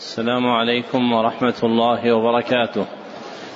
السلام عليكم ورحمة الله وبركاته.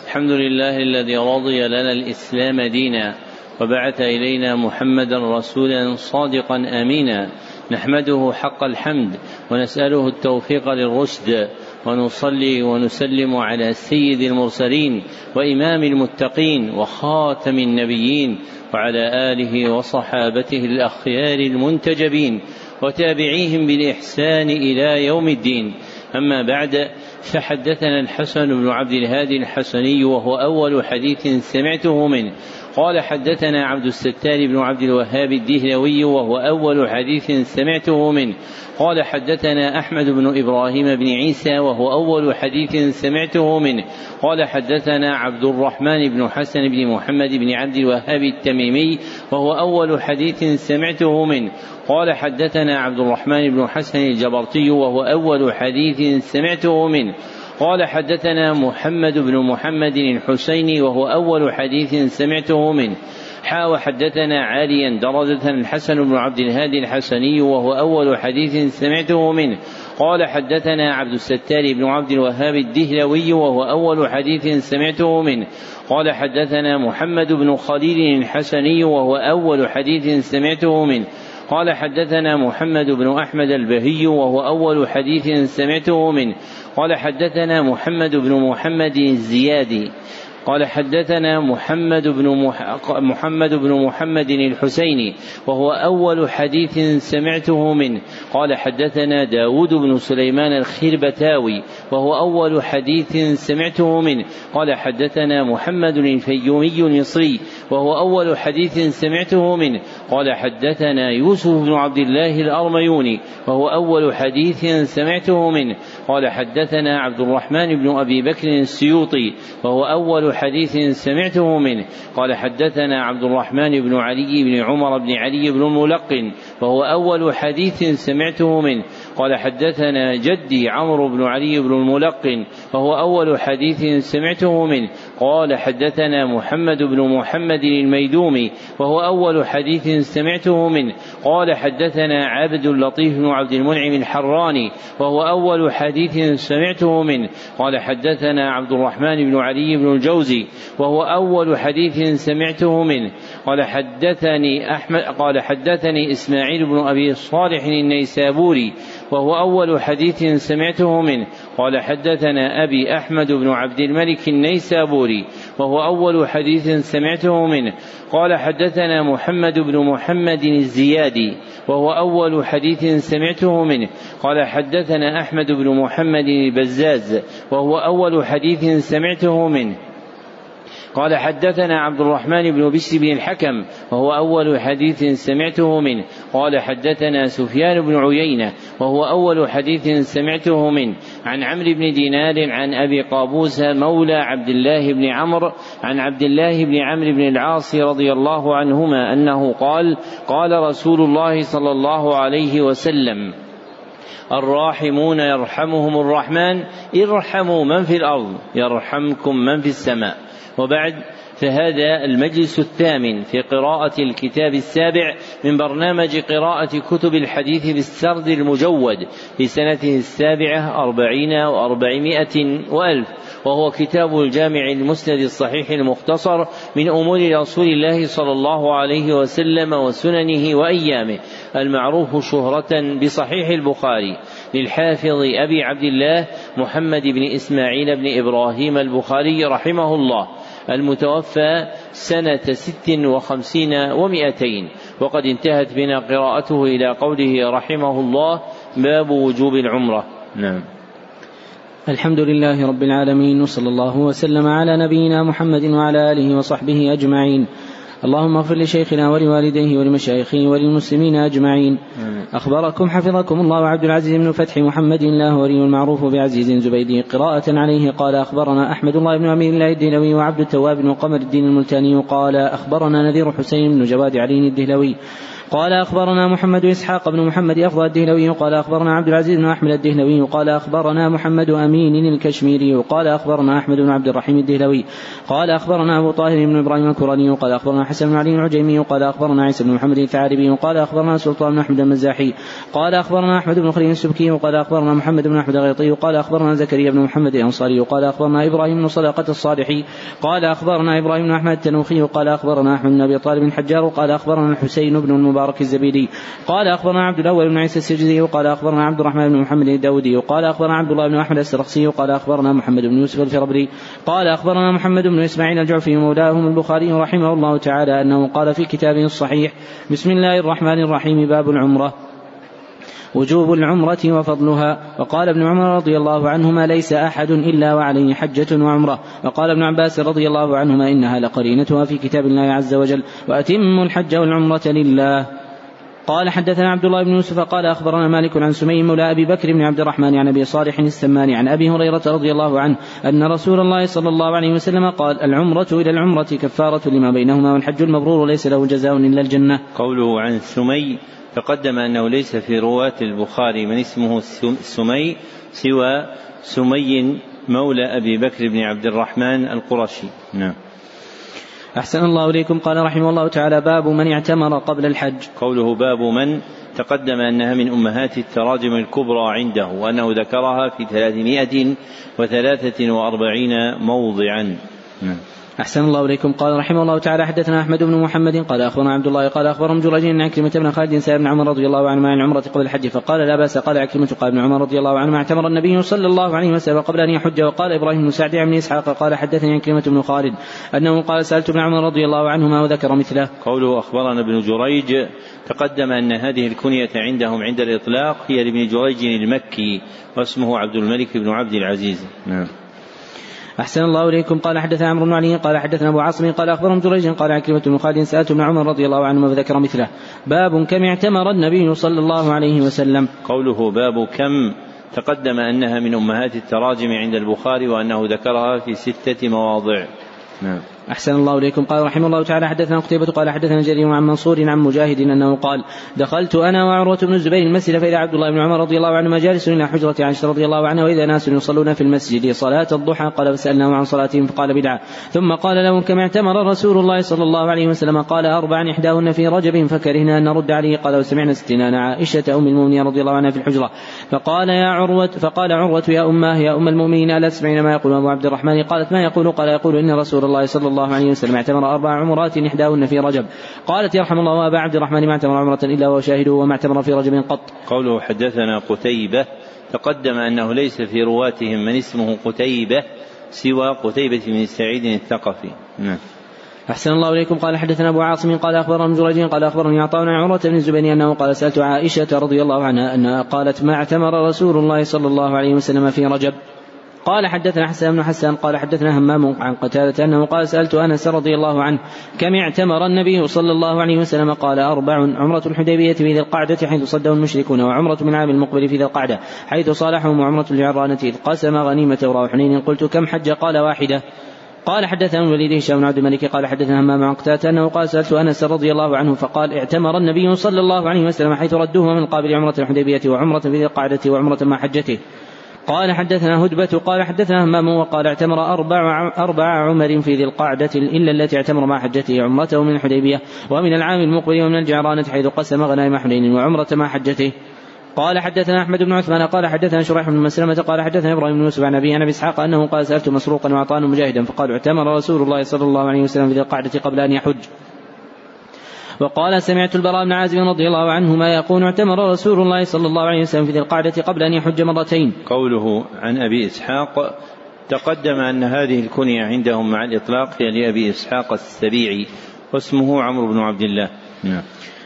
الحمد لله الذي رضي لنا الإسلام دينا وبعث إلينا محمدا رسولا صادقا أمينا نحمده حق الحمد ونسأله التوفيق للرشد ونصلي ونسلم على سيد المرسلين وإمام المتقين وخاتم النبيين وعلى آله وصحابته الأخيار المنتجبين وتابعيهم بالإحسان إلى يوم الدين أما بعد فحدثنا الحسن بن عبد الهادي الحسني وهو أول حديث سمعته منه. قال حدثنا عبد الستار بن عبد الوهاب الدهلوي وهو أول حديث سمعته منه. قال حدثنا أحمد بن إبراهيم بن عيسى وهو أول حديث سمعته منه. قال حدثنا عبد الرحمن بن حسن بن محمد بن عبد الوهاب التميمي وهو أول حديث سمعته منه. قال حدثنا عبد الرحمن بن حسن الجبرتي وهو أول حديث سمعته منه. قال حدثنا محمد بن محمد الحسيني وهو أول حديث سمعته منه. حا وحدثنا عاليا درجة الحسن بن عبد الهادي الحسني وهو أول حديث سمعته منه. قال حدثنا عبد الستار بن عبد الوهاب الدهلوي وهو أول حديث سمعته منه. قال حدثنا محمد بن خليل الحسني وهو أول حديث سمعته منه. قال حدثنا محمد بن أحمد البهي وهو أول حديث سمعته منه. قال حدثنا محمد بن محمد الزيادي قال حدثنا محمد بن محمد بن محمد الحسيني وهو أول حديث سمعته منه. قال حدثنا داود بن سليمان الخربتاوي وهو أول حديث سمعته منه. قال حدثنا محمد الفيومي المصري وهو أول حديث سمعته منه. قال حدثنا يوسف بن عبد الله الأرميوني وهو أول حديث سمعته منه. قال حدثنا عبد الرحمن بن أبي بكر السيوطي وهو أول حديث سمعته منه. قال حدثنا عبد الرحمن بن علي بن عمر بن علي بن الملقن وهو أول حديث سمعته منه. قال حدثنا جدي عمرو بن علي بن الملقن وهو أول حديث سمعته منه. قال حدثنا محمد بن محمد الميدومي وهو أول حديث سمعته منه. قال حدثنا عبد اللطيف بن عبد المنعم الحراني وهو أول حديث سمعته منه. قال حدثنا عبد الرحمن بن علي بن الجوزي وهو أول حديث سمعته منه. قال حدثني أحمد قال حدثني إسماعيل بن أبي صالح النيسابوري وهو أول حديث سمعته منه. قال حدثنا أبي أحمد بن عبد الملك النيسابوري وهو أول حديث سمعته منه. قال حدثنا محمد بن محمد الزيادي وهو أول حديث سمعته منه. قال حدثنا أحمد بن محمد البزاز وهو أول حديث سمعته منه. قال حدثنا عبد الرحمن بن بشر بن الحكم وهو أول حديث سمعته منه. قال حدثنا سفيان بن عيينة وهو أول حديث سمعته منه. عن عمرو بن دينار عن أبي قابوس مولى عبد الله بن عمرو عن عبد الله بن عمرو بن العاص رضي الله عنهما أنه قال قال رسول الله صلى الله عليه وسلم الراحمون يرحمهم الرحمن ارحموا من في الأرض يرحمكم من في السماء. وبعد فهذا المجلس الثامن في قراءة الكتاب السابع من برنامج قراءة كتب الحديث بالسرد المجود في سنته السابعة أربعين وأربعمائة وألف وهو كتاب الجامع المسند الصحيح المختصر من أمور رسول الله صلى الله عليه وسلم وسننه وأيامه المعروف شهرة بصحيح البخاري للحافظ أبي عبد الله محمد بن إسماعيل بن إبراهيم البخاري رحمه الله. المتوفى سنة ست وخمسين ومائتين وقد انتهت بنا قراءته إلى قوله رحمه الله باب وجوب العمرة. نعم. الحمد لله رب العالمين وصلى الله وسلم على نبينا محمد وعلى آله وصحبه أجمعين. اللهم اغفر لشيخنا ولوالديه ولمشايخه وللمسلمين أجمعين. أخبركم حفظكم الله عبد العزيز بن فتح محمد الله ولي المعروف بعزيز زبيدي قراءة عليه قال أخبرنا أحمد الله بن أمير الله الدهلوي وعبد التواب بن قمر الدين الملتاني قال أخبرنا نذير حسين بن جواد علي الدهلوي قال أخبرنا محمد إسحاق بن محمد أفضل الدهلوي قال أخبرنا عبد العزيز بن أحمد الدهلوي قال أخبرنا محمد أمين الكشميري قال أخبرنا أحمد بن عبد الرحيم الدهلوي قال أخبرنا أبو طاهر بن إبراهيم الكراني قال أخبرنا حسن بن علي العجيمي قال أخبرنا عيسى بن محمد الثعالبي قال أخبرنا سلطان بن أحمد المزاحي قال أخبرنا أحمد بن خليل السبكي وقال أخبرنا محمد بن أحمد الغيطي قال أخبرنا زكريا بن محمد الأنصاري قال أخبرنا إبراهيم بن صدقة الصالحي قال أخبرنا إبراهيم بن أحمد التنوخي قال أخبرنا أحمد بن أبي طالب الحجار قال أخبرنا الحسين بن المبارك الزبيدي. قال أخبرنا عبد الأول بن عيسى السجدي وقال أخبرنا عبد الرحمن بن محمد الداودي وقال أخبرنا عبد الله بن أحمد السرخسي وقال أخبرنا محمد بن يوسف الفربري. قال أخبرنا محمد بن إسماعيل الجعفي مولاهم البخاري رحمه الله تعالى أنه قال في كتابه الصحيح بسم الله الرحمن الرحيم باب العمرة. وجوب العمرة وفضلها. وقال ابن عمر رضي الله عنهما ليس أحد إلا وعليه حجة وعمرة. وقال ابن عباس رضي الله عنهما إنها لقرينتها في كتاب الله عز وجل وأتموا الحج والعمرة لله. قال حدثنا عبد الله بن يوسف قال أخبرنا مالك عن سمي مولى أبي بكر بن عبد الرحمن عن أبي صالح السماني عن أبي هريرة رضي الله عنه أن رسول الله صلى الله عليه وسلم قال العمرة إلى العمرة كفارة لما بينهما والحج المبرور ليس له جزاء إلا الجنة. قوله عن سمي تقدم أنه ليس في رواة البخاري من اسمه سمي سوى سمي مولى أبي بكر بن عبد الرحمن القرشي. نعم. أحسن الله إليكم قال رحمه الله تعالى باب من اعتمر قبل الحج قوله باب من تقدم أنها من أمهات التراجم الكبرى عنده وأنه ذكرها في ثلاثمائة وثلاثة وأربعين موضعا نعم. أحسن الله إليكم. قال رحمه الله تعالى حدثنا أحمد بن محمد قال أخبرنا عبد الله قال أخبرهم جريج عن عكرمة بن خالد سائر بن عمر رضي الله عنه عن العمرة قبل الحج فقال لا بأس. قال عكرمة قال ابن عمر رضي الله عنه اعتمر النبي صلى الله عليه وسلم قبل أن يحج وقال إبراهيم بن سعد بن إسحاق قال حدثني عكرمة بن خالد أنه قال سألت ابن عمر رضي الله عنهما وذكر مثله. قوله أخبرنا ابن جريج تقدم أن هذه الكنية عندهم عند الإطلاق هي لابن جريج المكي واسمه عبد الملك بن عبد العزيز. نعم. أحسن الله إليكم. قال حدثنا عمرو بن علي قال حدثنا أبو عاصم قال أخبرهم جريج قال عكرمة بن خالد سألت ابن عمر رضي الله عنهما فذكر مثله. باب كم اعتمر النبي صلى الله عليه وسلم. قوله باب كم تقدم أنها من أمهات التراجم عند البخاري وأنه ذكرها في ستة مواضع. نعم. أحسن الله إليكم. قال رحمه الله تعالى حدثنا قتيبة قال حدثنا جرير عن منصور عن مجاهد أنه قال دخلت أنا وعروة بن الزبير المسجد فإذا عبد الله بن عمر رضي الله عنهما جالس إلى حجرة عائشة رضي الله عنها وإذا ناس يصلون في المسجد صلاة الضحى قال فسألناه عن صلاتهم فقال بدعة. ثم قال لهم كما اعتمر رسول الله صلى الله عليه وسلم؟ قال أربعا إحداهن في رجب فكرهنا أن نرد عليه. قال وسمعنا ستنان عائشة أم المؤمنين رضي الله عنها في الحجرة. فقال يا عروة فقال عروة يا أماه يا أم المؤمنين ألا تسمعين ما يقول أبو عبد الرحمن؟ قالت ما يقول؟ قال يقول إن رسول الله صلى الله عليه وسلم اعتمر أربع عمرات إحداهن في رجب. قالت يرحم الله أبا عبد الرحمن ما اعتمر عمرة إلا وهو شاهده وما اعتمر في رجب قط. قوله حدثنا قتيبة تقدم أنه ليس في رواتهم من اسمه قتيبة سوى قتيبة بن سعيد الثقفي. نعم. أحسن الله إليكم. قال حدثنا أبو عاصم قال أخبرنا جريج قال أخبرني عطاء عن عروة بن الزبير أنه قال سألت عائشة رضي الله عنها أنها قالت ما اعتمر رسول الله صلى الله عليه وسلم في رجب؟ قال حدثنا حسن بن حسان قال حدثنا همام عن قتادة أنه قال سألت أنس رضي الله عنه كم اعتمر النبي صلى الله عليه وسلم؟ قال أربع عمرة الحديبية في ذي القعدة حيث صده المشركون وعمرة من عام المقبل في ذي القعدة حيث صالحهم وعمرة الجعرانة إذ قسم غنيمة وراء حنين. قلت كم حج؟ قال واحدة. قال حدثنا الوليد هشام بن عبد الملك قال حدثنا همام عن قتادة أنه قال سألت أنس رضي الله عنه فقال اعتمر النبي صلى الله عليه وسلم حيث ردوه من قابل عمرة الحديبية وعمرة في ذي القعدة وعمرة مع حجته. قال حدثنا هدبة قال حدثنا همام وقال اعتمر أربع أربع عمر في ذي القعدة إلا التي اعتمر مع حجته عمرته من الحديبية ومن العام المقبل ومن الجعرانة حيث قسم غنائم حنين وعمرة مع حجته. قال حدثنا أحمد بن عثمان قال حدثنا شريح بن مسلمة قال حدثنا إبراهيم بن يوسف عن ابي أبي إسحاق أنه قال سألت مسروقا وعطان مجاهدا فقال اعتمر رسول الله صلى الله عليه وسلم في ذي القعدة قبل أن يحج. وقال سمعت البراء بن عازب رضي الله عنهما يقول اعتمر رسول الله صلى الله عليه وسلم في ذي القعدة قبل أن يحج مرتين. قوله عن أبي إسحاق تقدم أن هذه الكنية عندهم مع الإطلاق هي لأبي إسحاق السبيعي واسمه عمرو بن عبد الله. نعم.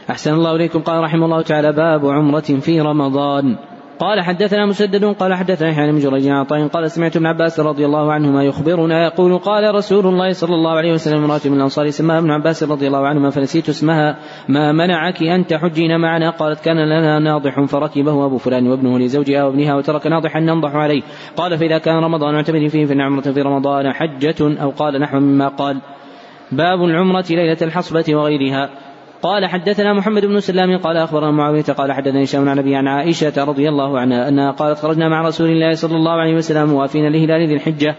أحسن الله إليكم. قال رحمه الله تعالى باب عمرة في رمضان. قال حدثنا مسدد قال حدثنا يحيى بن جريج عطاء قال سمعت ابن عباس رضي الله عنهما يخبرنا يقول قال رسول الله صلى الله عليه وسلم امرأة من الأنصار سماها ابن عباس رضي الله عنهما فنسيت اسمها ما منعك أن تحجين معنا؟ قالت كان لنا ناضح فركبه أبو فلان وابنه لزوجها وابنها وترك ناضحا ننضح عليه. قال فإذا كان رمضان اعتمد فيه فإن عمرة في رمضان حجة أو قال نحو مما قال. باب العمرة ليلة الحصبة وغيرها. قال حدثنا محمد بن سلام قال أخبرنا معاوية قال حدثني هشام عن أبي عن عائشة رضي الله عنها أنها قالت خرجنا مع رسول الله صلى الله عليه وسلم موافين لهلال ذي الحجة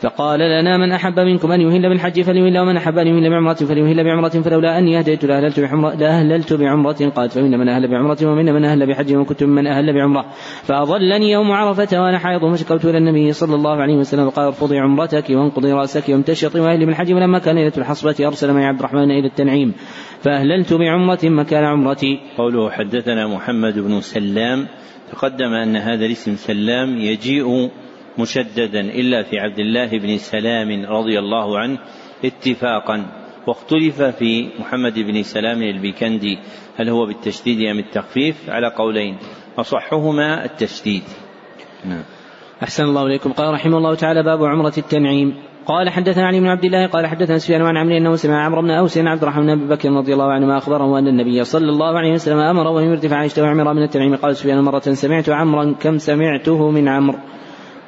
فقال لنا من أحب منكم أن يهل بالحج فليهل ومن أحب أن يهل بعمرة فليهل بعمرة فلولا أني أهديت لأهللت بعمرة لأهللت بعمرة قالت فمن من أهل بعمرة ومن من أهل بحج وكنت من أهل بعمرة. فأضلني يوم عرفة وأنا حائض فشكوت إلى النبي صلى الله عليه وسلم قال ارفضي عمرتك وانقضي رأسك وامتشطي وأهل بالحج ولما كان ليلة الحصبة أرسل معي عبد الرحمن إلى التنعيم. فأهللت بعمرة مكان عمرتي. قوله حدثنا محمد بن سلام تقدم أن هذا الاسم سلام يجيء مشددا إلا في عبد الله بن سلام رضي الله عنه اتفاقا. واختلف في محمد بن سلام البيكندي هل هو بالتشديد أم التخفيف؟ على قولين أصحهما التشديد. نعم. أحسن الله إليكم. قال رحمه الله تعالى باب عمرة التنعيم. قال حدثنا علي بن عبد الله قال حدثنا سفيان عن عمرو أنه سمع عمرو بن أوس عبد الرحمن بن بكر رضي الله عنهما اخبره أن النبي صلى الله عليه وسلم أمر وان يردف عائشة وعمر من التنعيم. قال سفيان مرة سمعت عمرا كم سمعته من عمرو.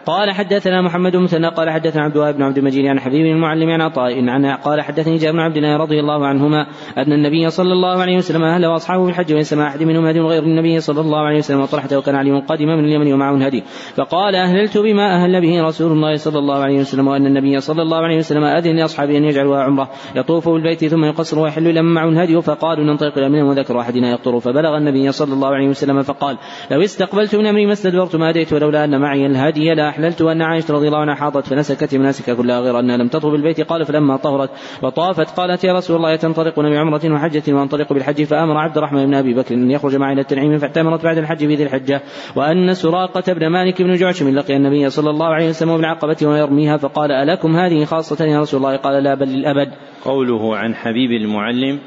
قال حدثنا محمد بن مثنى قال حدثنا عبد الله بن عبد المجيد عن حبيب المعلم عن عطاء عن قال حدثني جابر بن عبد الله رضي الله عنهما أن النبي صلى الله عليه وسلم أهل وأصحابه في الحج وليس مع أحد منهم هدي غير النبي صلى الله عليه وسلم وطرحته وكان علي قادم من اليمن ومعه الهدي. فقال أهللت بما أهل به رسول الله صلى الله عليه وسلم وأن النبي صلى الله عليه وسلم أذن لأصحابه أن يجعلوها عمرة. يطوف بالبيت ثم يقصر ويحل لمن معه الهدي فقالوا ننطلق إلى منهم وذكر أحدنا يقطر. فبلغ النبي صلى الله عليه وسلم فقال لو استقبلت من أمري ما استدبرت ما اديت ولولا أن معي الهدي لاحللت وأن عائشة رضي الله عنها حاضت فنسكت مناسك كلها غير أنها لم تطهر بالبيت قال فلما طهرت وطافت قالت يا رسول الله تنطلقون بعمرة وحجة وانطلق بالحج. فأمر عبد الرحمن بن أبي بكر أن يخرج معي إلى التنعيم. فاعتمرت بعد الحج في ذي الحجة. وأن سراقة بن مالك بن جعشم لقي النبي صلى الله عليه وسلم بالعقبة ويرميها. فقال ألكم هذه خاصة يا رسول الله؟ قال لا بل للأبد. قوله عن حبيب المعلم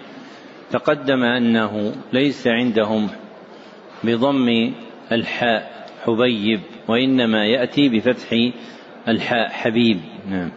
تقدم أنه ليس عندهم بضم الحاء حبيب. وإنما يأتي بفتح الحاء حبيب نعم.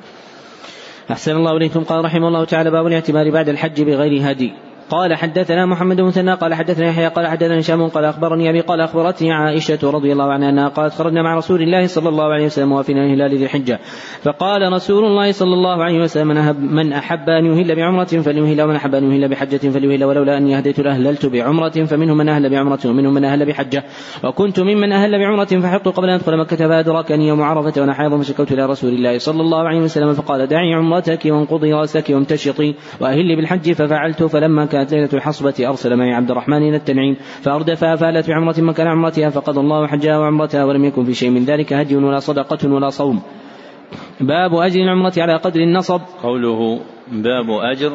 أحسن الله إليكم. قال رحمه الله تعالى باب الاعتبار بعد الحج بغير هدي. قال حدثنا محمد بن مثنى قال حدثنا يحيى قال حدثنا هشام قال أخبرني أبي قال أخبرتني عائشة رضي الله عنها أنها قالت خرجنا مع رسول الله صلى الله عليه وسلم وافينا هلال ذي الحجة. فقال رسول الله صلى الله عليه وسلم من احب أن يهل بعمرة فليهل ومن أحب أن يهل بحجة فليهل ولولا أني هديت لأهللت بعمرة فمنهم من أهل بعمرة ومنهم من أهل بحجة. وكنت ممن أهل بعمرة فحقت قبل أن أدخل مكة فأدركني يوم عرفة وأنا حائض فشكوت إلى رسول الله صلى الله عليه وسلم فقال دعي عمرتك وانقضي رأسك وامتشطي واهلي بالحج ففعلت فلما كانت ليلة الحصبة أرسل معي عبد الرحمن إلى التنعيم فاردفها فالت بعمرة مكان عمرتها فقضى الله حجها وعمرتها ولم يكن في شيء من ذلك هدي ولا صدقة ولا صوم. باب أجر العمرة على قدر النصب. قوله باب أجر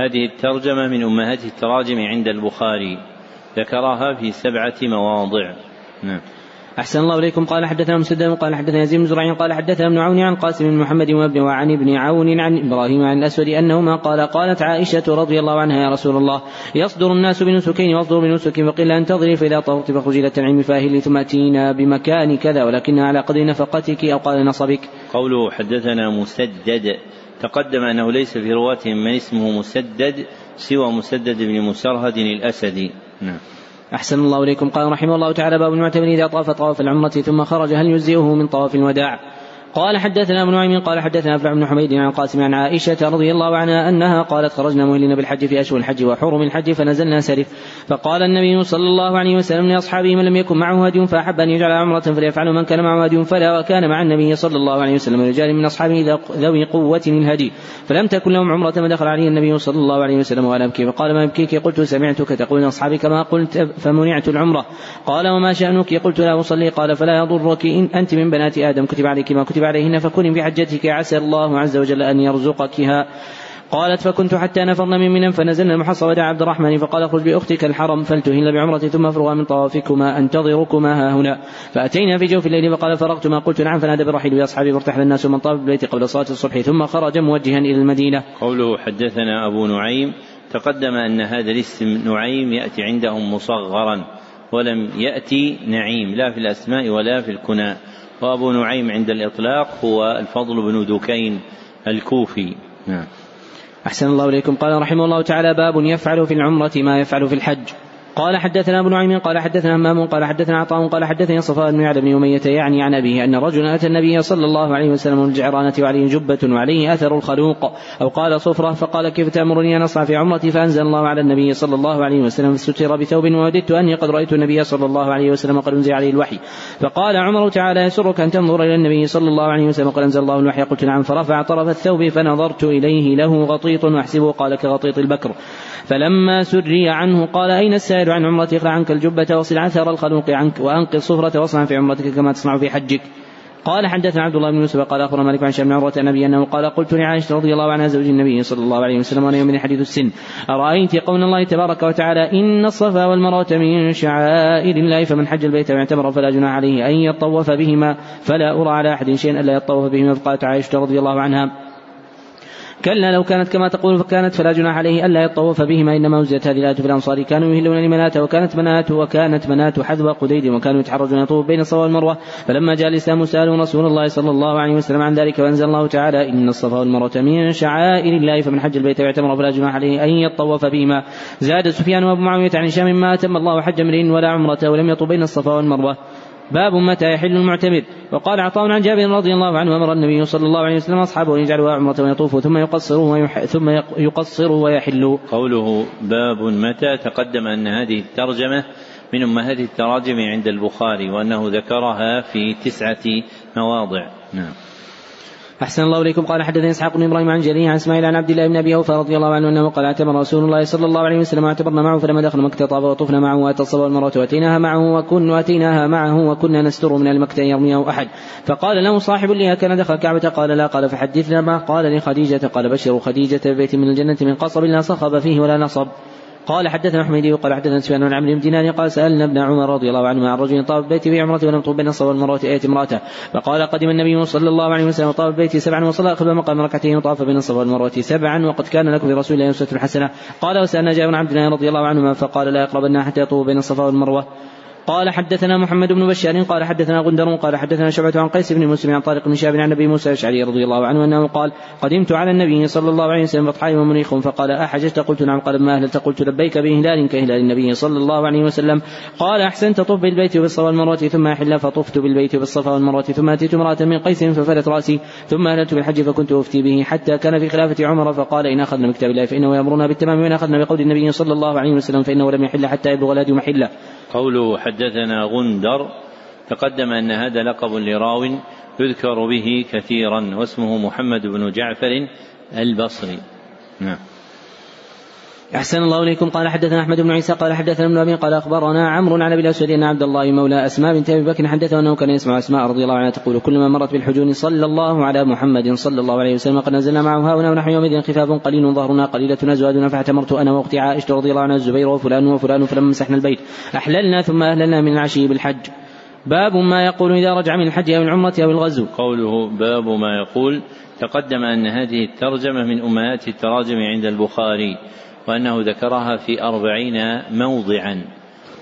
هذه الترجمة من أمهات التراجم عند البخاري ذكرها في سبعة مواضع. نعم. أحسن الله إليكم. قال حدثنا مسدد قال حدثنا يزيد بن زرع قال حدثنا ابن عون عن قاسم بن محمد وعن ابن عون عن إبراهيم عن الأسود أنهما قال قالت عائشة رضي الله عنها يا رسول الله يصدر الناس بنسكين واصدر بنسك فقيل انتظري فإذا طهرت فاخرجي إلى التنعيم فاهلي ثم أتينا بمكان كذا ولكنها على قدر نفقتك أو قال نصبك. قوله حدثنا مسدد. تقدم أنه ليس في رواتهم من اسمه مسدد سوى مسدد بن مسرهد الأسدي. نعم. أحسن الله إليكم. قال رحمه الله تعالى باب المعتمر إذا طاف طواف العمرة ثم خرج هل يجزئه من طواف الوداع؟ قال حدثنا ابن نعيم قال حدثنا افلح بن حميد عن قاسم عن عائشة رضي الله عنها أنها قالت خرجنا مهلين بالحج في أشهر الحج وحرم الحج فنزلنا سرف. فقال النبي صلى الله عليه وسلم لأصحابه من لم يكن معه هدي فأحب أن يجعل عمرة فليفعل من كان معه هدي فلا وكان مع النبي صلى الله عليه وسلم رجال من أصحابه ذوي قوة الهدي. فلم تكن لهم عمرة فدخل عليه النبي صلى الله عليه وسلم وأنا أبكي. فقال ما يبكيك قلت سمعتك تقول أصحابك ما قلت فمنعت العمرة. قال وما شأنك؟ قلت لا أصلي. قال فلا يضرك. إن أنت من بنات آدم. كتب عليك ما كتب عليهن فكوني بحجتك عسى الله عز وجل أن يرزقكها. قالت فكنت حتى نفرنا من منى فنزلنا المحصى ودعا عبد الرحمن فقال اخرج باختك الحرم فلتهل بعمرة ثم افرغا من طوافكما انتظركما ها هنا. فأتينا في جوف الليل فقال فرغت ما قلت نعم فنادى بالرحيل باصحابي فارتحل الناس من طاف البيت قبل صلاة الصبح ثم خرج موجها إلى المدينة. قوله حدثنا أبو نعيم تقدم أن هذا الاسم نعيم يأتي عندهم مصغرا ولم يأتي نعيم لا في الأسماء ولا في الكنى وأبو نعيم عند الإطلاق هو الفضل بن دكين الكوفي. نعم. أحسن الله إليكم. قال رحمه الله تعالى باب يفعل في العمرة ما يفعل في الحج. قال حدثنا ابن نعيم قال حدثنا همام قال حدثنا عطاء قال حدثني صفوان بن يعلى بن أمية يعني عن أبيه أن رجلا أتى النبي صلى الله عليه وسلم الجعرانة وعليه جبة وعليه أثر الخلوق أو قال صفرة فقال كيف تأمرني أن أصنع في عمرتي؟ فأنزل الله على النبي صلى الله عليه وسلم ستر بثوب ووددت أني قد رأيت النبي صلى الله عليه وسلم قد أنزل عليه الوحي. فقال عمر تعالى يسرك أن تنظر إلى النبي صلى الله عليه وسلم قد أنزل الله الوحي؟ قلت نعم. فرفع طرف الثوب فنظرت إليه له غطيط وأحسبه قال كغطيط البكر. فلما سري عنه قال أين السائل؟ عن عمرتي اخلع عنك الجبة وصل عثر الخلوق عنك وأنقذ صفرة واصنع في عمرتك كما تصنع في حجك. قال حدثنا عبد الله بن يوسف قال اخبر مالك عن شام بن عروة النبي أنه قال قلت لعائشة رضي الله عنها زوج النبي صلى الله عليه وسلم وأنا يوم حديث السن. أرأيت قول الله تبارك وتعالى إن الصفا والمروة من شعائر الله فمن حج البيت واعتمر فلا جناح عليه أن يطوف بهما فلا أرى على أحد شيئا ألا يطوف بهما فقالت عائشة رضي الله عنها. كلا لو كانت كما تقول فكانت فلا جناح عليه ألا يطوف بهما إنما انزلت هذه الايه في الأنصار. كانوا يهلون لمنات وكانت منات وكانت منات حذو قديد وكانوا يتحرجون يطوف بين الصفا والمروة. فلما جاء الإسلام سألوا رسول الله صلى الله عليه وسلم عن ذلك وأنزل الله تعالى إن الصفا والمروة من شعائر الله فمن حج البيت واعتمر فلا جناح عليه أن يطوف بهما. زاد سفيان وأبو معاوية عن هشام ما أتم الله حج امرئ ولا عمرته ولم يطوف بين الصفا والمروة. باب متى يحل المعتمر وقال عطاء عن جابر رضي الله عنه أمر النبي صلى الله عليه وسلم أصحابه أن يجعلوا عمرة ويطوفوا ثم يقصروا ويح... ثم يقصروا ويحلوا. قوله باب متى تقدم أن هذه الترجمة من امهات التراجم عند البخاري وأنه ذكرها في تسعة مواضع. نعم. أحسن الله إليكم. قال حدثني إسحاق بن إبراهيم عن جرير عن إسماعيل عن عبد الله بن أبي أوفى رضي الله عنه أنه قال اعتمر رسول الله صلى الله عليه وسلم واعتبرنا معه فلما دخل مكة طاف وطفنا معه وأتى الصبا والمروة وأتيناها معه وكن وأتيناها معه وكنا نستر من المكة أن يرميه أحد. فقال له صاحب لي كان دخل الكعبة. قال لا. قال فحدثنا ما قال لخديجة. قال بشروا خديجة ببيت من الجنة من قصب لا صخب فيه ولا نصب. قال حدثنا حميدي وقال حدثنا سفيان بن عمرو بن دينار قال سألنا ابن عمر رضي الله عنهما عن رجل طاف بيتي في عمرته ولم تطب بين الصفا والمروة ايت امرأته. فقال قدم النبي صلى الله عليه وسلم طاف بيتي سبعا وصلى قبل مقام ركعتين وطاف بين الصفا والمروة سبعا وقد كان لكم في رسول الله أسوة حسنة. قال وسألنا جابر بن عبد الله رضي الله عنهما فقال لا يقربن حتى يطوف بين الصفا والمروة. قال حدثنا محمد بن بشار قال حدثنا غندر قال حدثنا شعبة عن قيس بن مسلم عن طارق بن شهاب عن أبي موسى الأشعري رضي الله عنه أنه قال قدمت على النبي صلى الله عليه وسلم بطحاء ومنيخ فقال أحججت؟ قلت نعم. قال ما أهللت؟ قلت لبيك بهلال كهلال النبي صلى الله عليه وسلم. قال أحسنت طف بالبيت وبالصفا والمروة ثم أحل فطفت بالبيت وبالصفا والمروة ثم أتيت امرأة من قيس ففلت رأسي ثم أهللت بالحج فكنت أفتي به حتى كان في خلافة عمر فقال إن أخذنا بكتاب الله فإنه يأمرنا بالتمام وإن أخذنا بقول النبي صلى الله عليه وسلم فإنه لم يحل حتى يبلغ الهدي محلة. قوله حدثنا غندر تقدم أن هذا لقب لراو يذكر به كثيرا واسمه محمد بن جعفر البصري. نعم. أحسن الله إليكم. قال حدثنا أحمد بن عيسى قال حدثنا ابن أبي قال أخبرنا عمرو عن أبي الأسود أن عبد الله مولى أسماء بنت أبي بكر حدثه أنه كان يسمع أسماء رضي الله عنها تقول كلما مرت بالحجون صلى الله على محمد صلى الله عليه وسلم قد نزلنا معه هنا ونحن يومئذ خفاف قليل ظهرنا قليلة أزوادنا فاعتمرت أنا وأختي عائشة رضي الله عنها الزبير وفلان وفلان فلما مسحنا البيت أحللنا ثم أهللنا من العشي بالحج. باب ما يقول إذا رجع من الحج أو العمرة أو الغزو. قوله باب ما يقول تقدم أن هذه الترجمة من أمهات التراجم عند البخاري. وأنه ذكرها في أربعين موضعا.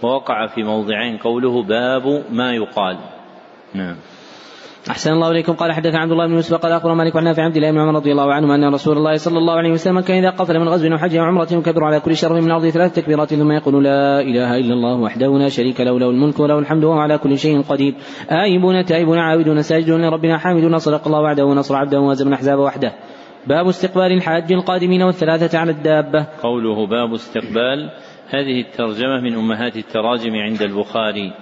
ووقع في موضعين قوله باب ما يقال. نعم. أحسن الله إليكم. قال حدث عبد الله بن يوسف قال أخبر مالك عن نافع عبد الله بن عمر رضي الله عنه أن رسول الله صلى الله عليه وسلم كان إذا قفل من غزو أو حج أو عمرة يكبر على كل شرف من الأرض ثلاث تكبيرات ثم يقول لا إله إلا الله وحده لا شريك له له الملك وله الحمد وهو على كل شيء قدير. آيبون تائبون عابدون ساجدون لربنا حامدون صدق الله وعده ونصر عبده وهزم الأحزاب وحده. باب استقبال الحاج القادمين والثلاثة على الدابة. قوله باب استقبال هذه الترجمة من أمهات التراجم عند البخاري.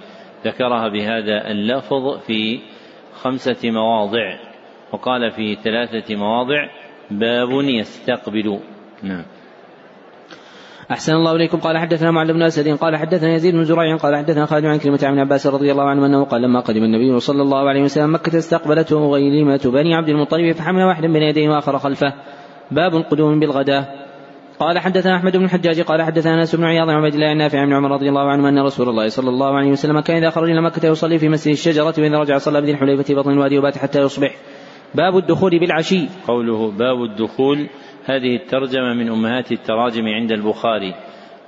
ذكرها بهذا اللفظ في خمسة مواضع وقال في ثلاثة مواضع باب يستقبل. نعم. أحسن الله إليكم قال حدثنا معل بن أسد قال حدثنا يزيد بن زريع قال حدثنا خالد عن كلمة عن عباس رضي الله عنه أنه قال لما قدم النبي صلى الله عليه وسلم مكة استقبلته غيلمة بني عبد المطلب فحمل واحدا بين يديه وآخر خلفه باب القدوم بالغداة قال حدثنا أحمد بن الحجاج قال حدثنا أنس بن عياض عن عبد الله النافع بن عمر رضي الله عنه أن رسول الله صلى الله عليه وسلم كان إذا خرج إلى مكة يصلي في مسجد الشجرة وإذا رجع صلى بذي الحليفة بطن الوادي وبات حتى يصبح. باب الدخول بالعشي. قوله باب الدخول هذه الترجمة من أمهات التراجم عند البخاري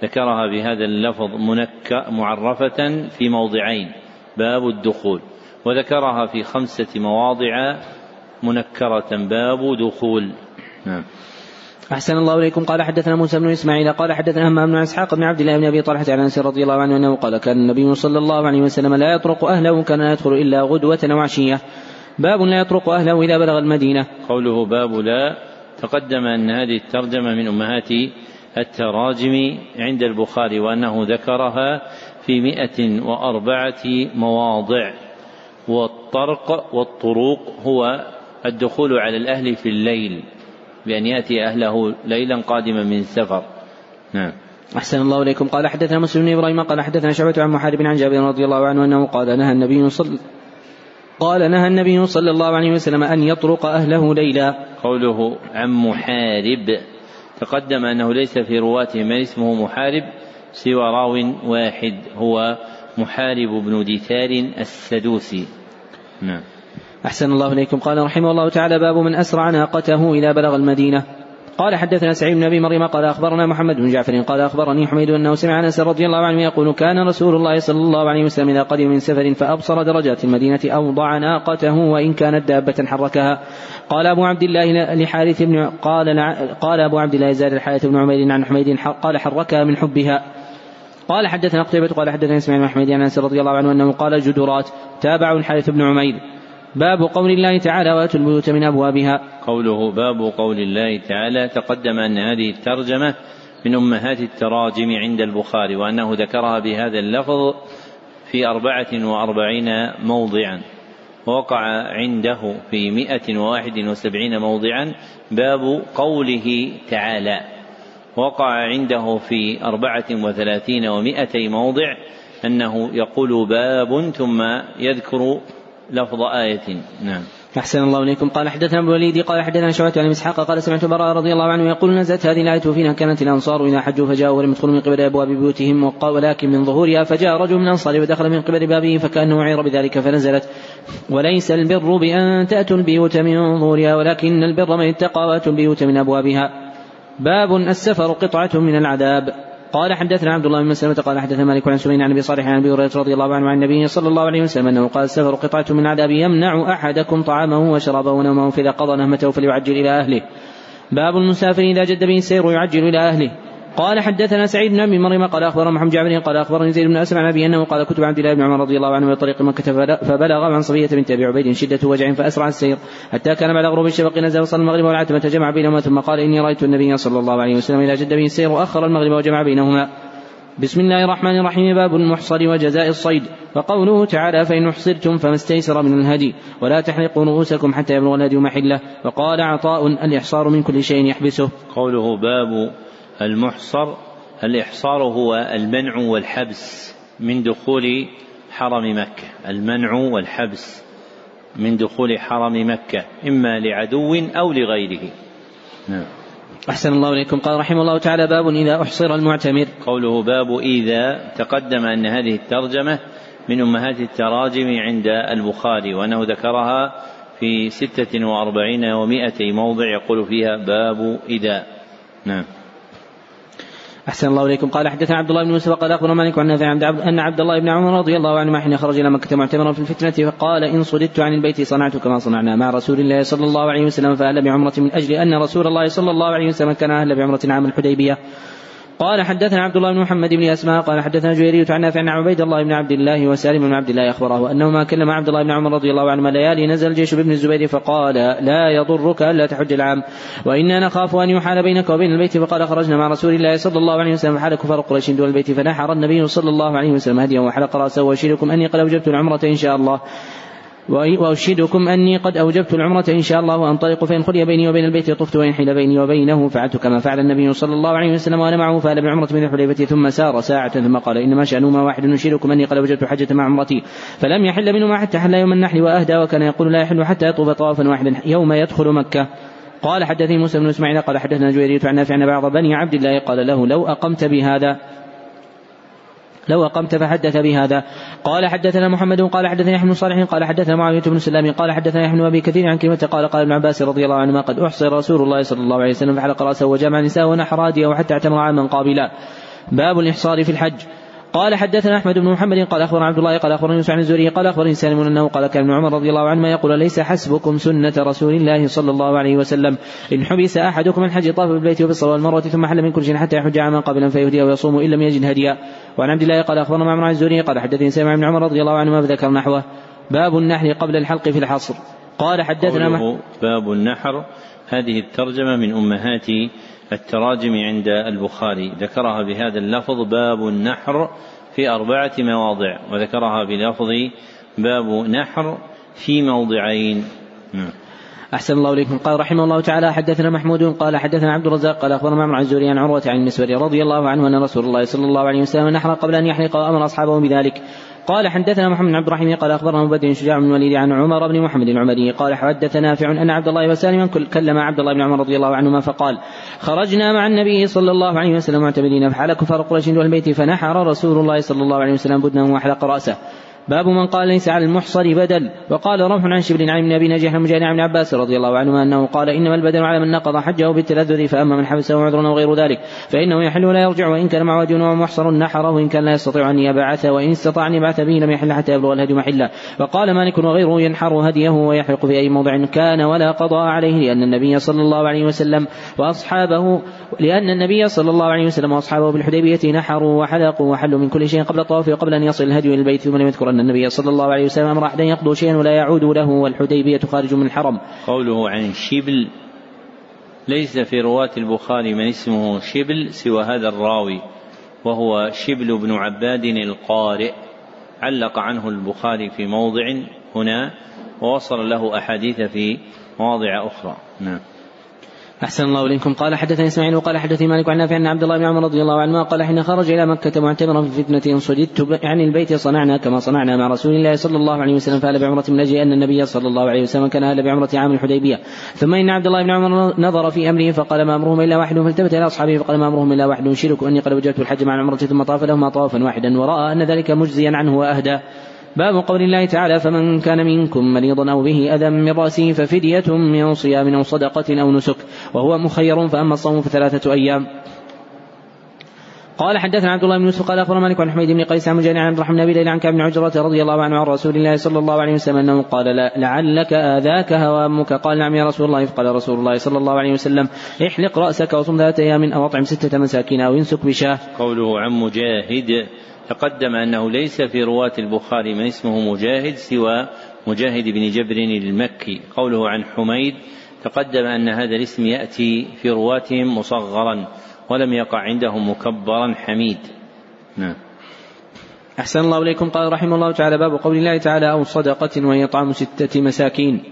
ذكرها بهذا اللفظ منك معرفة في موضعين باب الدخول وذكرها في خمسة مواضع منكرة باب دخول. نعم. أحسن الله إليكم. قال حدثنا موسى بن إسماعيل قال حدثنا همام بن إسحاق بن عبد الله بن أبي طلحة عن أنس رضي الله عنه أنه قال كان النبي صلى الله عليه وسلم لا يطرق أهله كان لا يدخل إلا غدوة وعشية. باب لا يطرق أهله إذا بلغ المدينة. قوله باب لا تقدم أن هذه الترجمة من أمهات التراجم عند البخاري وأنه ذكرها في مئة وأربعة مواضع. والطرق والطروق هو الدخول على الأهل في الليل بأن يأتي أهله ليلا قادما من سفر نعم. أحسن الله إليكم. قال حدثنا مسلم بن إبراهيم قال حدثنا شعبة عن محارب عن جابر رضي الله عنه أنه قال نهى النبي صلى قال نهى النبي صلى الله عليه وسلم أن يطرق أهله ليلا. قوله عن محارب تقدم أنه ليس في رواته من اسمه محارب سوى راو واحد هو محارب بن دثار السدوسي. نعم. أحسن الله إليكم. قال رحمه الله تعالى باب من أسرع ناقته إذا بلغ المدينة. قال حدثنا سعيد بن أبي مريم قال أخبرنا محمد بن جعفر قال أخبرني حميد انه سمع أنس رضي الله عنه يقول كان رسول الله صلى الله عليه وسلم إذا قدم من سفر فأبصر درجات المدينة أوضع ناقته وإن كانت دابة حركها. قال أبو عبد الله لحارث بن قال قال أبو عبد الله زاد الحارث بن عمير عن حميد قال حركها من حبها. قال حدثنا قتيبة قال حدثنا إسماعيل بن حميد عن أنس رضي الله عنه أنه قال جدرات. تابعوا الحارث بن عمير. باب قول الله تعالى وآتوا البيوت من أبوابها. قوله باب قول الله تعالى تقدم أن هذه الترجمة من أمهات التراجم عند البخاري وأنه ذكرها بهذا اللفظ في أربعة وأربعين موضعا. ووقع عنده في مئة وواحد وسبعين موضعا باب قوله تعالى. وقع عنده في أربعة وثلاثين ومائتي موضع أنه يقول باب ثم يذكر لفظ آية. نعم. أحسن الله إليكم. قال حدثنا أبو الوليد قال حدثنا شعبة عن إسحاق قال سمعت براء رضي الله عنه يقول نزلت هذه الآية فينا كانت الأنصار إذا حجوا فجاءوا ولم يدخلوا من قبل أبواب بيوتهم ولكن من ظهورها فجاء رجل من الأنصار ودخل من قبل بابه فكأنه عير بذلك فنزلت وليس البر بأن تأتوا البيوت من ظهورها ولكن البر من اتقى وأتوا البيوت من أبوابها. باب السفر قطعة من العذاب. قال حدثنا عبد الله بن مسلمة قال حدثنا مالك عن سليمان عن أبي صالح عن أبي هريرة رضي الله عنه عن النبي صلى الله عليه وسلم أنه قال السفر قطعة من عذاب يمنع أحدكم طعامه وشرابه ونومه فإذا قضى نهمته فليعجل إلى أهله. باب المسافر إذا جد به السير يعجل إلى أهله. قال حدثنا سعيد بن ابي مريم قال أخبرنا محمد جابر قال أخبرني زيد بن أسلم عن أبي أنه قال كتب عبد الله بن عمر رضي الله عنه بطريق مكة فبلغ عن صفيه بنت أبي عبيد شدة وجع فأسرع السير حتى كان بعد غروب الشفق نزل وصلى المغرب والعتمه جمع بينهما ثم قال إني رأيت النبي صلى الله عليه وسلم اذا جد به السير وأخر المغرب وجمع بينهما. بسم الله الرحمن الرحيم باب المحصر وجزاء الصيد. وقوله تعالى فإن أحصرتم فما استيسر من الهدي ولا تحرقوا رؤوسكم حتى يبلغ الهدي محله. وقال عطاء الإحصار من كل شيء يحبسه. قوله باب المحصر الإحصار هو المنع والحبس من دخول حرم مكة. المنع والحبس من دخول حرم مكة إما لعدو أو لغيره. نعم. أحسن الله إليكم. قال رحمه الله تعالى باب إذا أحصر المعتمر. قوله باب إذا تقدم أن هذه الترجمة من أمهات التراجم عند البخاري وأنه ذكرها في ستة وأربعين ومائتي موضع يقول فيها باب إذا. نعم. أحسن الله إليكم. قال حدثنا عبد الله بن يوسف قال أخبر مالك عن نافع أن عبد الله بن عمر رضي الله عنهما حين خرج إلى مكة معتمرا في الفتنة فقال إن صددت عن البيت صنعت كما صنعنا مع رسول الله صلى الله عليه وسلم فأهل بعمرة من أجل أن رسول الله صلى الله عليه وسلم كان أهل بعمرة عام الحديبية. قال حدثنا عبد الله بن محمد بن أسماء قال حدثنا جويرية عن نافع عن عبيد الله بن عبد الله وسالم بن عبد الله أخبره أنهما كلم عبد الله بن عمر رضي الله عنهما ليالي نزل الجيش بابن الزبير فقال لا يضرك ألا تحج العام وإنا نخاف أن يحال بينك وبين البيت. فقال خرجنا مع رسول الله صلى الله عليه وسلم فحال كفار قريش دون البيت فنحر النبي صلى الله عليه وسلم هديا وحلق رأسه وأشيركم أني قد أوجبت العمرة إن شاء الله. وأشهدكم أني قد أوجبت العمرة إن شاء الله وأنطلق فإن خلي بيني وبين البيت طفت وإن حيل بيني وبينه فعلت كما فعل النبي صلى الله عليه وسلم وأنا معه فأل بالعمرة من الحليفة ثم سار ساعة ثم قال إنما شأنهما واحد أشهدكم أني قد أوجبت حجة مع عمرتي. فلم يحل منهما حتى حل يوم النحل وأهدى وكان يقول لا يحل حتى يطوف طوافا واحدا يوم يدخل مكة. قال حدثني موسى بن إسماعيل قال حدثنا جويرية عن نافع أن بعض بني عبد الله قال له لو أقمت بهذا لو أقمت فحدث بهذا قال حدثنا محمد قال حدثنا يحيى بن صالح قال حدثنا معاوية بن سلام قال حدثنا يحيى بن أبي كثير عن كلمة قال قال ابن عباس رضي الله عنهما قد أحصر رسول الله صلى الله عليه وسلم فحلق رأسه وجمع نساءه ونحر هاديه وحتى اعتمر عاما قابلا. باب الإحصار في الحج. قال حدثنا أحمد بن محمد قال أخبرنا عبد الله قال أخبرنا يوسف عن الزهري قال أخبرني سالم أنه قال كان ابن عمر رضي الله عنهما يقول ليس حسبكم سنة رسول الله صلى الله عليه وسلم. إن حبس أحدكم الحج طاف بالبيت وبالصلاة والمروة ثم حل من كل شيء حتى يحج عاما قبلا فيهدي ويصوم ان لم يجد هديا. وعن عبد الله قال أخبرنا معمر عن الزهري قال حدثني سالم بن عمر رضي الله عنهما فذكر نحوه. باب النحر قبل الحلق في الحصر. قال حدثنا باب النحر. هذه الترجمة من امهات التراجم عند البخاري. ذكرها بهذا اللفظ باب النحر في أربعة مواضع وذكرها بلفظ باب نحر في موضعين. نعم. أحسن الله إليكم. قال رحمه الله تعالى حدثنا محمود قال حدثنا عبد الرزاق قال أخبرنا معمر عن الزهري عن عروة عن المسوري رضي الله عنه أن رسول الله صلى الله عليه وسلم نحر قبل أن يحلق وأمر أصحابه بذلك. قال حدثنا محمد بن عبد الرحيم قال أخبرنا مبدل شجاع بن الوليد عن عمر بن محمد العمري قال حدث نافع أن عبد الله وسالما كلم عبد الله بن عمر رضي الله عنهما فقال خرجنا مع النبي صلى الله عليه وسلم معتمدين فحال كفار قريش دون البيت فنحر رسول الله صلى الله عليه وسلم بدنه وأحلق رأسه باب من قال ليس على المحصر بدل. وقال رمح عن شبل عن ابن أبي نجيح المجاهد عن عباس رضي الله عنهما أنه قال إنما البدل على من نقض حجه بالتلذذ فأما من حبسه عذرا أو غير ذلك فإنه يحل ولا يرجع وإن كان مع وجه ومحصر نحره وإن كان لا يستطيع أن يبعث وإن استطاع أن يبعث به لم يحل حتى يبلغ الهدي محله وقال مالك وغيره ينحر هديه ويحرق في أي موضع كان ولا قضاء عليه لأن النبي صلى الله عليه وسلم وأصحابه لأن النبي صلى الله عليه وسلم وأصحابه بالحديبية نحروا وحلقوا وحلوا من كل شيء قبل الطواف وقبل أن يصل الهدي إلى البيت ثم لم يذكر أن النبي صلى الله عليه وسلم أمر أحدا يقضوا شيئا ولا يعود له والحديبية خارج من الحرم. قوله عن شبل ليس في رواة البخاري من اسمه شبل سوى هذا الراوي وهو شبل بن عباد القارئ. علق عنه البخاري في موضع هنا ووصل له أحاديث في مواضع أخرى. نعم. أحسن الله إليكم. قال حدثني إسماعيل وقال حدثني مالك عن نافع أن عبد الله بن عمر رضي الله عنهما قال حين خرج إلى مكة معتمرا في فتنة صددت عن البيت صنعنا كما صنعنا مع رسول الله صلى الله عليه وسلم فأهل بعمرة من أجل أن النبي صلى الله عليه وسلم كان أهل بعمرة عام الحديبية. ثم إن عبد الله بن عمر نظر في أمره فقال ما أمرهم إلا واحد فالتفت إلى أصحابه فقال ما أمرهم إلا واحد شرك أني قد وجدت الحج مع العمرة ثم طاف لهما طوافا واحدا ورأى أن ذلك مجزيا عنه وأهدى. باب قول الله تعالى فمن كان منكم مريضا أو به أذى من رأسه ففدية من صيام أو صدقة أو نسك وهو مخير فأما الصوم فثلاثة أيام قال حدثنا عبد الله بن يوسف قال أخبرنا مالك عن حميد بن قيس عن مجاني عن الرحمن بن عن كعب بن عجرة رضي الله عنه عن رسول الله صلى الله عليه وسلم أنه قال لعلك آذاك هوامك قال نعم يا رسول الله قال رسول الله صلى الله عليه وسلم احلق رأسك وصم ثلاثة أيام أو أطعم ستة مساكين أو انسك بشاة. قوله عن مجاهد تقدم أنه ليس في رواة البخاري من اسمه مجاهد سوى مجاهد بن جبر المكي. قوله عن حميد تقدم أن هذا الاسم يأتي في رواتهم مصغرا ولم يقع عندهم مكبرا حميد. نعم. أحسن الله إليكم. قال رحمه الله تعالى باب قول الله تعالى أو صدقة وهي طعام ستة مساكين.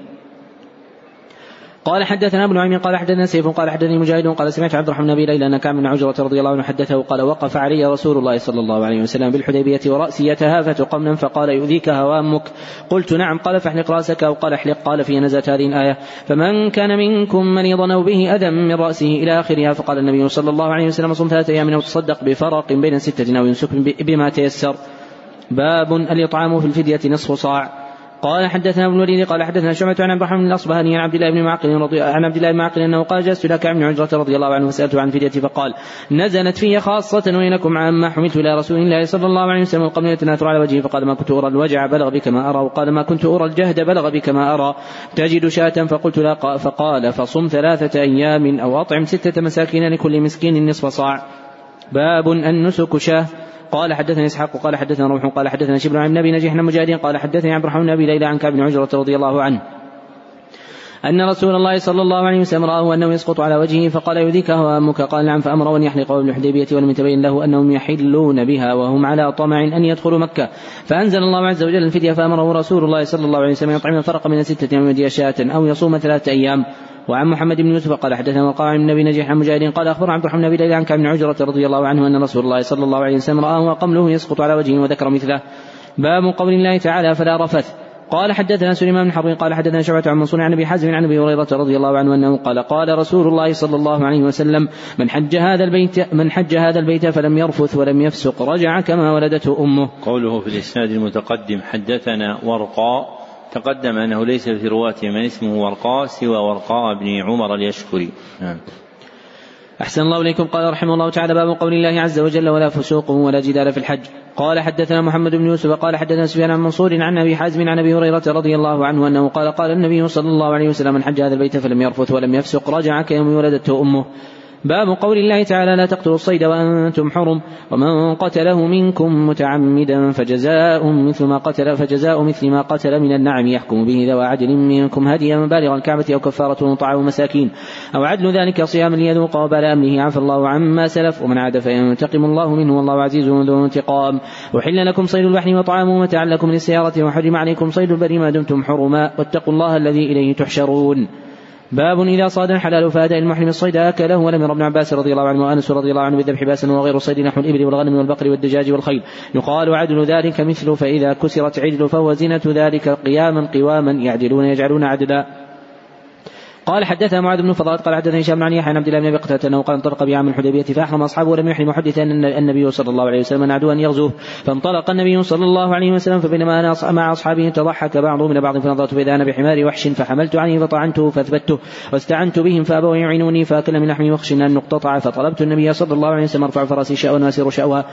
قال حدثنا ابن عمي قال حدثنا سيف قال حدثني مجاهد قال سمعت عبد الرحمن بن ليلى أن كان من عجرة رضي الله عنه حدثه قال وقف علي رسول الله صلى الله عليه وسلم بالحديبية ورأسي يتهافت قمنا فقال يؤذيك هوامك قلت نعم. قال فاحلق رأسك. أو قال احلق. قال في نزلت هذه الآية. فمن كان منكم مريضا أو به أذى من رأسه إلى آخرها؟ فقال النبي صلى الله عليه وسلم صم ثلاثة أيام أو تصدق بفرق بين ستة أو ينسك بما تيسر. باب الإطعام في الفدية نصف صاع. قال حدثنا ابن الوليد قال حدثنا شعبة عن عبد الرحمن الأصبهاني عن عبد الله بن معقل رضي عن عبد الله بن معقل أنه قال جلست لك عن عجرة رضي الله عنه فسالته عن فديتي فقال نزلت في خاصة وينكم عما حملت إلى رسول الله صلى الله عليه وسلم والقمل يتناثر على وجهه فقال ما كنت أرى الوجع بلغ بك ما أرى وقال ما كنت أرى الجهد بلغ بك ما أرى تجد شاة فقلت لا فقال فصم ثلاثة أيام أو أطعم ستة مساكين لكل مسكين نصف صاع باب النسك شاة قال حدثني إسحاق قال حدثنا روح قال حدثنا شبر عن النبي نجيح مجاهد قال حدثني عبد الرحمن بن ليلى عن كعب بن عجرة رضي الله عنه. أن رسول الله صلى الله عليه وسلم رآه أنه يسقط على وجهه فقال يذيك هوامك قال نعم فأمر أن يحلق ابن الحديبية ولم يتبين له أنهم يحلون بها وهم على طمع أن يدخلوا مكة. فأنزل الله عز وجل الفدية فأمره رسول الله صلى الله عليه وسلم يطعم الفرق من ستة يوم شاة أو يصوم ثلاثة أيام. وعن محمد بن يوسف قال حدثنا وقال عن النبي نجيح عن مجاهد قال اخبر عبد الرحمن بن عن كعب بن عجرة رضي الله عنه أن رسول الله صلى الله عليه وسلم رآه وقمله يسقط على وجهه وذكر مثله باب قول الله تعالى فلا رفث قال حدثنا سليمان بن حرب قال حدثنا شعبة عن منصور عن أبي حازم عن أبي هريرة رضي الله عنه أنه قال قال رسول الله صلى الله عليه وسلم من حج هذا البيت من حج هذا البيت فلم يرفث ولم يفسق رجع كما ولدته أمه. قوله في الإسناد المتقدم حدثنا ورقاء تقدم أنه ليس في رواته من اسمه ورقاء سوى ورقاء بن عمر اليشكري نعم. أحسن الله إليكم. قال رحمه الله تعالى باب قول الله عز وجل ولا فسوق ولا جدال في الحج قال حدثنا محمد بن يوسف قال حدثنا سفيان عن منصور عن أبي حازم عن أبي هريرة رضي الله عنه أنه قال قال النبي صلى الله عليه وسلم من حج هذا البيت فلم يرفث ولم يفسق رجع كيوم ولدته أمه باب قول الله تعالى لا تقتلوا الصيد وأنتم حرم ومن قتله منكم متعمدا فجزاء مثل ما قتل فجزاء مثل ما قتل من النعم. يحكم به ذوى عدل منكم هديا بالغ الكعبة أو كفارة طعام مساكين أو عدل ذلك صيام ليذوق وبال أمره. عفى الله عما سلف ومن عاد فينتقم الله منه والله عزيز ذو انتقام. وحل لكم صيد البحر وطعامه متاعا لكم للسيارة وحرم عليكم صيد البر ما دمتم حرما. واتقوا الله الذي إليه تحشرون. باب إذا صاد الحلال فأدى المحرم الصيد أكله. ولم ير ابن عباس رضي الله عنه وأنس رضي الله عنه بالذبح باسا وغير الصيد نحو الإبل والغنم والبقر والدجاج والخيل. يقال عدل ذلك مثل فإذا كسرت عدل فهو زينة ذلك قياما قواما يعدلون يجعلون عدلا. قال حدثنا معاذ بن فضال قال حدثني هشام عن يحيى عبد الله بن أبي قتاده أنه قال انطلق بعام الحديبية فأحرم أصحابه ولم يحرم حدث أن النبي صلى الله عليه وسلم نعدوا أن يغزوه. فانطلق النبي صلى الله عليه وسلم فبينما أنا مع أصحابه تضحك بعضهم إلى بعض فنظرت فإذا أنا بحمار وحش فحملت عليه فطعنته فاثبته واستعنت بهم فأبوا يعينوني فأكل من لحمي وخشنا أن نقتطع فطلبت النبي صلى الله عليه وسلم أرفع فرسي شاء واسير شاء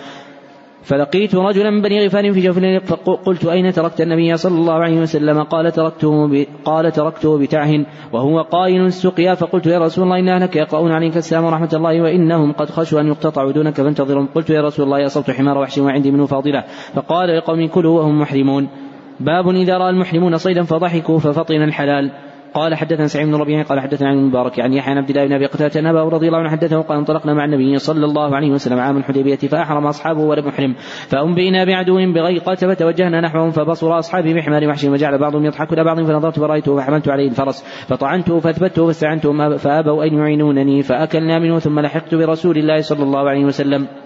فلقيت رجلا من بني غفار في جوف فقلت أين تركت النبي صلى الله عليه وسلم؟ قال تركته ب... قال تركته بتعه وهو قائل السقيا فقلت يا رسول الله إن أهلك يقرؤون عليك السلام ورحمة الله وإنهم قد خشوا أن يقتطعوا دونك فانتظرهم. قلت يا رسول الله أصبت حمار وحش وعندي منه فاضلة. فقال لقوم كلوا وهم محرمون. باب إذا رأى المحرمون صيدا فضحكوا ففطن الحلال. قال حدثنا سعيد بن ربيع قال حدثنا عن المبارك عن يحيى عبد الله بن أبي قتادة ان اباه رضي الله عنه حدثه قال انطلقنا مع النبي صلى الله عليه وسلم عام الحديبية فأحرم أصحابه ولم يحرم فانبئنا بعدو بغيقة فتوجهنا نحوهم فبصر أصحابي بحمار وحش وجعل بعضهم يضحك إلى بعض فنظرت فرأيته فحملت عليه الفرس فطعنته فاثبته فاستعنتهم فأبوا أن يعينونني فأكلنا منه ثم لحقت برسول الله صلى الله عليه وسلم.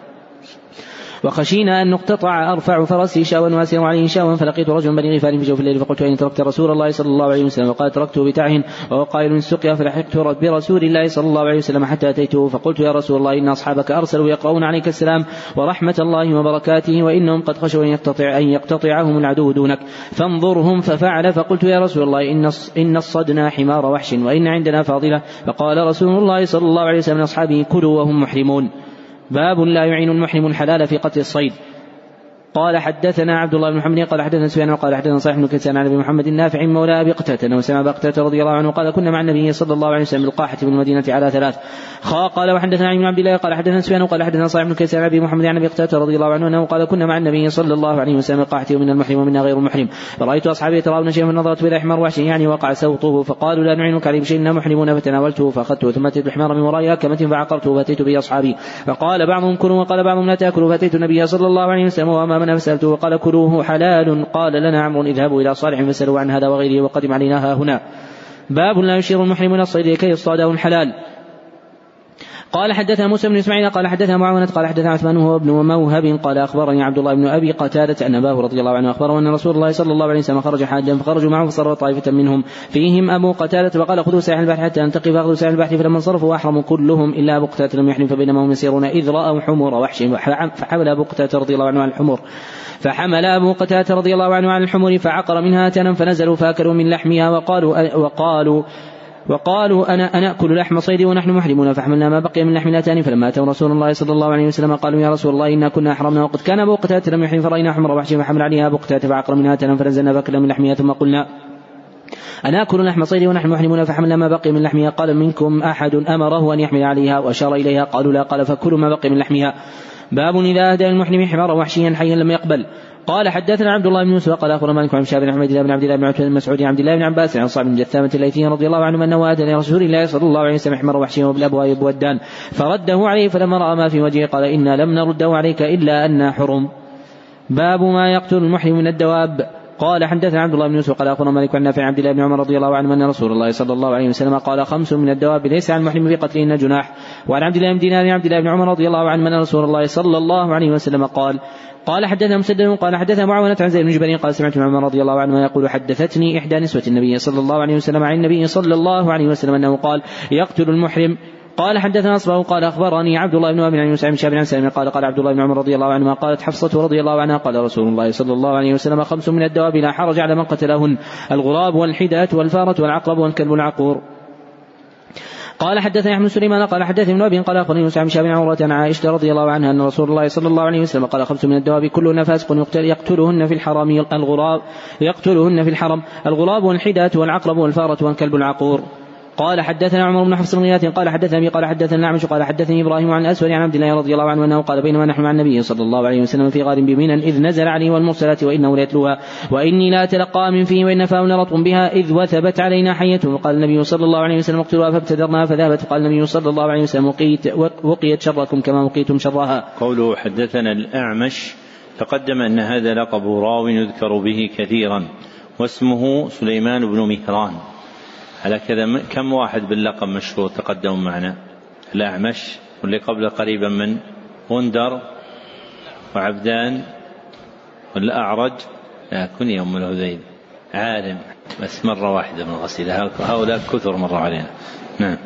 وخشينا أن نقتطع أرفع فرسي شاوا واسرا عليه شاوا فلقيت رجلا بني غفار في جوف الليل فقلت أين تركت رسول الله صلى الله عليه وسلم؟ وقال تركته بتعه وهو قائل من سقيا فلحقت برسول الله صلى الله عليه وسلم حتى أتيته. فقلت يا رسول الله إن أصحابك أرسلوا يقرؤون عليك السلام ورحمة الله وبركاته وإنهم قد خشوا أن يقتطع أن يقتطعهم العدو دونك. فانظرهم ففعل فقلت يا رسول الله إن إن الصدنا حمار وحش وإن عندنا فاضلة. فقال رسول الله صلى الله عليه وسلم أصحابه كلوا وهم محرمون. باب لا يعين المحرم الحلال في قتل الصيد. قال حدثنا عبد الله بن محمد قال حدثنا سفيان قال حدثنا صالح بن كيسان عن أبي محمد النافع مولى أبي قتادة أنه سمع أبا قتادة رضي الله عنه قال كنا مع النبي صلى الله عليه وسلم بالقاحه بالمدينة على ثلاث خا قال وحدثنا عن عبد الله قال حدثنا سفيان قال حدثنا صالح بن كيسان عن أبي محمد عن أبي قتادة رضي الله عنه أنه قال كنا مع النبي صلى الله عليه وسلم بالقاحه ومن المحرم ومنا غير المحرم. فرايت أصحابي يتراءون شيئا فنظرت إلى حمار وحش يعني وقع سوطه فقالوا لا نعينك عليه بشيء إنا محرمون فتناولته فأخذته ثم أتيت الحمار من ورائي كمة فعقرته فأتيت به اصحابي فقال بعضهم كلوا. وقال بعضهم لا تأكلوا. فأتيت النبي صلى الله عليه وسلم وامامنا فسالته وقال كلوه حلال. قال لنا عمرو اذهبوا إلى صالح فاسألوا عن هذا وغيره وقدم علينا ها هنا. باب لا يشير المحرم إلى الصيد كي يصطاده الحلال. قال حدثنا موسى بن إسماعيل قال حدثنا معاونة قال حدثنا عثمان وهو ابن موهب. قال أخبرني عبد الله بن أبي قتادة ان أباه رضي الله عنه أخبره أن رسول الله صلى الله عليه وسلم خرج حاجا فخرجوا معه فصار طائفة منهم. فيهم أبو قتادة فقال خذوا ساحل البحر حتى أنتقي فأخذوا ساحل البحر فلما انصرفوا وأحرموا كلهم إلا أبو قتادة لم يحرم فبينما هم يسيرون إذ رأوا حمر وحش فحمل أبو قتادة رضي الله عنه على الحمر فحمل أبو قتادة رضي الله عنه على الحمر فعقر منها تنا فنزلوا فأكلوا من لحمها وقالوا وقالوا وقالوا أنا أنا أكل لحم صيد ونحن محرمون فحملنا ما بقي من لحم الأتان فلما أتوا رسول الله صلى الله عليه وسلم قالوا يا رسول الله إنا كنا أحرمنا وقد كان أبو قتادة لم يحرم فرأينا حمر وحشي فحمل عليها أبو قتادة فعقر منها تنا فنزلنا فأكل من لحمها ثم قلنا أنا أكل لحم صيد ونحن محرمون فحملنا ما بقي من لحمها قال منكم أحد أمره أن يحمل عليها وأشار إليها قالوا لا قال فكلوا ما بقي من لحمها. باب إذا أهدى المحرم حمار وحشيا حيا لم يقبل. قال حدثنا عبد الله بن يوسف قال أخبرنا مالك عن شاب بن احمد بن عبد الله بن عبد المسعود عبد الله بن عباس عن صعب بن جثامة الليثي رضي الله عنه أنه آتى لرسول الله صلى الله عليه وسلم حمار وحشيا وبالأبواب والدان فرده عليه فلما رأى ما في وجهه قال إنا لم نرده عليك إلا أنا حرم. باب ما يقتل المحرم من الدواب. قال حدثنا عبد الله بن يوسف قال أخبرنا مالك عن نافع عبد الله بن عمر رضي الله عنه أن رسول الله صلى الله عليه وسلم قال خمس من الدواب ليس على المحرم في قتلهن جناح. وعن عبد الله بن دينار عبد الله بن عمر رضي الله عنه أن رسول الله صلى الله عليه وسلم قال قال حدثنا مسدد قال حدثنا معاونة عن زيد بن جبير قال سمعت عمر رضي الله عنه يقول حدثتني إحدى نسوة النبي صلى الله عليه وسلم عن النبي صلى الله عليه وسلم أنه قال يقتل المحرم. قال حدثنا اصبه قال أخبرني عبد الله بن أبي عن يوسف بن عن سلمة قال قال عبد الله بن عمر رضي الله عنهما قالت حفصة رضي الله عنها قال رسول الله صلى الله عليه وسلم خمس من الدواب لا حرج على من قتلهن الغراب والحداة والفارة والعقرب والكلب العقور. قال حدثني أحمد سليمان قال حدثني ابن أبي قال أخبرني موسى بن شهاب عروة عن عائشة رضي الله عنها أن رسول الله صلى الله عليه وسلم قال خمس من الدواب كلهن فاسق يقتل يقتلهن في الحرم الغراب يقتلهن في الحرم الغراب والحداة والعقرب والفأرة والكلب العقور. قال حدثنا عمر بن حفص بن غياث قال حدثنا أبي قال حدثنا الأعمش قال حدثني إبراهيم عن اسود عن عبد الله رضي الله عنه أنه قال بينما نحن مع النبي صلى الله عليه وسلم في غار بمنى إذ نزل عليه والمرسلات وإنه ليتلوها. وإني لا اتلقى من فيه وإن فاه لرطب بها إذ وثبت علينا حية. وقال النبي صلى الله عليه وسلم اقتلوها فابتدرناها فذهبت وقال النبي صلى الله عليه وسلم وقيت وقيت شركم كما وقيتم شرها. قوله حدثنا الأعمش تقدم أن هذا لقب راو يذكر به كثيرا واسمه سليمان بن مهران. على كذا كم واحد باللقب مشهور تقدم معنا؟ الأعمش واللي قبله قريبا من غندر وعبدان والأعرج. لا كن يوم الهذيل عالم. بس مرة واحدة من الغسيلة هؤلاء كثر مرة علينا. نعم.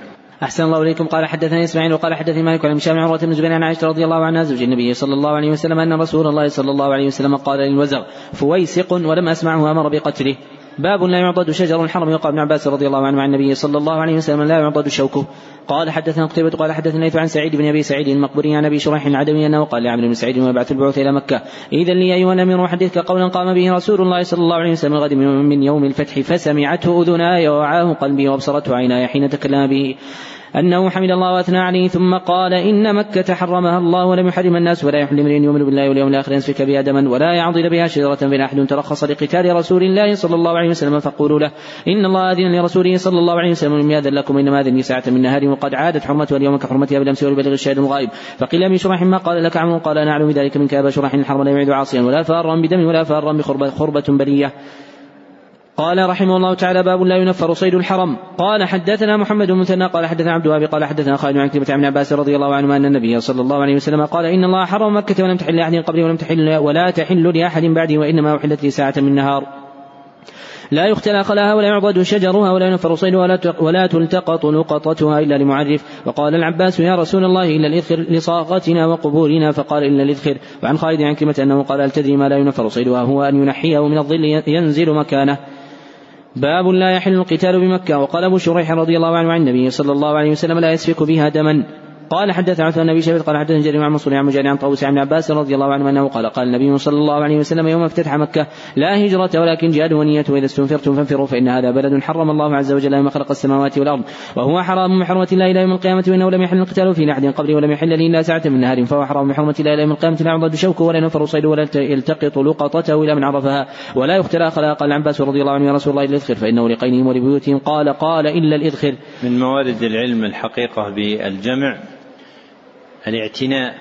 أحسن الله إليكم. قال حدثني إسماعيل وقال حدثني مالك عن هشام عروة بن زبير عن عائشة رضي الله عنها زوج النبي صلى الله عليه وسلم أن رسول الله صلى الله عليه وسلم قال للوزغ فويسق ولم أسمعه أمر بقتله. باب لا يعضد شجر الحرم يقال ابن عباس رضي الله عنه عن النبي صلى الله عليه وسلم لا يعضد شوكه. قال حدثنا قتيبة قال حدثنا ليث عن سعيد بن أبي سعيد المقبري عن أبي شريح العدوي أنه قال لعمرو بن سعيد ويبعث البعوث إلى مكة. اذا لي أيها الأمير أحدثك قولا قام به رسول الله صلى الله عليه وسلم غد من يوم الفتح فسمعته أذناي ووعاه قلبي وأبصرته عيناي حين تكلم به. أنه حمد الله وأثنى عليه ثم قال إن مكة حرمها الله ولم يحرم الناس ولا يحل امرئ يؤمن بالله واليوم الآخر يسفك بها دما ولا يعضل بها شجرة بين أحد ترخص لقتال رسول الله صلى الله عليه وسلم فقولوا له إن الله أذن لرسوله صلى الله عليه وسلم لم يأذن لكم إنما أذن ساعة من نهار وقد عادت حرمتها اليوم كحرمتها بالأمس ولبلغ الشاهد الغائب. فقيل أبي شرح ما قال لك عمرو؟ قال أنا أعلم ذلك منك أبا شرح الحرم لا يعيد عاصيا ولا فارا بدم ولا فارا بخربة بلية. قال رحمه الله تعالى باب لا ينفر صيد الحرم. قال حدثنا محمد بن مثنى قال حدثنا عبد الوهاب قال حدثنا خالد عن كلمة عن عباس رضي الله عنه أن النبي صلى الله عليه وسلم قال إن الله حرم مكة ولم تحل لأحد قبلي ولم تحل ولا تحل لأحد بعدي وإنما أحلت لي ساعة من نهار. لا يختلى خلاها ولا يعضد شجرها ولا ينفر صيدها ولا تلتقط لقطتها إلا لمعرف. وقال العباس يا رسول الله إلا الإذخر لصاغتنا وقبورنا. فقال إلا الإذخر. وعن خالد عن كلمة أنه قال هل تدري ما لا ينفر صيدها هو أن ينحيه من الظل ينزل مكانه. باب لا يحل القتال بمكة. وقال أبو شريح رضي الله عنه عن النبي صلى الله عليه وسلم لا يسفك بها دما. قال حدث عثمان بن شيبة قال حدثنا جرير عن منصور عن مجاهد عن طاووس عن عباس رضي الله عنه أنه قال قال النبي صلى الله عليه وسلم يوم افتتح مكة لا هجرة ولكن جهاد ونية وإذا استنفرتم فانفروا فإن هذا بلد حرم الله عز وجل يوم خلق السماوات والأرض وهو حرام من حرمة الله إلى يوم القيامة وإنه لم يحل القتال في احد قبله ولم يحل لي إلا ساعة من نهار فهو حرام من حرمة الله إلى يوم القيامة لا يعضد شوكه ولا ينفر صيده ولا يلتقط لقطته إلى من عرفها ولا يختلى خلا قال العباس رضي الله عنه يا رسول الله الاذخر فإنه لقينهم ولبيوتهم قال قال إلا الاذخر من موارد العلم الحقيقة بالجمع الاعتناء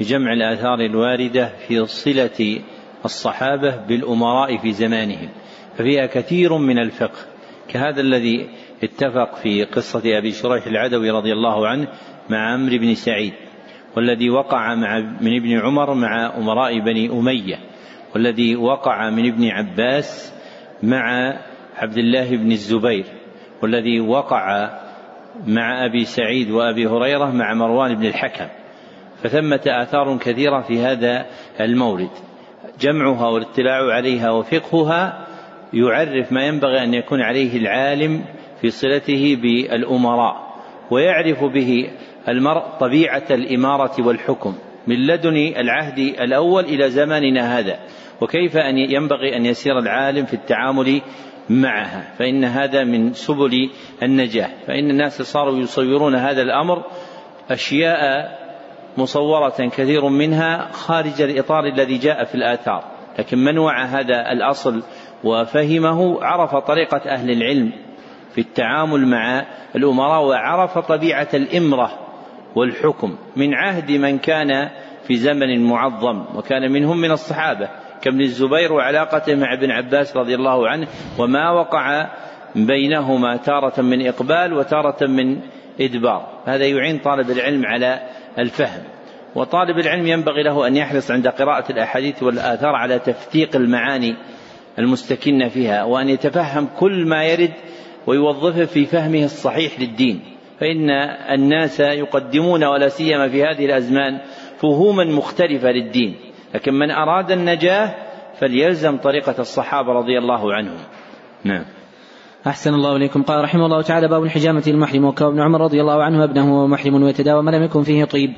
بجمع الآثار الواردة في صلة الصحابة بالأمراء في زمانهم ففيها كثير من الفقه. كهذا الذي اتفق في قصة أبي شريح العدوي رضي الله عنه مع عمرو بن سعيد والذي وقع مع من ابن عمر مع أمراء بني أمية والذي وقع من ابن عباس مع عبد الله بن الزبير والذي وقع مع أبي سعيد وأبي هريرة مع مروان بن الحكم فثمة آثار كثيرة في هذا المورد. جمعها والاطلاع عليها وفقهها يعرف ما ينبغي أن يكون عليه العالم في صلته بالأمراء ويعرف به المرء طبيعة الإمارة والحكم من لدن العهد الأول إلى زماننا هذا وكيف أن ينبغي أن يسير العالم في التعامل معها فإن هذا من سبل النجاح. فإن الناس صاروا يصورون هذا الأمر أشياء مصورة كثير منها خارج الإطار الذي جاء في الآثار. لكن من وعى هذا الأصل وفهمه عرف طريقة أهل العلم في التعامل مع الأمراء وعرف طبيعة الإمرة والحكم. من عهد من كان في زمن معظم وكان منهم من الصحابة. كابن الزبير وعلاقته مع ابن عباس رضي الله عنه وما وقع بينهما تارة من إقبال وتارة من إدبار. هذا يعين طالب العلم على الفهم. وطالب العلم ينبغي له أن يحرص عند قراءة الأحاديث والآثار على تفتيق المعاني المستكنة فيها وأن يتفهم كل ما يرد ويوظفه في فهمه الصحيح للدين. فإن الناس يقدمون ولا سيما في هذه الأزمان فهوما مختلفة للدين. لكن من أراد النجاة فليلزم طريقة الصحابة رضي الله عنهم. نعم. أحسن الله إليكم. قال رحمه الله تعالى باب الحجامة المحرم وكان ابن عمر رضي الله عنه ابنه وهو محرم ويتداوى ما لم يكن فيه طيب.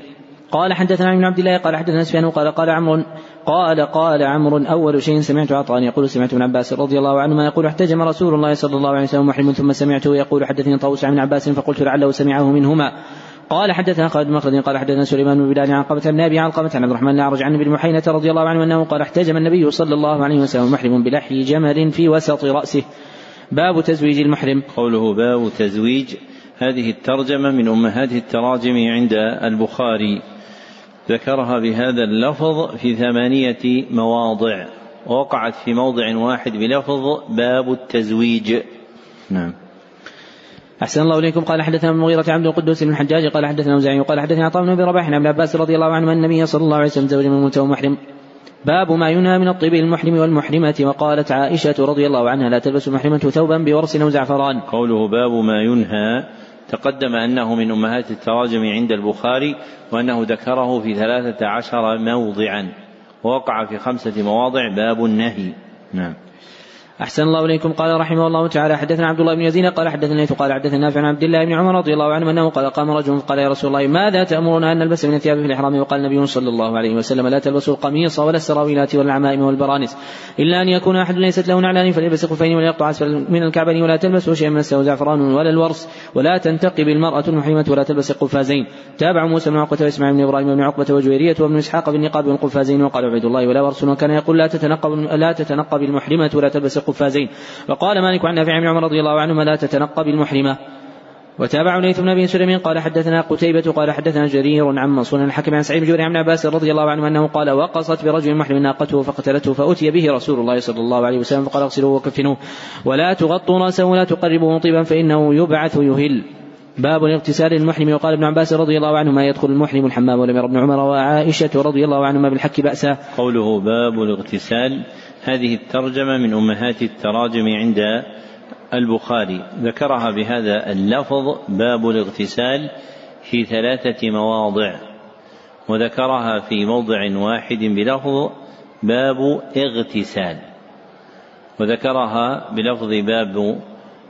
قال حدثنا ابن عبد الله قال حدثنا سفيان قال قال عمرو قال قال عمرو أول شيء سمعت عطاء يقول سمعت ابن عباس رضي الله عنهما يقول احتجم رسول الله صلى الله عليه وسلم محرم ثم سمعته يقول حدثني طاووس عن عباس فقلت لعله سمعه منهما. قال حدثنا خالد مخلد قال حدثنا سليمان بن بلال عن قبة بن أبي علقمة عن عبد الرحمن الاعرج عن ابن محينة رضي الله عنه أنه قال احتجم النبي صلى الله عليه وسلم محرم بلحي جمل في وسط رأسه. باب تزويج المحرم. قوله باب تزويج هذه الترجمة من أمهات التراجم عند البخاري. ذكرها بهذا اللفظ في ثمانية مواضع ووقعت في موضع واحد بلفظ باب التزويج. نعم. أحسن الله إليكم. قال حدثنا المغيرة عبد القدوس بن الحجاج قال حدثنا أوزاعي قال حدثنا عطاء بن أبي رباح عن ابن عباس رضي الله عنه أن النبي صلى الله عليه وسلم زوج من وهو محرم باب ما ينهى من الطيب للمحرم والمحرمة. وقالت عائشة رضي الله عنها لا تلبس المحرمة ثوبا بورس أو زعفران. قوله باب ما ينهى تقدم أنه من أمهات التراجم عند البخاري وأنه ذكره في ثلاثة عشر موضعا ووقع في خمسة مواضع. باب النهي. نعم. أحسن الله إليكم. قال رحمه الله تعالى حدثنا عبد الله بن يزيد قال حدثنا قال حدثنا نافع عن عبد الله بن عمر رضي الله عنه أنه قال قام رجل قال يا رسول الله ماذا تأمرنا أن نلبس من الثياب في الإحرام؟ وقال النبي صلى الله عليه وسلم لا تلبسوا القميص ولا السراويلات ولا العمائم والبرانس إلا أن يكون أحد ليست له نعلان فليلبس خفين وليقطع أسفل من الكعبين ولا تلبسوا شيئا من السوء زعفران ولا الورس ولا تنتقب المرأة المحرمة ولا تلبس القفازين تابع موسى بن عقبة وإسماعيل بن إبراهيم بن عقبة وجويرية وابن إسحاق بالنقاب والقفازين وقال عبيد الله ولا ورس وكان يقول لا تتنقب لا تتنقب المحرمة ولا تلبس القفازين. وقال مالك عن نافع عمر رضي الله عنهما لا تتنقب المحرمة. وتابع ليث بن أبي سليم قال حدثنا قتيبة قال حدثنا جرير عن منصور الحكم عن سعيد بن عن عباس رضي الله عنه أنه قال وقصت برجل محرم ناقته فقتلته فأتي به رسول الله صلى الله عليه وسلم فقال اغسلوه وكفنوه. ولا تغطوا رأسه ولا تقربوه طيبا فإنه يبعث يهل باب الاغتسال للمحرم وقال ابن عباس رضي الله عنهما يدخل المحرم الحمام ولم ابن عمر. وعائشة رضي الله عنهما بالحك بأسا. قوله باب الاغتسال هذه الترجمة من أمهات التراجم عند البخاري. ذكرها بهذا اللفظ باب الاغتسال في ثلاثة مواضع وذكرها في موضع واحد بلفظ باب اغتسال وذكرها بلفظ باب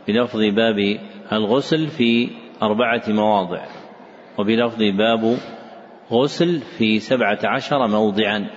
بلفظ باب الغسل في أربعة مواضع وبلفظ باب غسل في سبعة عشر موضعا.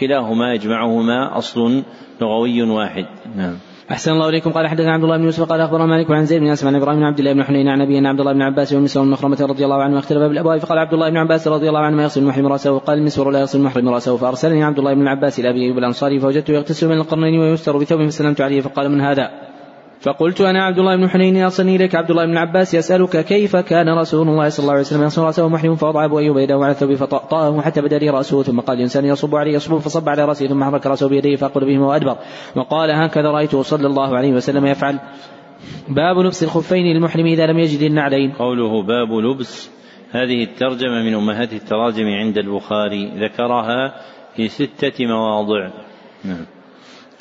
كلاهما يجمعهما أصل لغوي واحد. نعم. أحسن الله إليكم. قال حدثنا عبد الله بن يوسف قال أخبرنا مالك عن زيد بن أسمع عن إبراهيم بن عبد الله بن حنين عن أبي عبد الله بن عباس والمسور بن مخرمة رضي الله عنه اختلف بالأبواب فقال عبد الله بن عباس رضي الله عنه ما يغسل المحرم رأسه وقال المسور لا يغسل المحرم رأسه. فأرسلني عبد الله بن العباس إلى أبي أيوب الأنصاري فوجدته يغتسل من القرنين ويستر بثوب فسلمت عليه فقال من هذا؟ فقلت أنا عبد الله بن حنين ارسلني إليك عبد الله بن عباس يسألك كيف كان رسول الله صلى الله عليه وسلم يصل راسه محرم فوضع أبو أيوب يده على الثوب فطأطأه حتى بدأ لي رأسه ثم قال الانسان يصب عليه يصب فصب على راسه ثم حرك رأسه بيديه فاقول بهما وأدبر. وقال هكذا رايته صلى الله عليه وسلم يفعل. باب لبس الخفين للمحرم إذا لم يجد النعلين. قوله باب لبس. هذه الترجمة من أمهات التراجم عند البخاري. ذكرها في ستة مواضع. نعم.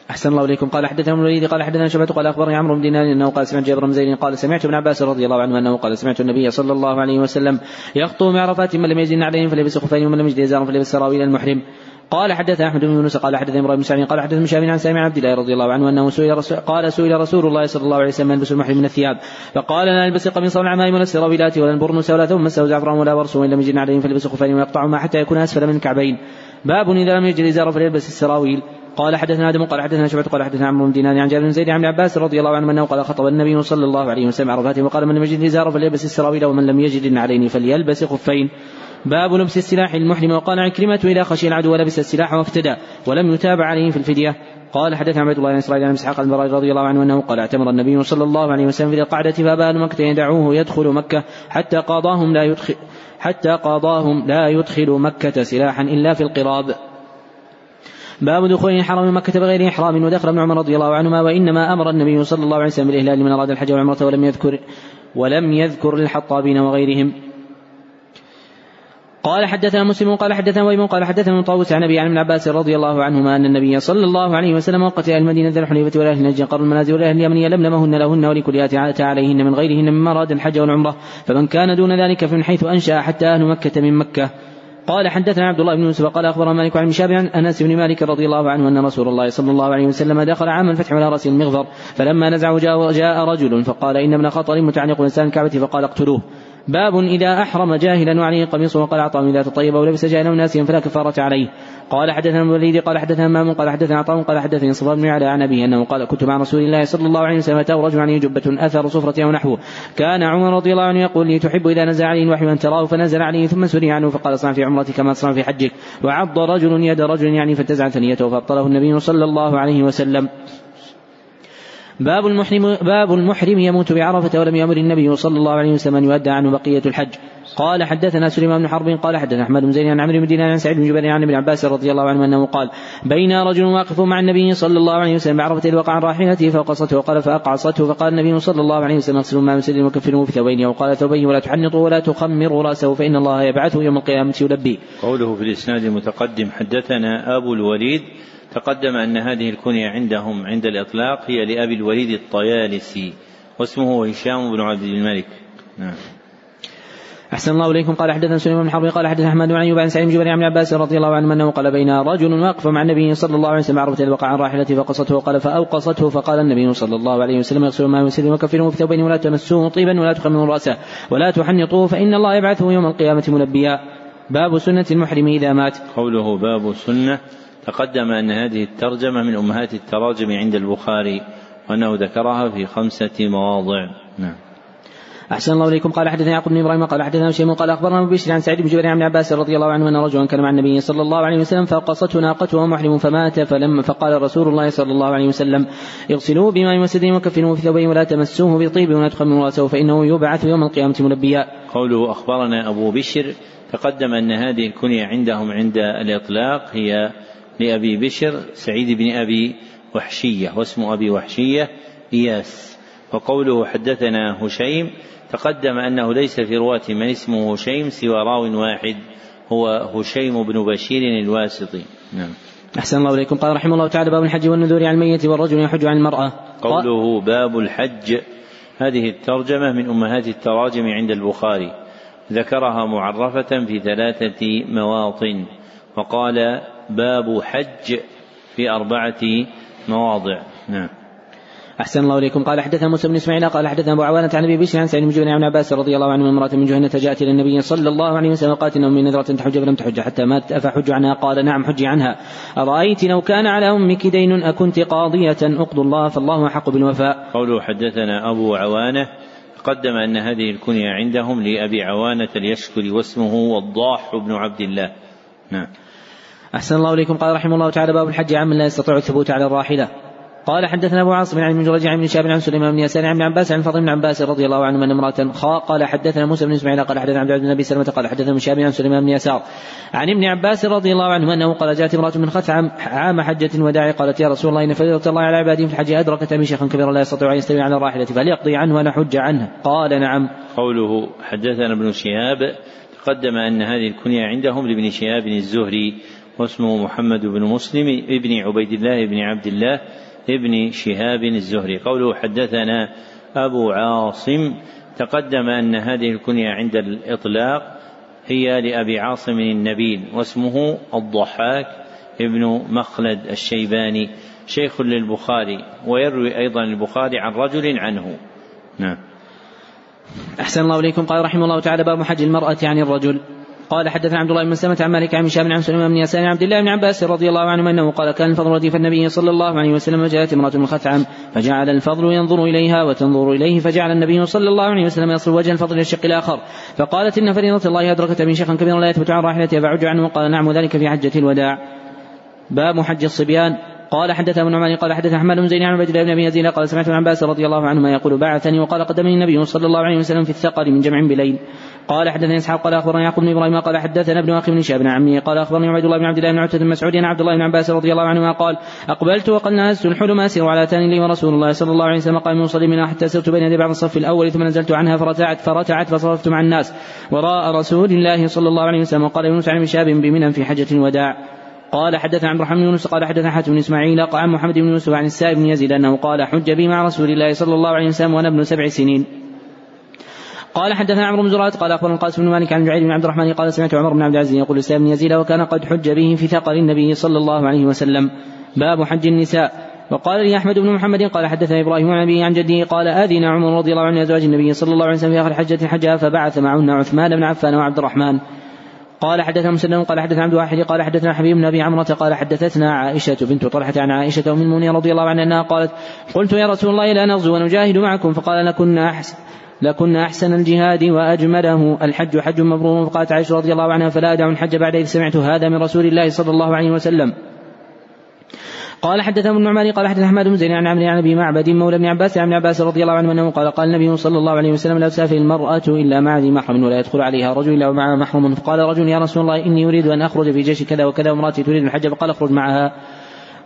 أحسن الله إليكم. قال حدثنا الوليد قال حدثنا شبة قال أخبرني عمرو بن دينار أنه قال سمعت جابر بن زيد قال سمعت ابن عباس رضي الله عنه أنه قال سمعت النبي صلى الله عليه وسلم يخطو بعرفات من لم يجد عليهم فليبس خفين ومن لم يجد إزارا فليبس سراويل المحرم. قال حدثنا أحمد بن يونس قال حدثنا إبراهيم بن سعيد قال حدثنا مشابه عن سامع عبد الله رضي الله عنه أنه سئل قال سئل رسول الله صلى الله عليه وسلم يلبس المحرم من الثياب. فقال لا يلبس القميص والعمائم ولا السراويلات ولا البرنس ولا مسه زعفران ولا ورس وإن لم يجد عليهم فليبس خفين ويقطعهما حتى يكون أسفل من الكعبين. باب إذا لم يجد ازارا فليلبس السراويل. قال حدثنا آدم قال حدثنا شعبة قال حدثنا عمرو بن دينار عن جابر بن زيد عن عباس رضي الله عنه أنه قال خطب النبي صلى الله عليه وسلم عرفاته وقال من لم يجد ازارا فليلبس السراويل ومن لم يجد النعلين فليلبس خفين. باب لبس السلاح المحرم وقال عكرمة إذا خشي العدو ولبس السلاح وافتدى ولم يتابع عليه في الفدية. قال حدثنا عبد الله بن اسرائيل عن إسحاق البراء رضي الله عنه أنه قال اعتمر النبي صلى الله عليه وسلم في القعدة فابان مكة يدعوه يدخل مكة حتى قاضاهم لا يدخل حتى قاضاهم لا يدخل مكة سلاحا إلا في القراب. باب دخول حرم مكة بغير إحرام. ودخل ابن عمر رضي الله عنهما وإنما أمر النبي صلى الله عليه وسلم بالإهلال من أراد الحج والعمرة ولم يذكر ولم يذكر للحطابين وغيرهم. قال حدثنا مسلم قال حدثنا ويم قال حدثنا طاووس عن أبي عن ابن عباس رضي الله عنهما أن النبي صلى الله عليه وسلم وقت أهل المدينة ذي الحليفة واهل نجد قرن المنازل واهل اليمن لملمهن لهن ولكل اتى عليهن من غيرهن مما أراد الحج والعمرة. فمن كان دون ذلك فمن حيث أنشأ حتى أهل مكة من مكة. قال حدثنا عبد الله بن يوسف قال أخبرنا مالك عن شاب عن أنس بن مالك رضي الله عنه أن رسول الله صلى الله عليه وسلم دخل عام الفتح على رأس المغفر فلما نزعه جاء, جاء رجل فقال إن ابن خطر متعلق بلسان الكعبه فقال اقتلوه. باب إذا أحرم جاهلا وعليه قميص وقال أعطاه إذا تطيب ولبس جاهلا ناسيا فلا كفارة عليه. قال حدثنا الوليد قال حدثنا مام قال حدثنا عطاء قال حدثني صفوان بن على عن أبيه أنه قال كنت مع رسول الله صلى الله عليه وسلم أتاه رجل عليه جبة أثر صفرة أو نحوه. كان عمر رضي الله عنه يقول لي تحب إذا نزل عليه الوحي أن تراه فنزل عليه ثم سري عنه فقال اصنع في عمرتك كما تصنع في حجك. وعض رجل يد رجل يعني فانتزع ثنيته فأبطله النبي صلى الله عليه وسلم. باب المحرم باب المحرم يموت بعرفة ولم يأمر النبي صلى الله عليه وسلم أن يؤدى عنه بقية الحج قال حدثنا سليمان بن حرب قال حدثنا أحمد بن زيد عن عمرو بن دينار عن سعيد بن جبير عن ابن عباس رضي الله عنه أنه قال بين رجل واقف مع النبي صلى الله عليه وسلم بعرفة وقع عن راحلته فوقصته وقال فأقعصته فقال النبي صلى الله عليه وسلم اغسلوا ما وكفنوه في ثوبين وقال ثوبين ولا تحنطوا ولا تخمروا رأسه فإن الله يبعثه يوم القيامة يلبي. قوله في الإسناد المتقدم حدثنا أبو الوليد تقدم أن هذه الكنية عندهم عند الإطلاق هي لأبي الوليد الطيالسي واسمه هشام بن عبد الملك. نعم. أحسن الله إليكم قال حدثنا سليمان بن حرب قال حدثنا أحمد بن أيوب عن سعيد بن جبير عن عباس رضي الله عنه أنه قال بين رجل واقف مع النبي صلى الله عليه وسلم عرفة وقع عن راحلته فقصته وقال فأوقصته فقال النبي صلى الله عليه وسلم اغسلوا ما يسلم وكفروا في ثوبين ولا تمسوه طيبا ولا تخمروا رأسه ولا تحنطوه فإن الله يبعثه يوم القيامة ملبيا باب سنة المحرم إذا مات قوله باب سنة تقدم أن هذه الترجمة من أمهات التراجم عند البخاري وأنه ذكرها في خمسة مواضع. نعم. أحسن الله إليكم. قال حدثنا يعقوب بن إبراهيم قال حدثنا شيء قال أخبرنا أبو بشر عن سعيد بن جبير عن عباس رضي الله عنه أن رجلا كان مع النبي صلى الله عليه وسلم فقصته ناقته ومحرم فمات فلم فقال رسول الله صلى الله عليه وسلم اغسلوه بماء وسد وكفنوه في ثوبين ولا تمسوه بطيب ولا تخمروا رأسه فإنه يبعث يوم القيامة ملبيا. قوله أخبرنا أبو بشر تقدم أن هذه الكنية عندهم عند الإطلاق هي لأبي بشر سعيد بن أبي وحشية واسم أبي وحشية إياس. وقوله حدثنا هشيم تقدم أنه ليس في رواة من اسمه هشيم سوى راو واحد هو هشيم بن بشير الواسطي. نعم. أحسن الله إليكم. قال رحمه الله تعالى باب الحج والنذور عن الميت والرجل يحج عن المرأة. قوله باب الحج. هذه الترجمة من أمهات التراجم عند البخاري. ذكرها معرفة في ثلاثة مواطن. وقال باب حج في أربعة مواضع. نعم. أحسن الله إليكم. قال حدثنا موسى بن إسماعيل قال حدثنا أبو عوانة عن أبي بشر عن سعيد بن جبير عن عباس رضي الله عنه من امرأة من جهنة جاءت إلى النبي صلى الله عليه وسلم قالت إنه من نذرة تحج فلم تحج حتى مات أفحج عنها؟ قال نعم حجي عنها. أرأيت لو كان على أمك دين أكنت قاضية؟ أقضوا الله فالله أحق بالوفاء. قوله حدثنا أبو عوانة قدم أن هذه الكنية عندهم لأبي عوانة اليشكري واسمه وضاح بن عبد الله. نعم. أحسن الله إليكم. قال رحمه الله تعالى باب الحج عمن لا يستطيع الثبوت على الراحلة. قال حدثنا أبو عاصم عن جريج عن شاب عن سليمان بن يسار عن عباس عن فضل بن عباس رضي الله عنه أن امرأة خاء قال حدثنا موسى بن إسماعيل قال حدثنا عبد بن أبي سلمة قال حدثنا شاب عن سليمان بن يسار عن ابن عباس رضي الله عنه أنه قال جاءت امرأة من خثعم عام حجة وداع قالت يا رسول الله إن فريضه الله على عباده في الحج أدركت ابي شيخا كبيرا لا يستطيع أن يستوي على الراحلة فليقضي عنه وأنا حج عنه. قال نعم. قوله حدثنا ابن شهاب تقدم أن هذه الكنية عندهم لابن شهاب الزهري واسمه محمد بن مسلم ابن عبيد الله بن عبد الله ابن شهاب الزهري. قوله حدثنا أبو عاصم تقدم أن هذه الكنية عند الإطلاق هي لأبي عاصم النبيل واسمه الضحاك ابن مخلد الشيباني شيخ للبخاري ويروي أيضا البخاري عن رجل عنه. نعم. أحسن الله إليكم. قال رحمه الله تعالى باب حج المرأة عن الرجل. قال حدثنا عبد الله بن سلمة عن مالك عن هشام عن سليمان بن يسار عبد الله بن عباس رضي الله عنهما أنه قال كان الفضل رديف النبي صلى الله عليه وسلم وجاءت امرأة من خثعم فجعل الفضل ينظر إليها وتنظر إليه فجعل النبي صلى الله عليه وسلم يصل وجه الفضل إلى الشق الآخر. فقالت إن فريضة الله أدركت من شيخا كبيرا لا يثبت عن راحلته فعج عنه وقال نعم ذلك في حجة الوداع. باب حج الصبيان. قال حدث ابن عمر قال حدث أحمد بن زيد عن عبد الله بن أبي يزيد قال سمعت ابن عباس رضي الله عنهما يقول بعثني وقال قدمني النبي صلى الله عليه وسلم في الثقل من جمع بليل. قال حدثني إسحاق قال أخبرني يعقوب بن إبراهيم قال حدثنا ابن أخي بن شهاب بن عمي قال أخبرني عبيد الله بن عبد الله بن عتبة بن مسعود عن عبد الله بن عباس رضي الله عنهما قال أقبلت وقد نازلت الحلم اسير على تاني لي ورسول الله صلى الله عليه وسلم قائم يصلي منها حتى سرت بين يدي بعض الصف الأول ثم نزلت عنها فرتعت فرتعت فصرفت مع الناس. وراء رسول الله صلى الله عليه وسلم وقال يونس عن شهاب بمنى في حجة الوداع قال حدثنا عبد الرحمن بن يونس قال حدثنا حاتم بن إسماعيل عن محمد بن يوسف عن السائب بن يزيد أنه قال حج بي مع رسول الله صلى الله عليه وسلم وأنا ابن سبع سنين. قال حدثنا عمرو بن زرارة قال أخبرنا القاسم بن مالك عن جعيد بن عبد الرحمن قال سمعت عمر بن عبد العزيز يقول اسلام بن يزيد وكان قد حج به في ثقل النبي صلى الله عليه وسلم. باب حج النساء. وقال لي أحمد بن محمد قال حدثنا إبراهيم عن أبيه عن جده قال أذن عمر رضي الله عنه ازواج النبي صلى الله عليه وسلم في آخر حجه حجها فبعث معهن عثمان بن عفان وعبد الرحمن. قال حدثنا مسلم قال حدثنا عبد الواحد قال حدثنا حبيب بن أبي عمرة قال حدثتنا عائشة بنت طلحة عن عائشة أم المؤمنين رضي الله عنها أنها قالت قلت يا رسول الله لا نغزو ونجاهد معكم. فقال لكن احسن لكن أحسن الجهاد وأجمله. الحج حج مبرور فقالت عائشة رضي الله عنها فلا أدع الحج بعد إذ سمعت هذا من رسول الله صلى الله عليه وسلم. قال حدثنا ابن نعمان قال حدثنا أحمد بن زيد عن عمرو عن أبي معبد مولى ابن عباس عن ابن عباس رضي الله عنه أنه قال قال النبي صلى الله عليه وسلم لا تسافر المرأة إلا مع ذي محرم ولا يدخل عليها رجل إلا ومعها محرم فقال رجل يا رسول الله إني أريد أن أخرج في جيش كذا وكذا وامرأتي تريد الحج فقال اخرج معها.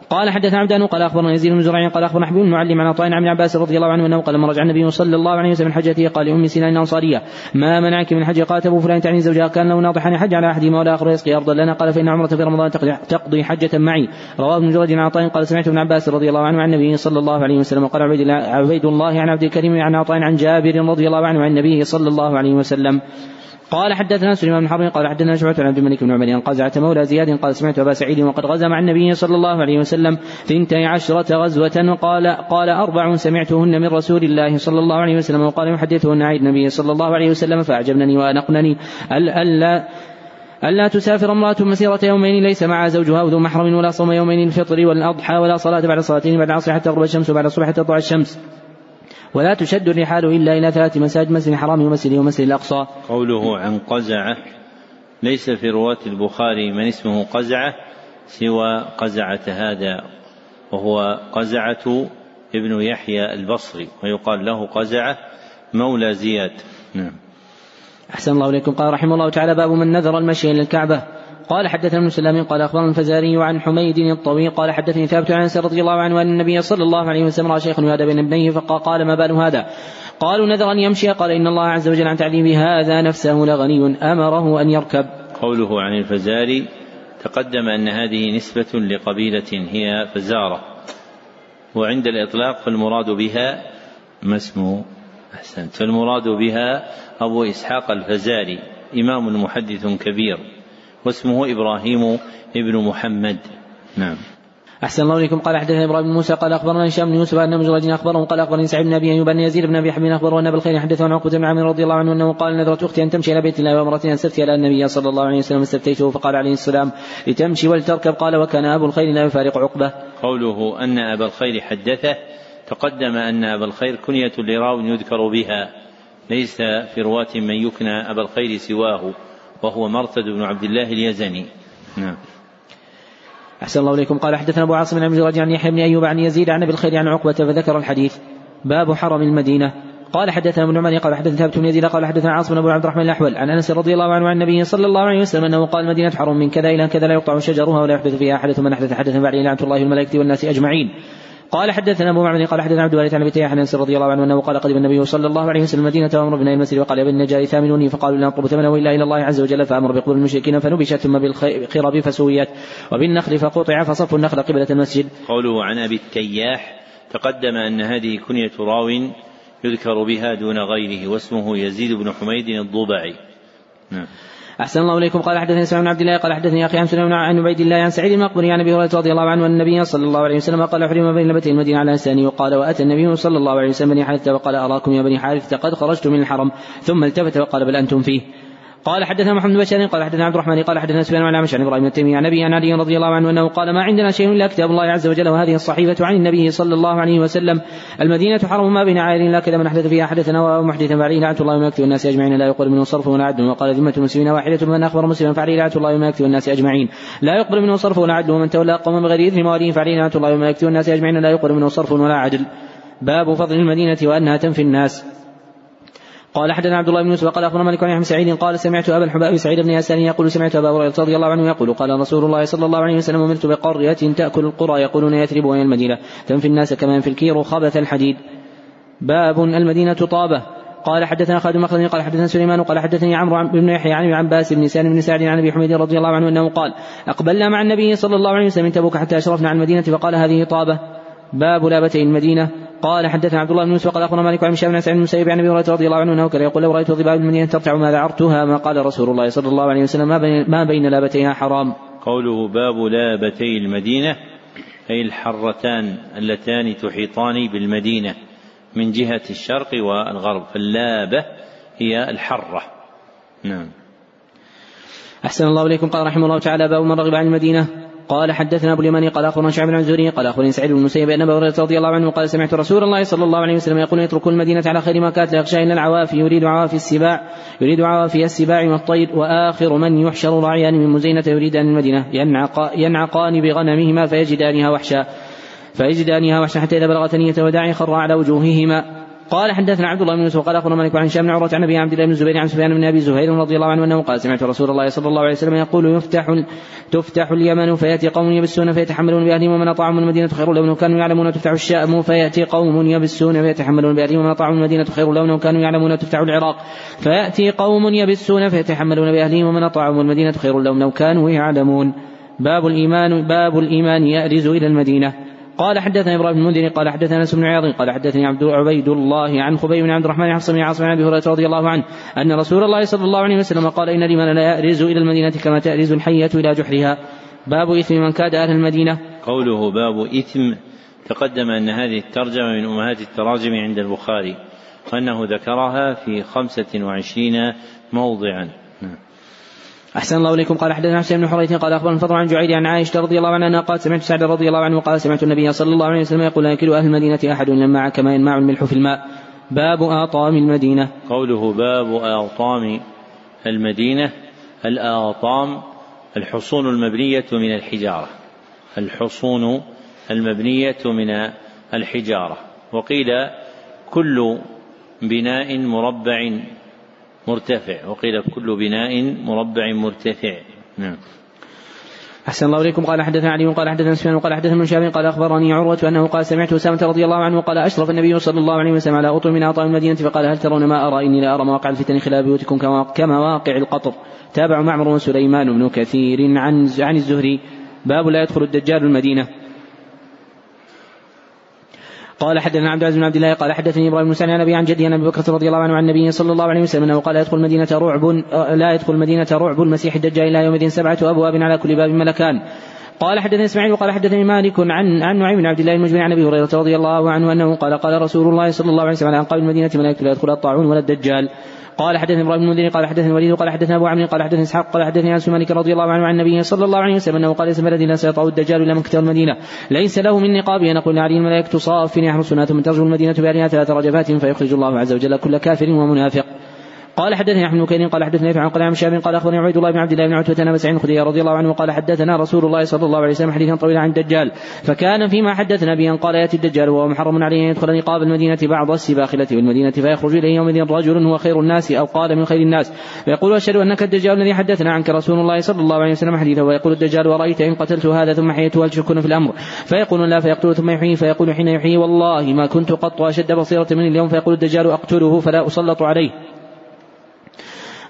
قال حدثنا عبدان قال أخبرنا يزيد بن زرع قال اخبرنا حبيب المعلم عن عطاء عن عباس رضي الله عنه أنه قال لما رجع النبي صلى الله عليه وسلم من حجته قال لام سنان الأنصارية. ما منعك من حج قالت أبو فلان تعني زوجها؟ كان له ناضحا حج على أحدهما والاخر يسقي أرضا لنا. قال فإن عمرة في رمضان تقضي حجة معي. رواه ابن جريج عن عطاء قال سمعت ابن عباس رضي الله عنه عن النبي صلى الله عليه وسلم وقال عبيد الله عن عبد الكريم عن عطاء عن جابر رضي الله عنه عن النبي صلى الله عليه وسلم. قال حدثنا سليمان بن حرب قال حدثنا شعبة عن عبد الملك بن عمر قزعة مولى زياد قال سمعت أبا سعيد وقد غزا مع النبي صلى الله عليه وسلم ثنتي عشرة غزوة. قال قال أربع سمعتهن من رسول الله صلى الله عليه وسلم وقال يحدثهن عن النبي صلى الله عليه وسلم فأعجبنني وأنقنني. ألا ألا تسافر امرأة مسيرة يومين ليس معها زوجها ذو محرم ولا صوم يومين الفطر والأضحى ولا صلاة بعد صلاتين بعد العصر حتى تغرب الشمس وبعد الصبح حتى تطلع الشمس. ولا تشد الرحال إلا إلى ثلاث مساجد مسجد الحرام ومسجد ومسجد الأقصى. قوله عن قزعة ليس في رواة البخاري من اسمه قزعة سوى قزعة هذا وهو قزعة ابن يحيى البصري ويقال له قزعة مولى زياد. نعم. أحسن الله إليكم. قال رحمه الله تعالى باب من نذر المشي إلى الكعبة. قال حدثنا ابن سلام قال أخبرنا الفزاري عن حميد الطويل قال حدثني ثابت عن أنس رضي الله عنه أن النبي صلى الله عليه وسلم رأى شيخا يهدى بين ابنيه فقال ما بال هذا؟ قالوا نذر أن يمشي. قال إن الله عز وجل عن تعليم هذا نفسه لغني أمره أن يركب. قوله عن الفزاري تقدم أن هذه نسبة لقبيلة هي فزارة وعند الإطلاق فالمراد بها ما اسمه؟ أحسنت. فالمراد بها أبو إسحاق الفزاري إمام محدث كبير. واسمه إبراهيم ابن محمد. نعم. أحسن الله إليكم. قال حدثنا إبراهيم بن موسى قال أخبرنا هشام بن يوسف أن مجرد أخبرهم قال أخبرني سعيد بن أبي أيوب أن يزيد بن أبي حبيب أخبره أن أبا الخير حدثه عن عقبة بن عامر رضي الله عنه أنه قال نذرت أختي أن تمشي إلى بيت الله وامرأتي أن استفتي على النبي صلى الله عليه وسلم استفتيته فقال عليه السلام لتمشي ولتركب. قال وكان أبو الخير لا يفارق عقبة. قوله أن أبا الخير حدثه تقدم أن أبا الخير كنية لراو يذكر بها ليس في رواة من يكنى أبا الخير سواه. وهو مرثد بن عبد الله اليزني. نعم. أحسن الله إليكم. قال حدثنا أبو عاصم بن عبد عن يحيى بن أيوب عن يزيد عن أبي الخير عن عقبة فذكر الحديث. باب حرم المدينة. قال حدثنا ابن عمر قال حدثنا ثابت بن يزيد قال حدثنا عاصم بن عبد الرحمن الأحول عن أنس رضي الله عنه عن النبي صلى الله عليه وسلم أنه قال المدينة حرم من كذا إلى كذا لا يقطع شجرها ولا يحدث فيها حدث من أحدث حدثا بعد لعنه الله والملائكة والناس أجمعين. قال حدثنا أبو معبد قال حدثنا عبد الوارث عن أبي عن أنس رضي الله عنه أنه قال قدم النبي صلى الله عليه وسلم المدينة وأمر بناء المسجد وقال يا بني النجار ثامنوني فقالوا لا نطلب ثمنه إلا إلى الله عز وجل فأمر بقبول المشركين فنبشت ثم بالخرب فسويت وبالنخل فقطع فصفوا النخل قبلة المسجد. قوله عن أبي التياح تقدم أن هذه كنية راو يذكر بها دون غيره واسمه يزيد بن حميد الضبعي. نعم. أحسن الله إليكم. قال حدثني سعيد بن عبد الله قال حدثني أخي عن عن عبيد الله عن سعيد المقبري عن أبي هريرة رضي الله عنه أن النبي صلى الله عليه وسلم قال حرم بين لبتي المدينة على لسانه وقال وأتى النبي صلى الله عليه وسلم بني حارثة وقال أراكم يا بني حارثة قد خرجت من الحرم. ثم التفت وقال بل أنتم فيه. قال حدثنا محمد بن بشار قال حدثنا عبد الرحمن قال حدثنا سفيان عن عن إبراهيم التيمي عن أبي عن علي رضي الله عنه أنه قال ما عندنا شيء إلا كتاب الله عز وجل وهذه الصحيفة عن النبي صلى الله عليه وسلم. المدينة حرم ما بين عائر لا كذا من أحدث فيها حدثا ومحدثا فعليه لعنه الله وملائكته والناس أجمعين. لا يقبل منه صرف ولا عدل. وقال ذمة المسلمين واحدة من أخبر مسلما فعليه. لعنه الله وملائكته والناس أجمعين. لا يقبل منه صرف ولا عدل. ومن تولى قوما بغير اثم مواليه فعليه. لعنه الله وملائكته والناس أجمعين. لا يقبل منه صرف ولا عدل. باب فضل المدينة وأنها تنفي الناس. قال حدثنا عبد الله بن يوسف قال أخبرنا مالك عن سعيد قال سمعت أبا الحباب سعيد بن يسار يقول سمعت أبا هريرة رضي الله عنه يقول قال رسول الله صلى الله عليه وسلم امرت بقرية تأكل القرى يقولون يثرب وهي المدينة تنفي الناس كما ينفي الكير خبث الحديد. باب المدينة طابة. قال حدثنا خالد بن قال حدثنا سليمان قال حدثني عمرو بن يحيى عن عباس بن سالم بن سعد عن أبي حميد رضي الله عنه أنه قال أقبلنا مع النبي صلى الله عليه وسلم من تبوك حتى أشرفنا عن المدينة فقال هذه طابة. باب لابتي المدينة. قال حدثنا عبد الله بن يوسف قال أخبرنا مالك عن هشام بن سعيد المسيب عن أبي هريرة رضي الله عنه أنه كان يقول لو رأيت ظباء المدينة ترتع ما ذعرتها ما قال رسول الله صلى الله عليه وسلم ما بين, ما بين لابتيها حرام. قوله باب لابتي المدينة أي الحرتان اللتان تحيطان بالمدينة من جهة الشرق والغرب فاللابة هي الحرة. نعم. أحسن الله إليكم قال رحمه الله تعالى باب من رغب عن المدينة قال حدثنا أبو اليماني قال أخبرنا شعب بن زهري قال أخبرني سعيد بن المسيب أن أبا هريرة رضي الله عنه قال سمعت رسول الله صلى الله عليه وسلم يقول يترك المدينة على خير ما كانت لا يخشى إلا العوافي يريد عوافي السباع يريد عوافي السباع والطير وآخر من يحشر راعيان من مزينة يريدان المدينة. ينعقان بغنمهما فيجدانها وحشا. فيجدانها وحشا حتى إذا بلغت نية وداعي خر على وجوههما. قال حدثنا عبد الله بن يوسف قال أخبرنا مالك عن هشام بن عروة عن أبي عبد الله بن الزبير عن سفيان بن أبي زهير رضي الله عنه أنه قال سمعت رسول الله صلى الله عليه وسلم يقول يفتح تفتح اليمن فيأتي قوم يبسون فيتحملون بأهلهم ومن اطاعهم المدينة خير لهم كانوا يعلمون تفتح الشأم فيأتي قوم يبسون فيتحملون بأهلهم ومن اطاعهم المدينة خير لهم كانوا يعلمون تفتح العراق فيأتي قوم يبسون فيتحملون بأهلهم ومن اطاعهم المدينة خير لهم لو كانوا يعلمون. باب الايمان باب الإيمان يأرز إلى المدينة. قال حدثنا إبراهيم بن المنذر قال حدثنا أنس بن عياض قال حدثني عبد عبيد الله عن خبيب بن عبد الرحمن عن بن عاصم عن أبي هريرة رضي الله عنه أن رسول الله صلى الله عليه وسلم قال إن الايمان لا يأرز إلى المدينة كما تأرز الحية إلى جحرها. باب إثم من كاد أهل المدينة. قوله باب إثم تقدم أن هذه الترجمة من أمهات التراجم عند البخاري وأنه ذكرها في خمسة وعشرين موضعا. أحسن الله إليكم. قال حدثنا حسين بن حريث قال أخبرنا الفضل عن جعيد عن عائشة رضي الله عنها قال سمعت سعد رضي الله عنه قال سمعت النبي صلى الله عليه وسلم يقول لا يكل أهل المدينة أحد لما كما ينمع الملح في الماء. باب آطام المدينة. قوله باب آطام المدينة الآطام الحصون المبنية من الحجارة. الحصون المبنية من الحجارة. وقيل كل بناء مربع مرتفع. وقيل كل بناء مربع مرتفع. نعم. أحسن الله إليكم. قال حدثنا علي قال حدثنا سفيان وقال حدثنا من شاب قال أخبرني عروة أنه قال سمعت أسامة رضي الله عنه قال أشرف النبي صلى الله عليه وسلم على أطر من أعطاء المدينة فقال هل ترون ما أرى؟ إني لا أرى مواقع الفتن خلال بيوتكم كمواقع القطر. تابع معمر وسليمان بن كثير عن عن الزهري. باب لا يدخل الدجال المدينة. قال حدثنا عبد العزيز بن عبد الله قال حدثني إبراهيم بن سعد عن أبي عن جدي عن أبي بكر رضي الله عنه عن النبي صلى الله عليه وسلم أنه قال يدخل المدينة رعب لا يدخل المدينة رعب المسيح الدجال إلى يوم الدين سبعة أبواب على كل باب ملكان. قال حدثني إسماعيل وقال حدثني مالك عن عن نعيم بن عبد الله المجمع عن أبي هريرة رضي الله عنه أنه قال قال رسول الله صلى الله عليه وسلم على أنقاض المدينة ملائكة لا يدخل الطاعون ولا الدجال. قال حدثني إبراهيم بن قال حدثني الوليد قال حدثنا أبو عمرو قال حدثني إسحاق قال حدثني انس مالك رضي الله عنه عن النبي صلى الله عليه وسلم أنه قال ليس بلد لا سيطع الدجال إلا من كتاب المدينة. ليس له من نقاب نقول عليه الملائكة صاف يحرسنا ثم ترجو المدينة بأهلها ثلاث رجفات فيخرج الله عز وجل كل كافر ومنافق. قال حدثني احمد بن قال حدثني عن قال عن شاب قال أخبرني عبيد الله بن عبد الله بن عتبة بن سعيد الخدري رضي الله عنه قال حدثنا رسول الله صلى الله عليه وسلم حديثا طويلا عن الدجال فكان فيما حدثنا به قال يأتي الدجال وهو محرم عليه أن يدخل نقاب المدينة بعض السباخلة بالمدينة فيخرج إليه يومئذ رجل هو خير الناس أو قال من خير الناس. فيقول أشهد أنك الدجال الذي حدثنا عنك رسول الله صلى الله عليه وسلم حديثا ويقول الدجال ورايت إن قتلت هذا ثم حييته هل تشكون في الأمر. فيقول لا فيقتله ثم يحيي فيقول حين يحيي والله ما كنت قط أشد بصيرة من اليوم فيقول الدجال أقتله فلا أسلط عليه.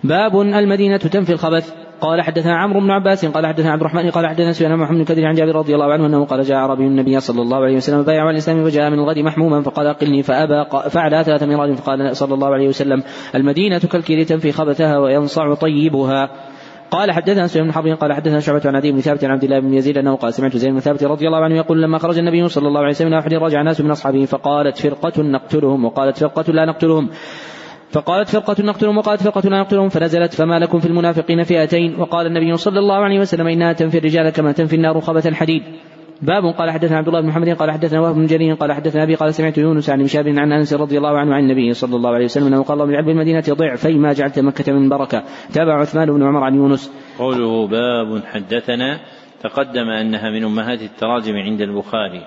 باب المدينة تنفي الخبث. قال حدثنا عمرو بن عباس قال حدثنا عبد الرحمن قال حدثنا سفيان محمد بن عن جابر رضي الله عنه أنه قال جاء عربي النبي صلى الله عليه وسلم بايع على الإسلام فجاء من الغد محموما فقال أقلني فأبى فعل ثلاث مرات فقال صلى الله عليه وسلم المدينة كالكير تنفي خبثها وينصع طيبها. قال حدثنا سفيان بن حرب قال حدثنا شعبة عن عدي بن ثابت عن عبد الله بن يزيد أنه قال سمعت زيد بن ثابت رضي الله عنه يقول لما خرج النبي صلى الله عليه وسلم إلى أحد رجع ناس من أصحابه فقالت فرقة نقتلهم وقالت فرقة لا نقتلهم. فقالت فرقة نقتلهم وقالت فرقة لا نقتلهم فنزلت فما لكم في المنافقين فئتين. وقال النبي صلى الله عليه وسلم إنها تنفي الرجال كما تنفي النار خبث الحديد. باب قال حدثنا عبد الله بن محمد قال حدثنا وهب بن جرير قال حدثنا أبي قال سمعت يونس عن مشاب عن أنس رضي الله عنه عن النبي صلى الله عليه وسلم أنه قال الله المدينة ضعفي ما جعلت مكة من بركة. تابع عثمان بن عمر عن يونس. قوله باب حدثنا تقدم أنها من أمهات التراجم عند البخاري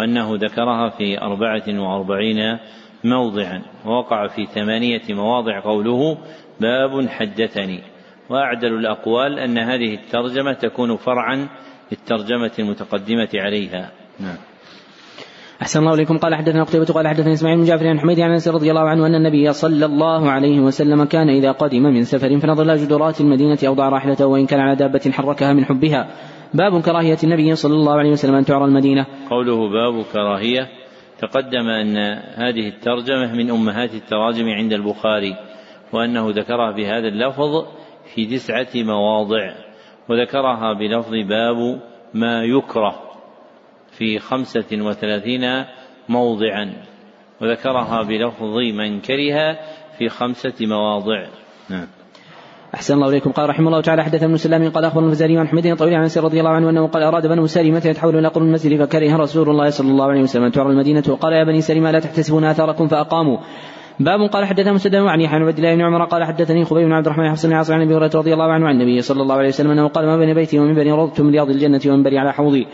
وأنه ذكرها في أربعة وأربعين موضعا. ووقع في ثمانية مواضع قوله باب حدثني. وأعدل الأقوال أن هذه الترجمة تكون فرعا للترجمة المتقدمة عليها. نعم. أحسن الله إليكم. قال حدثنا قتيبة قال حدثنا إسماعيل بن جعفر عن حميد عن أنس رضي الله عنه أن النبي صلى الله عليه وسلم كان إذا قدم من سفر فنظر إلى جدرات المدينة أوضع راحلته وإن كان على دابة حركها من حبها. باب كراهية النبي صلى الله عليه وسلم أن تعرى المدينة. قوله باب كراهية تقدم أن هذه الترجمة من أمهات التراجم عند البخاري وأنه ذكرها بهذا اللفظ في تسعة مواضع وذكرها بلفظ باب ما يكره في خمسة وثلاثين موضعا وذكرها بلفظ من كره في خمسة مواضع. نعم. أحسن الله إليكم. قال رحمه الله تعالى حدث ابن سلام قال أخبرنا الفزاري عن حميد طويل عن رضي الله عنه أنه قال أراد بنو سلمة يتحولون إلى قرن المسجد فكره رسول الله صلى الله عليه وسلم. أن تعرى المدينة وقال يا بني سلمة لا تحتسبون آثاركم فأقاموا. باب قال حدثنا مسدد عن يحيى بن عبد الله بن عمر قال حدثني خبيب بن عبد الرحمن حسن بن عاصم عن أبي هريرة رضي الله عنه عن النبي صلى الله عليه وسلم أنه قال ما بين بيتي ومنبري روضت من رياض الجنة ومنبري على حوضي.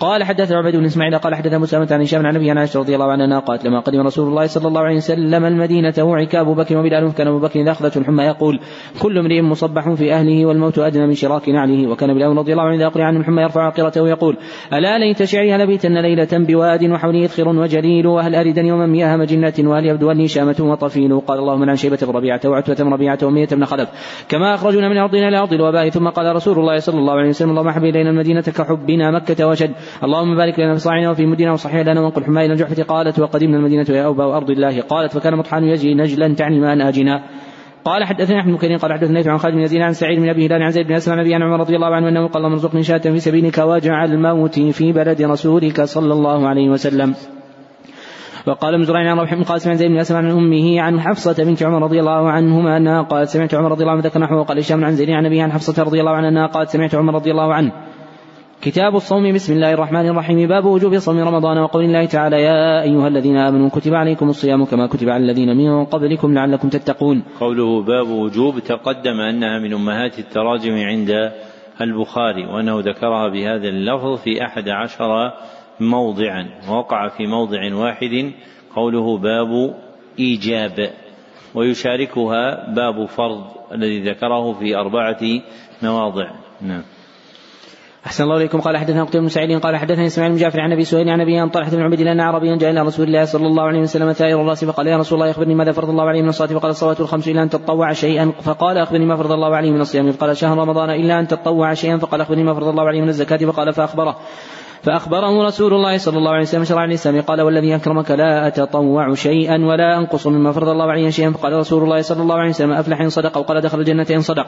قال حدثنا عبيد بن إسماعيل قال حدثنا مسامة عن هشام عن النبي عن عائشة رضي الله عنها قالت لما قدم رسول الله صلى الله عليه وسلم المدينة وعك أبو بكر وبلال كان أبو بكر أخذته الحمى يقول كل امرئ مصبح في أهله والموت أدنى من شراك نعله. وكان بلال رضي الله عنه أقرع عنه الحمى يرفع عقرته ويقول ألا ليت شعري لبيتن ليلة بواد وحولي إذخر وجليل وهل أرد يوما مياه مجنة وهل يبدوني شامة وطفيل؟ قال اللهم عن شيبة بن ربيعة وعتبة بن ربيعة ومية بن خلف. كما أخرجنا من أرضنا إلى أرض الوباء ثم قال رسول الله صلى الله عليه وسلم اللهم حبب إلينا المدينة كحبنا مكة وشد اللهم بارك لنا في صاعنا وفي مدنا وصحيح لنا وانقل إلى الجحفة قالت وقدمنا المدينة يا أوبا أرض الله. قالت فكان مطحن يجري نجلا تعني ما آجنا. قال حدثنا أحمد بن قال حدثنا عن خالد بن يزيد عن سعيد بن أبي هلال عن زيد بن أسلم عن عمر رضي الله عنه أنه قال اللهم ارزقني شاة في سبيلك واجعل موتي في بلد رسولك صلى الله عليه وسلم. وقال ابن زرعين عن روح بن قاسم عن زيد بن أسلم عن أمه عن حفصة بنت عمر رضي الله عنهما أنها قالت سمعت عمر رضي الله عنه ذكر نحوه وقال هشام عن زيد عن أبيه عن حفصة رضي الله عنها أنها قالت سمعت عمر رضي الله عنه. كتاب الصوم بسم الله الرحمن الرحيم. باب وجوب صوم رمضان وقول الله تعالى يا أيها الذين آمنوا كتب عليكم الصيام كما كتب على الذين من قبلكم لعلكم تتقون. قوله باب وجوب تقدم أنها من أمهات التراجم عند البخاري وأنه ذكرها بهذا اللفظ في أحد عشر موضعا وقع في موضع واحد قوله باب إيجاب ويشاركها باب فرض الذي ذكره في أربعة مواضع. نعم. أحسن الله إليكم. قال حدثنا قتيبة بن سعيد قال حدثنا إسماعيل بن جعفر عن أبي سهيل عن أبي أن طلحة بن الله أن عربيا جاء إلى رسول الله صلى الله عليه وسلم ثائر الرأس فقال يا رسول الله أخبرني ماذا فرض الله عليه من الصلاة؟ فقال الصلاة الخمس إلا أن تطوع شيئا. فقال أخبرني ما فرض الله عليه من الصيام. فقال شهر رمضان إلا أن تطوع شيئا. فقال أخبرني ما فرض الله عليه من الزكاة. فقال فأخبره. فأخبره رسول الله صلى الله عليه وسلم شرع الإسلام قال والذي أكرمك لا أتطوع شيئا ولا أنقص مما فرض الله عليه شيئا. فقال رسول الله صلى الله عليه وسلم أفلح إن صدق وقال دخل الجنة إن صدق.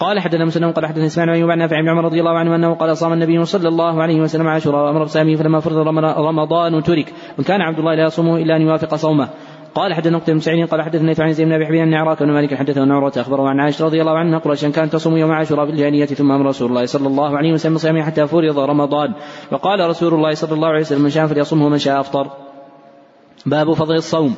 قال حدثنا مسلم قال حدثنا إسماعيل ايوب عن نافع بن عمر رضي الله عنه أنه قال صام النبي صلى الله عليه وسلم عاشوراء وأمر بصيامه فلما فرض رمضان ترك وكان عبد الله لا يصومه إلا أن يوافق صومه. قال حدثنا نقطة بن قال حدثنا عن زيد بن ابي حبيب ان عراك بن مالك حدثه ان عروة أخبره عن عائشة رضي الله عنها قريشا كانت تصوم يوم عاشوراء في الجاهلية ثم أمر رسول الله صلى الله عليه وسلم بصيامه حتى فرض رمضان. وقال رسول الله صلى الله عليه وسلم من شاء فليصمه ومن شاء أفطر. باب فضل الصوم.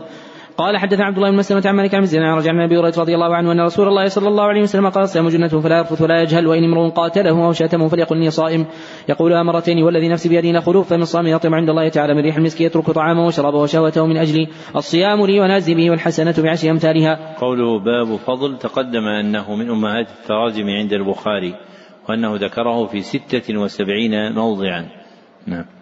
قال حدثنا عبد الله بن مسلمة عن مالك عن مزيد عن رجع عن أبي هريرة رضي الله عنه أن رسول الله صلى الله عليه وسلم قال الصيام جنة فلا يرفث ولا يجهل وإن امرؤ قاتله أو شاتمه فليقل إني صائم يقولها مرتين والذي نفسي بيده لخلوف فمن صام يطعم عند الله تعالى من ريح المسك يترك طعامه وشرابه وشهوته من أجلي الصيام لي ونازل به والحسنة بعشر أمثالها. قوله باب فضل تقدم أنه من أمهات التراجم عند البخاري وأنه ذكره في ستة وسبعين موضعا. نعم.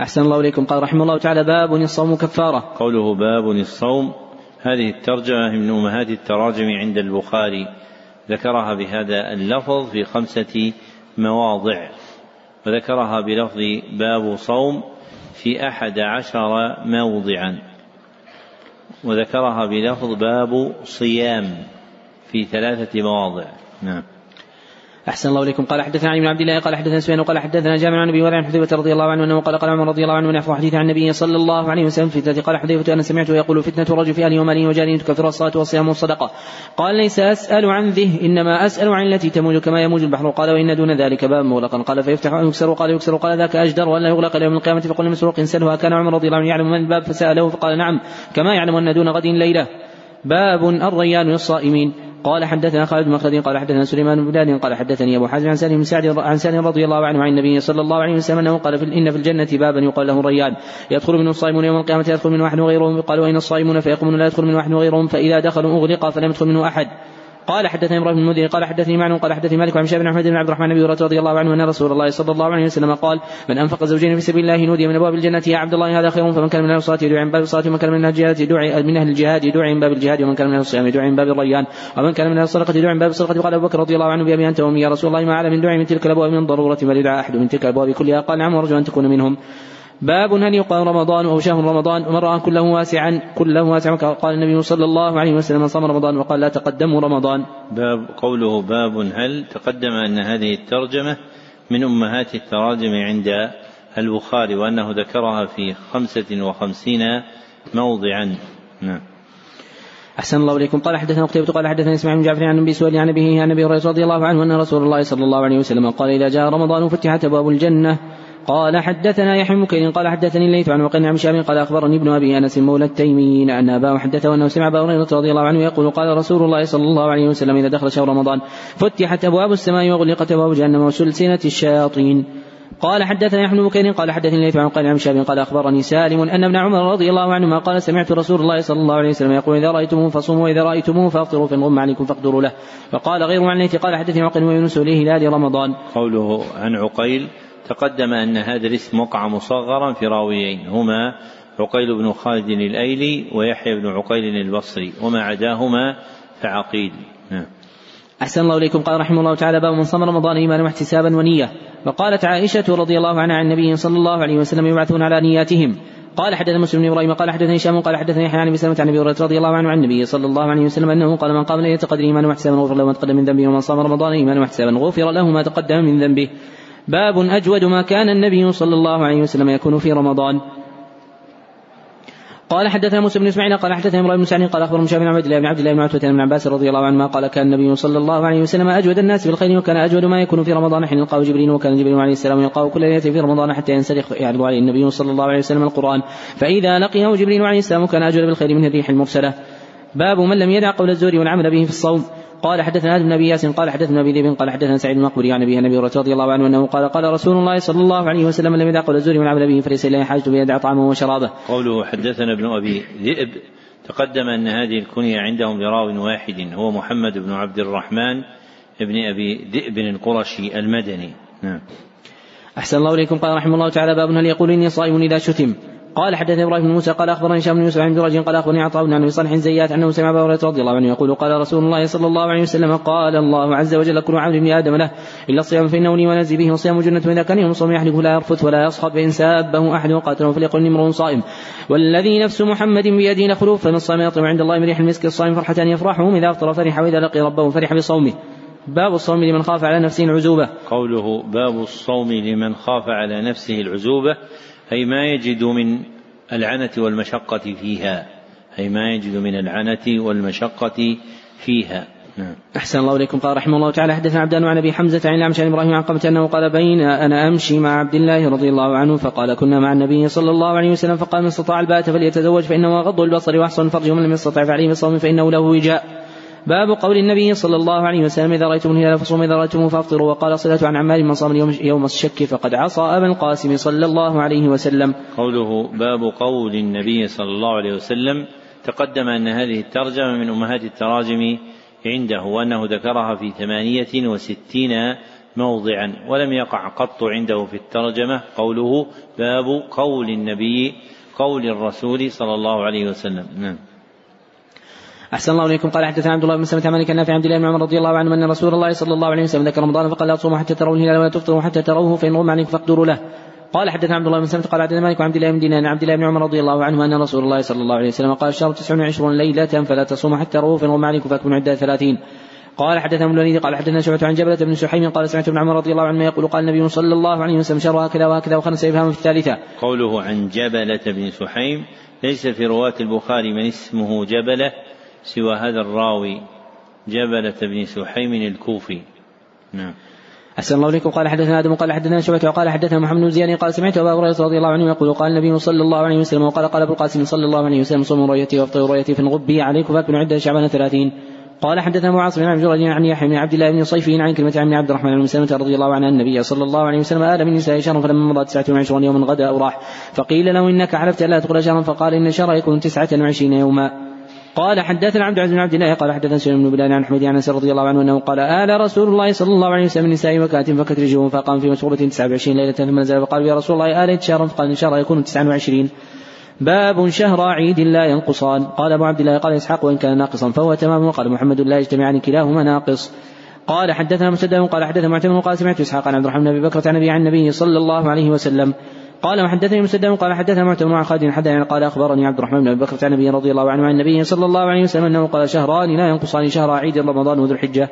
أحسن الله إليكم. قال رحمه الله تعالى باب الصوم كفارة. قوله باب الصوم هذه الترجمة من أمهات التراجم عند البخاري. ذكرها بهذا اللفظ في خمسة مواضع. وذكرها بلفظ باب صوم في أحد عشر موضعا. وذكرها بلفظ باب صيام في ثلاثة مواضع. نعم. أحسن الله إليكم. قال حدثنا علي بن عبد الله قال حدثنا سفيان وقال حدثنا جامع عن أبي هريرة عن حذيفة رضي الله عنه أنه قال قال عمر رضي الله عنه نحو حديث عن النبي صلى الله عليه وسلم فتنة قال حذيفة أنا سمعته يقول فتنة الرجل في أهله وماله وجاره تكفر الصلاة والصيام والصدقة. قال ليس أسأل عن ذه إنما أسأل عن التي تموج كما يموج البحر. قال وإن دون ذلك باب مغلقا. قال فيفتح أو يكسر قال يكسر. قال ذاك أجدر ولا يغلق يوم القيامة. فقل مسروق سلها كان عمر رضي الله عنه يعلم من الباب فسأله فقال نعم كما يعلم أن دون غد ليلة. باب الريان للصائمين. قال حدثنا خالد بن قال حدثنا سليمان بن بلاد قال حدثني أبو حازم عن سالم سعد عن سالم رضي الله عنه عن النبي صلى الله عليه وسلم أنه قال في إن في الجنة بابا يقال له ريان يدخل منه الصائمون يوم القيامة يدخل منه أحد غيرهم يقال واين الصائمون؟ فيقومون لا يدخل منه أحد غيرهم فإذا دخلوا اغلق فلم يدخل منه أحد. قال حدثني إبراهيم بن المنذر قال حدثني معن قال حدثني مالك عن بن أحمد بن عبد الرحمن بن رضي الله عنه أن رسول الله صلى الله عليه وسلم قال من أنفق زوجين في سبيل الله نودي من أبواب الجنة يا عبد الله هذا خير فمن كان من أهل الصلاة يدعي من باب الصلاة ومن كان من أهل الجهاد يدعي من أهل الجهاد يدعي من باب الجهاد ومن كان من أهل الصيام يدعي من باب الريان ومن كان من أهل الصدقة يدعي من باب الصدقة. قال أبو بكر رضي الله عنه بأبي أنت وأمي يا رسول الله ما على من دعي من تلك الأبواب من ضرورة بل يدعى أحد من تلك الأبواب كلها. قال نعم وأرجو أن تكون منهم. باب هل يقام رمضان أو شهر رمضان ومن رأى كله واسعا كله واسعا قال النبي صلى الله عليه وسلم من صام رمضان وقال لا تقدموا رمضان. باب قوله باب هل تقدم أن هذه الترجمة من أمهات التراجم عند البخاري وأنه ذكرها في خمسة وخمسين موضعا. نعم. أحسن الله إليكم. قال حدثنا قتيبة قال حدثنا إسماعيل بن جعفر عن أبي سؤال عن أبيه عن أبي هريرة رضي الله عنه أن رسول الله صلى الله عليه وسلم قال إذا جاء رمضان فتحت أبواب الجنة. قال حدثنا يحيى بن قال حدثني الليث عن وقيل عن شاب قال أخبرني ابن أبي أنس مولى التيميين أن أباه حدثه انه سمع أبا هريرة رضي الله عنه يقول قال رسول الله صلى الله عليه وسلم إذا دخل شهر رمضان فتحت أبواب السماء وغلقت أبواب جهنم وسلسله الشياطين. قال حدثنا يحيى بن قال حدثني الليث عن قال عن شاب قال أخبرني سالم أن ابن عمر رضي الله عنهما قال سمعت رسول الله صلى الله عليه وسلم يقول إذا رأيتموه فصوموا وإذا رأيتموه فافطروا فان غم عليكم فاقدروا له. وقال غير عن الليث قال حدثني عقيل ويونس هلال رمضان قوله عن عقيل تقدم أن هذا الاسم وقع مصغرا في راويين هما عقيل بن خالد الأيلي ويحيى بن عقيل البصري وما عداهما فعقيل. نعم. أحسن الله إليكم. قال رحمه الله تعالى باب من صام رمضان إيمانا واحتسابا ونية. وقالت عائشة رضي الله عنها عن النبي صلى الله عليه وسلم يبعثون على نياتهم. قال حدثنا مسلم بن إبراهيم قال حدثني هشام قال حدثني يحيى عن أبي سلمة عن أبي هريرة رضي الله عنه عن النبي صلى الله عليه وسلم أنه قال من قام ليلة قدر ايمانا واحتسابا غفر له ما تقدم من ذنبه ومن صام رمضان ايمانا واحتسابا غفر له ما تقدم من ذنبه. باب أجود ما كان النبي صلى الله عليه وسلم يكون في رمضان. قال حدثنا موسى بن إسماعيل قال حدثنا امرؤ بن سعد قال اخبر مشابه بن عبد الله بن عبد الله بن عتبة بن عباس رضي الله عنهما قال كان النبي صلى الله عليه وسلم أجود الناس بالخير وكان أجود ما يكون في رمضان حين يلقاه جبريل وكان جبريل عليه السلام يلقاه كل ليلة في رمضان حتى ينسلخ يعرض عليه النبي صلى الله عليه وسلم القرآن. فإذا لقيه جبريل عليه السلام كان أجود بالخير من الريح المرسلة. باب من لم يدع قول الزور والعمل به في الصوم. قال حدثنا آدم بن أبي ياسين قال حدثنا أبي ذئب قال حدثنا سعيد المقبري عن أبي النبي رضي الله عنه أنه قال قال رسول الله صلى الله عليه وسلم لم يدع قول الزور والعمل به فليس إليه حاجة بيدع طعامه وشرابه. قوله حدثنا ابن أبي ذئب تقدم أن هذه الكنية عندهم براو واحد هو محمد بن عبد الرحمن بن أبي ذئب القرشي المدني. نعم. أحسن الله إليكم قال رحمه الله تعالى باب هل يقول إني صائم إذا شتم قال حدثني إبراهيم بن موسى قال أخبرني هشام بن يوسف عن درج قال أخبرني عطاء بن أبي صالح زيات أنه سمع أبا هريرة رضي الله عنه يقول قال رسول الله صلى الله عليه وسلم قال الله عز وجل كل عمل ابن آدم له إلا الصيام فإنه لي ونزي به وصيام جنة وإذا كان يوم صوم يحلف لا يرفث ولا يصخب فان سابه أحد وقاتله فليقل امرؤ صائم والذي نفس محمد بيده لخلوف فمن صام يطعم عند الله من ريح المسك الصائم فرحة يفرحهم إذا أفطر فرح وإذا لقي ربه فرح بصومه باب الصوم لمن خاف على نفسه العزوبة قوله باب الصوم لمن خاف على نفسه العزوبة أي ما يجد من العنة والمشقة فيها. أي ما يجد من العنة والمشقة فيها. نعم. أحسن الله إليكم. قال رحمه الله تعالى حدثنا عبدان عن أبي حمزة عن الأعمش عن إبراهيم عن قمة أنه قال بين أنا أمشي مع عبد الله رضي الله عنه فقال كنا مع النبي صلى الله عليه وسلم فقال من استطاع الباءة فليتزوج فإنه غض البصر وأحسن الفرج ومن لم يستطع فعليه بالصوم فإنه له وجاء باب قول النبي صلى الله عليه وسلم إذا رأيتم الهلال فصوموا إذا رأيتموه فافطروا. وقال صلة عن عمال من صام اليوم يوم الشك فقد عصى أبا القاسم صلى الله عليه وسلم. قوله باب قول النبي صلى الله عليه وسلم. تقدم أن هذه الترجمة من أمهات التراجم عنده وأنه ذكرها في ثمانية وستين موضعا ولم يقع قط عنده في الترجمة. قوله باب قول النبي قول الرسول صلى الله عليه وسلم. نعم. أحسن الله إليكم. قال حدثنا عبد الله بن سلمة مالك النافع عبد الله بن عمر رضي الله عنه أن رسول الله صلى الله عليه وسلم ذكر رمضان فقال لا تصوموا حتى تروا الهلال ولا تفطروا حتى تروه فإن غم عليكم فاقدروا له. قال حدثنا عبد الله بن سلمة قال حدثنا مالك وعبد الله بن دينار عبد الله بن عمر رضي الله عنه أن رسول الله صلى الله عليه وسلم قال الشهر تسع وعشرون ليلة فلا تصوموا حتى تروه فإن غم عليكم فأكملوا عدة ثلاثين. قال حدثنا الوليد قال حدثنا شعبة عن جبلة بن سحيم قال سمعت ابن عمر رضي الله عنه يقول قال النبي صلى الله عليه وسلم شر هكذا وهكذا وخمس يفهم في الثالثة. قوله عن جبلة بن سحيم ليس في رواة البخاري من اسمه جبلة سوى هذا الراوي جبلة بن سحيم الكوفي. نعم. أحسن الله إليكم. قال حدثنا آدم قال حدثنا شعبة وقال حدثنا محمد بن زياد قال سمعت أبا هريرة رضي الله عنه يقول قال النبي صلى الله عليه وسلم وقال قال أبو القاسم صلى الله عليه وسلم صوموا رؤيتي وافطروا رؤيتي في الغب عليكم فاكملوا عدة شعبان ثلاثين. قال حدثنا معاص بن عبد الرجل عن يحيى بن عبد الله بن صيفي عن كلمة عن عبد الرحمن بن سلمة رضي الله عنه النبي صلى الله عليه وسلم آل من نساء شهرا فلما مضى تسعة وعشرون يوما غدا أو راح. فقيل له إنك حلفت ألا تقول شهرا فقال إن الشهر يكون تسعة وعشرين يوما. قال حدثنا عبد العزيز بن عبد الله قال حدثنا سليم بن بلال عن حميد عن أنس رضي الله عنه أنه قال آل رسول الله صلى الله عليه وسلم النساء وكات فكترجهم فقام في مسورة 29 ليلة ثم نزل فقالوا يا رسول الله آليت شهرا فقال إن شهر يكون 29 باب شهر عيد لا ينقصان. قال أبو عبد الله قال إسحاق وإن كان ناقصا فهو تمام. وقال محمد لا يجتمعان كلاهما ناقص. قال حدثنا مسدد قال حدثنا معتمر قال سمعت إسحاق عن عبد الرحمن بن أبي بكر عن النبي عن النبي صلى الله عليه وسلم. قال وحدثني مسدد. قال حدثنا معتمر عن خالد حدثنا قال أخبرني عبد الرحمن بن أبي بكر عن النبي رضي الله عنه عن النبي صلى الله عليه وسلم أنه قال شهران لا ينقصان شهر عيد رمضان وذو الحجة.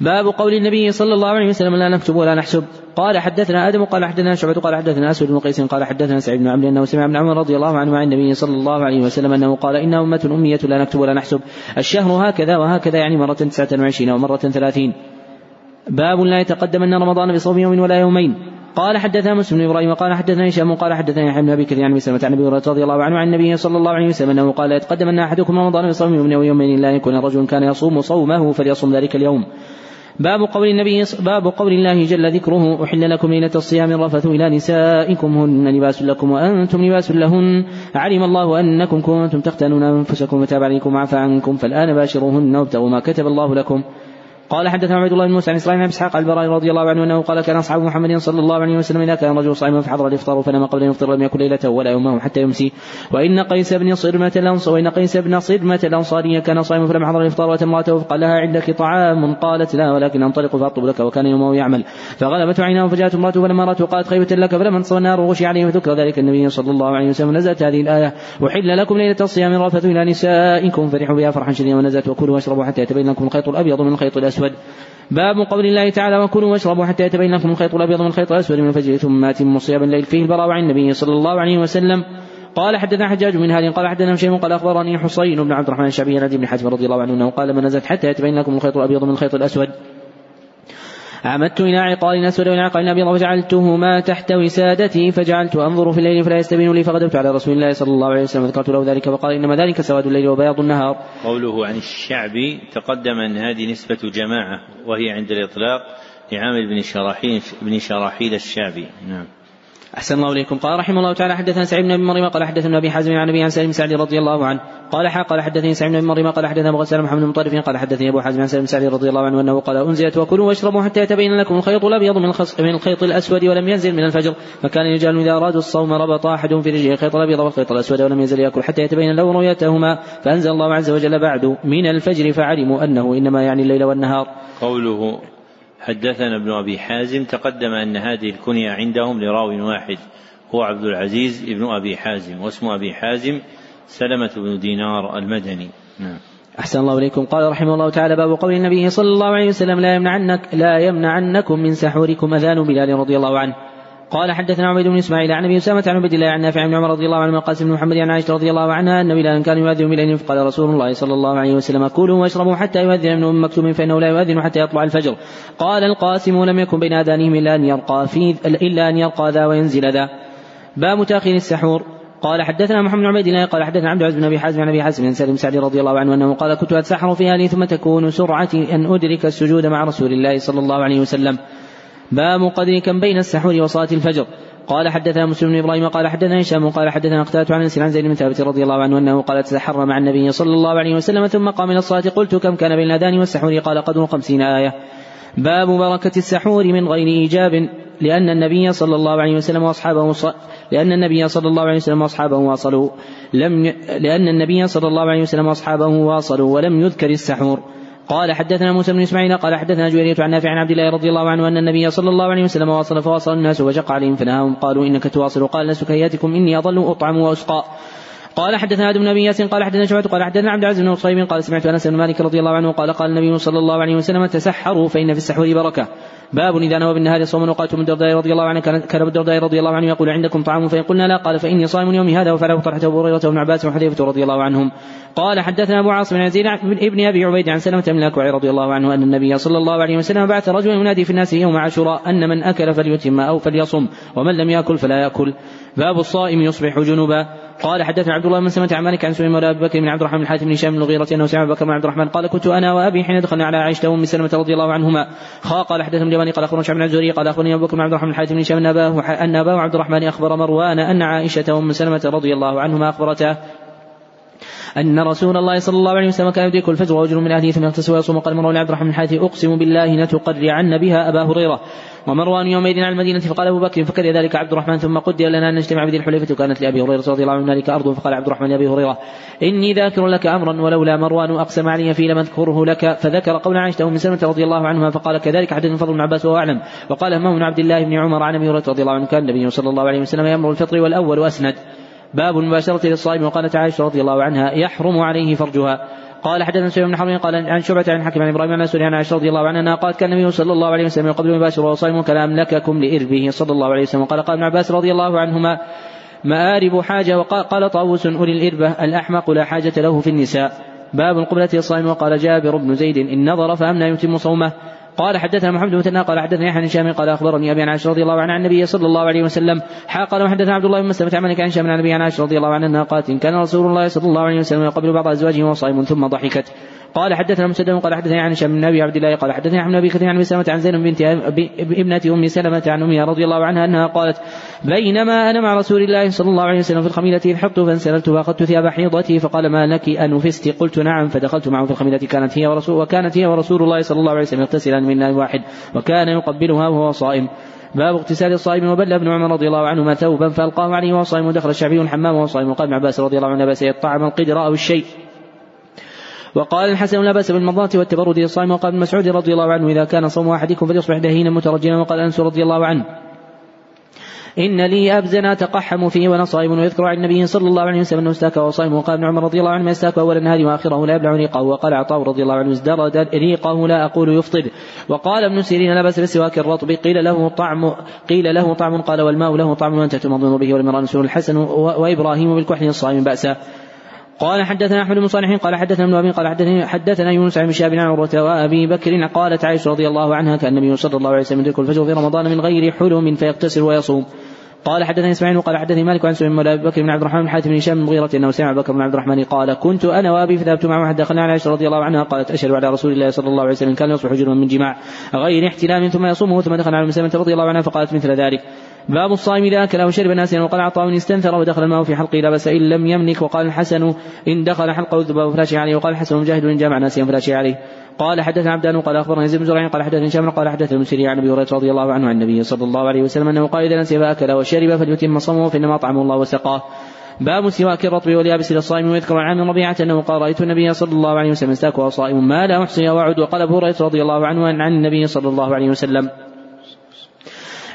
باب قول النبي صلى الله عليه وسلم لا نكتب ولا نحسب. قال حدثنا آدم. قال حدثنا شعبة. قال حدثنا أسود بن قيس. قال حدثنا سعيد بن عمرو أنه سمع ابن عمر رضي الله عنه عن النبي صلى الله عليه وسلم أنه قال إن أمة أمية لا نكتب ولا نحسب. الشهر هكذا وهكذا يعني تسعة وعشرين ومرة ثلاثين. باب لا يتقدمن رمضان بصوم يوم ولا يومين. قال حدثنا مسلم بن إبراهيم قال حدثنا هشام قال حدثنا يحيى بن أبي كثير عن سلمة عن أبي هريرة رضي الله عنه عن النبي صلى الله عليه وسلم أنه قال يتقدمن أحدكم رمضان بصوم يوم أو يومين الا يكون رجل كان يصوم صومه فليصوم ذلك اليوم. باب قول النبي باب قول الله جل ذكره أحل لكم ليلة الصيام الرفث إلى نسائكم هن لباس لكم وأنتم لباس لهن علم الله أنكم كنتم تختانون أنفسكم وتاب عليكم وعفى عنكم فالآن باشروهن وابتغوا ما كتب الله لكم. قال حدثنا عبد الله بن موسى عن إسرائيل بن إسحاق البراء رضي الله عنه أنه قال كان أصحاب محمد صلى الله عليه وسلم إذا كان رجل صائما فحضر الإفطار فنام قبل أن يفطر لم يكن ليلته ولا يومه حتى يمسي. وإن قيس بن صرمة الانصار وإن قيس بن صرمة الأنصاري كان صائما فلم حضر الإفطار واتى امرأته فقال لها عندك طعام. قالت لا ولكن أنطلق فأطلب لك. وكان يومه يعمل. فغلبت عيناه فجاءت امرأته فلما رأته قالت خيبة لك. فلما انتصر النار وغشي عليه فذكر ذلك النبي صلى الله عليه وسلم نزلت هذه الآية وحل لكم ليلة الصيام الرفث إلى نسائكم فرحوا بها فرحا شديدا ونزلت وكلوا واشربوا حتى يتبين لكم الخيط الأبيض من الخيط الأسود. باب قول الله تعالى وكلوا واشربوا حتى يتبين لكم الخيط الأبيض من الخيط الأسود من الفجر ثم أتموا صيام الليل فيه البراء عن النبي صلى الله عليه وسلم. قال حدثنا حجاج من هذه قال حدثنا شيء قال أخبرني حصين بن عبد الرحمن الشعبي عن ابن حزم رضي الله عنه أنه قال من نزلت حتى يتبين لكم الخيط الأبيض من الخيط الاسود عمدت إلى عقال أسود وإلى عقال أبيض فجعلتهما تحت وسادتي فجعلت أنظر في الليل فلا يستبين لي فغدبت على رسول الله صلى الله عليه وسلم وذكرت له ذلك فقال إنما ذلك سواد الليل وبياض النهار. قوله عن الشعبي تقدم أن هذه نسبة جماعة وهي عند الإطلاق لعامر بن شراحيل بن شراحيل الشعبي نعم. أحسن الله إليكم. قال رحمه الله تعالى حدثنا سعيد بن مريم قال حدثنا أبي حازم عن أبي عن سالم سعدي رضي الله عنه. قال حا قال حدثني سعيد بن مريم قال حدثنا أبو غسان محمد بن مطرف قال حدثني أبو حازم عن سالم سعدي رضي الله عنه أنه قال أنزلت وكلوا واشربوا حتى يتبين لكم الخيط الأبيض من, من الخيط الأسود ولم ينزل من الفجر. فكان يجعل إذا أرادوا الصوم ربط أحد في رجله الخيط الأبيض والخيط الأسود ولم يزل يأكل حتى يتبين له رؤيتهما. فأنزل الله عز وجل بعد من الفجر فعلموا أنه إنما يعني الليل والنهار. قوله حدثنا ابن أبي حازم تقدم أن هذه الكنية عندهم لراو واحد هو عبد العزيز بن أبي حازم واسم أبي حازم سلمة بن دينار المدني. نعم. أحسن الله إليكم. قال رحمه الله تعالى باب قول النبي صلى الله عليه وسلم لا يمنعنك لا يمنعنكم من سحوركم أذان بلال رضي الله عنه. قال حدثنا عبيد بن إسماعيل عن أبي أسامة عن عبد الله عن نافع بن عمر رضي الله عنه قاسم بن محمد عن عائشة رضي الله عنها أن بلالا كان يؤذن بليل فقال رسول الله صلى الله عليه وسلم كلوا واشربوا حتى يؤذن ابن مكتوم فإنه لا يؤذن حتى يطلع الفجر. قال القاسم لم يكن بين آذانهم إلا أن يرقى في إلا أن يرقى ذا وينزل ذا. باب تأخير السحور. قال حدثنا محمد بن عبيد الله قال حدثنا عبد العزيز بن أبي حازم عن أبي حازم بن سالم سعدي رضي الله عنه أنه قال كنت أتسحر في أهلي ثم تكون سرعتي أن أدرك السجود مع رسول الله صلى الله عليه وسلم. باب قدر كم بين السحور وصلاة الفجر. قال حدثنا مسلم بن إبراهيم قال حدثنا هشام قال حدثنا قتادة عن أنس عن زيد بن ثابت رضي الله عنه أنه قال تسحر مع النبي صلى الله عليه وسلم ثم قام إلى الصلاة. قلت كم كان بين الأذان والسحور؟ قال قدر خمسين آية. باب بركة السحور من غير إيجاب لأن النبي صلى الله عليه وسلم وأصحابه لأن النبي صلى الله عليه وسلم وأصحابه واصلوا لم لأن النبي صلى الله عليه وسلم وأصحابه واصلوا ولم يذكر السحور. قال حدثنا موسى بن إسماعيل قال حدثنا جويرية عن نافع عن عبد الله رضي الله عنه أن النبي صلى الله عليه وسلم واصل فواصل الناس وشق عليهم فنهاهم قالوا إنك تواصل قال لست كهياتكم إني اظل أطعم وأسقى. قال حدثنا آدم بن أبي قال حدثنا شعبة قال حدثنا عبد العزيز بن صهيب قال سمعت أنس بن مالك رضي الله عنه قال قال النبي صلى الله عليه وسلم تسحروا فإن في السحور بركة. باب إذا نوى بالنهار صوما وقالت من الدرداء رضي الله عنه كان ابو الدرداء رضي الله عنه يقول عندكم طعام فإن قلنا لا قال فإني صائم يومي هذا وفعله طلحة أبو هريرة وابن عباس وحذيفة رضي الله عنهم. قال حدثنا أبو عاصم بن يزيد ابن أبي عبيد عن سلمة بن الأكوع رضي الله عنه أن النبي صلى الله عليه وسلم بعث رجلا ينادي في الناس يوم عاشوراء أن من أكل فليتم أو فليصم ومن لم يأكل فلا يأكل. باب الصائم يصبح جنبا قال حدثنا عبد الله بن سمة عن مالك عن سليمان مولى أبي بكر بن عبد الرحمن بن الحارث بن هشام بن المغيرة أنه سمع بكر بن عبد الرحمن قال كنت أنا وأبي حين دخلنا على عائشة وأم سلمة رضي الله عنهما. خا قال حدثنا اليماني قال أخبرنا شعب بن الزهري قال أخبرني أبو بكر بن عبد الرحمن بن الحارث بن هشام أن أباه أن أباه عبد الرحمن أخبر مروان أن عائشة وأم سلمة رضي الله عنهما أخبرته أن رسول الله صلى الله عليه وسلم كان يدرك الفجر ويجر من أهله ثم يغتسل ويصوم. وقال مروان عبد الرحمن الحارث أقسم بالله لتقرعن بها أبا هريرة. ومروان يومئذ على المدينة فقال أبو بكر فكر ذلك عبد الرحمن ثم قدر لنا أن نجتمع بذي الحليفة وكانت لأبي هريرة رضي الله عنه ذلك أرض فقال عبد الرحمن لأبي هريرة إني ذاكر لك أمرا ولولا مروان أقسم علي فيه لم أذكره لك فذكر قول عائشة أم سلمة رضي الله عنها فقال كذلك حدث فضل بن عباس وهو أعلم وقال همام بن عبد الله بن عمر عن أبي هريرة رضي الله عنه كان النبي صلى الله عليه وسلم يأمر الفطر والأول أسند باب المباشرة للصائم وقالت عائشة رضي الله عنها يحرم عليه فرجها. قال حدثنا سليمان بن حرب قال عن شعبة عن حكيم عن إبراهيم عن سوري عن عائشة رضي الله عنها قالت كان النبي صلى الله عليه وسلم قبل المباشر وهو صائم كان املككم لإربه صلى الله عليه وسلم. قال قال ابن عباس رضي الله عنهما مآرب حاجة وقال قال طاووس أولي الإربة الأحمق لا حاجة له في النساء. باب القبلة الصائم وقال جابر بن زيد إن نظر فأمنى يتم صومه. قال حدثنا محمد بن مثنى قال حدثني يحيى بن هشام قال أخبرني أبي عن عائشة رضي الله عنها عن النبي صلى الله عليه وسلم. قال وحدثنا عبد الله بن مسلمة عن عن هشام عن النبي عن عائشة رضي الله عنها قالت إن كان رسول الله صلى الله عليه وسلم يقبل بعض أزواجه وهو صائم ثم ضحكت. قال حدثنا مسدد قال حدثني عن هشام بن أبي عبد الله قال حدثني عن أبي كثير عن سلمة عن زينب بنت ابنة أم سلمة عن امها رضي الله عنها أنها قالت بينما أنا مع رسول الله صلى الله عليه وسلم في الخميلة الحقت فانسللت فاخذت ثياب حيضتي فقال ما لك أن فست قلت نعم. فدخلت معه في الخميلة كانت هي ورسول وكانت هي ورسول الله صلى الله عليه وسلم يغتسلان من نار واحد وكان يقبلها وهو صائم. باب اغتسال الصائم وبلى ابن عمر رضي الله عنهما ثوبا فألقاه عليه وهو صائم ودخل الشعبي الحمام وهو صائم وقال ابن عباس رضي الله عنه بأس يطعم القدر أو الشيء. وقال الحسن لا بأس بالمضاة والتبرد للصائم وقال ابن مسعود رضي الله عنه إذا كان صوم أحدكم فليصبح دهينا مترجلا وقال أنس رضي الله عنه. إن لي أبزن أتقحم فيه وأنا صائم ويذكر عن النبي صلى الله عليه وسلم أنه استاك وهو صائم. وقال ابن عمر رضي الله عنه ما يستاك أول النهار وآخرة لا يبلع ريقه. وقال عطاء رضي الله عنه ازدرد ريقه لا أقول يفطر وقال ابن سيرين لا بأس بالسواك الرطب. قيل له طعم قيل له طعم قال والماء له طعم وأنت تمضون به والمرأة الحسن وإبراهيم بالكحل الصائم بأسا. قال حدثنا أحمد بن صالح قال حدثنا ابن أبي قال حدثنا حدثنا يونس عن شهاب عن عروة وابي بكر قالت عائشة رضي الله عنها كان النبي صلى الله عليه وسلم يدرك الفجر في رمضان من غير حلم فيغتسل ويصوم. قال حدثني إسماعيل وقال حدثني مالك عن سليمان مولى بكر بن عبد الرحمن بن حاتم بن هشام بن مغيرة إنه سمع بكر بن عبد الرحمن قال كنت أنا وأبي فذهبت معه حتى دخلنا على عائشة رضي الله عنها قالت أشهد على رسول الله صلى الله عليه وسلم كان يصبح جنبا من جماع غير احتلام ثم يصومه ثم دخل على مسلمة رضي الله عنها فقالت مثل ذلك باب الصائم إذا أكل أو شرب ناسيا وقال عطاء استنثر ودخل الماء في حلقه لا بأس إن لم يملك وقال الحسن إن دخل حلقه الذباب فلا عليه وقال الحسن مجاهد إن جامع ناسيا فلا عليه. قال حدثنا عبدان وقال أخبرنا يزيد بن زرع قال حدثنا هشام قال حدثنا المسيري عن أبي هريرة رضي الله عنه عن النبي صلى الله عليه وسلم أنه قال إذا نسي فاكل وشرب فليتم صومه فانما اطعمه الله وسقاه. باب سواك الرطب واليابس للصائم ويذكر عن عام ربيعة أنه قال رأيت النبي صلى الله عليه وسلم استاك صائم ما لا أحصي وأعد وقال أبو هريرة رضي الله عنه عن النبي صلى الله عليه وسلم.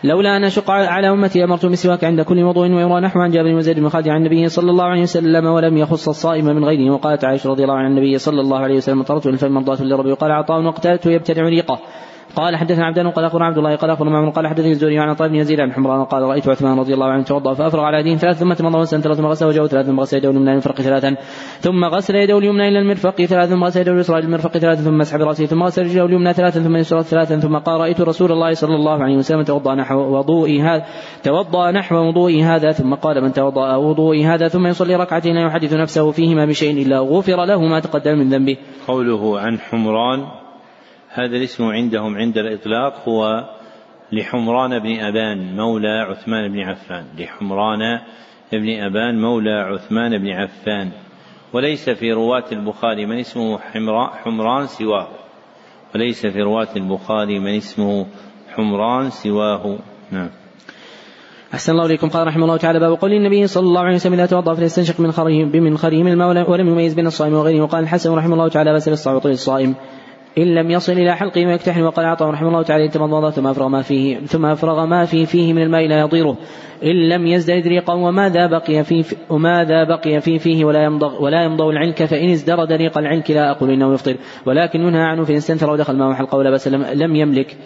لولا أن أشق على أمتي أمرت بالسواك عند كل وضوء ويروى نحو عن جابر وزيد بن خالد عن النبي صلى الله عليه وسلم ولم يخص الصائم من غيره وقالت عائشة رضي الله عن النبي صلى الله عليه وسلم طرت الفم مرضاة لربي وقال عطاء وقتلت يبتدع ريقه. قال حدثنا عبدان قال أخبرنا عبد الله قال أخبرنا معمر قال حدثني الزهري عن طيب بن يزيد عن حمران قال رأيت عثمان رضي الله عنه توضأ فأفرغ على يديه ثلاث ثم تمضى وسلم ثم غسل وجهه ثلاث ثم غسل يده اليمنى إلى المرفق ثلاثا ثم غسل يده اليمنى إلى المرفق ثلاثا ثم غسل يده اليسرى إلى المرفق ثلاثا ثم مسح براسه ثم غسل رجله اليمنى ثلاثا ثم اليسرى ثلاثا ثم قال رأيت رسول الله صلى الله عليه وسلم توضأ نحو وضوئي هذا توضأ نحو وضوئي هذا ثم قال من توضأ وضوئي هذا ثم يصلي ركعتين لا يحدث نفسه فيهما بشيء إلا غفر له ما تقدم من ذنبه. قوله عن حمران هذا الاسم عندهم عند الإطلاق هو لحمران بن أبان مولى عثمان بن عفان. لحمران بن أبان مولى عثمان بن عفان. وليس في رواة البخاري من اسمه حمران سواه. وليس في رواة البخاري من اسمه حمران سواه. نعم. أحسن الله إليكم. قال رحمه الله تعالى باب قول النبي صلى الله عليه وسلم إذا توضأ فليستنشق من خريه بمنخره من الماء ولم يميز بين الصائم وغيره. وقال الحسن رحمه الله تعالى بس بالصعب الصائم. إن لم يصل إلى حلقه ويكتحل وقال عطاء رحمه الله تعالى تمضمض ثم أفرغ ما فيه ثم أفرغ ما في فيه من الماء لا يضيره. إن لم يزدرد ريقا وماذا بقي في وماذا بقي في فيه ولا يمضغ ولا يمضغ العنك فإن ازدرد ريق العنك لا أقول إنه يفطر. ولكن ينهى عنه فإن استنثر ودخل معه حلقه ولا بس لم يملك.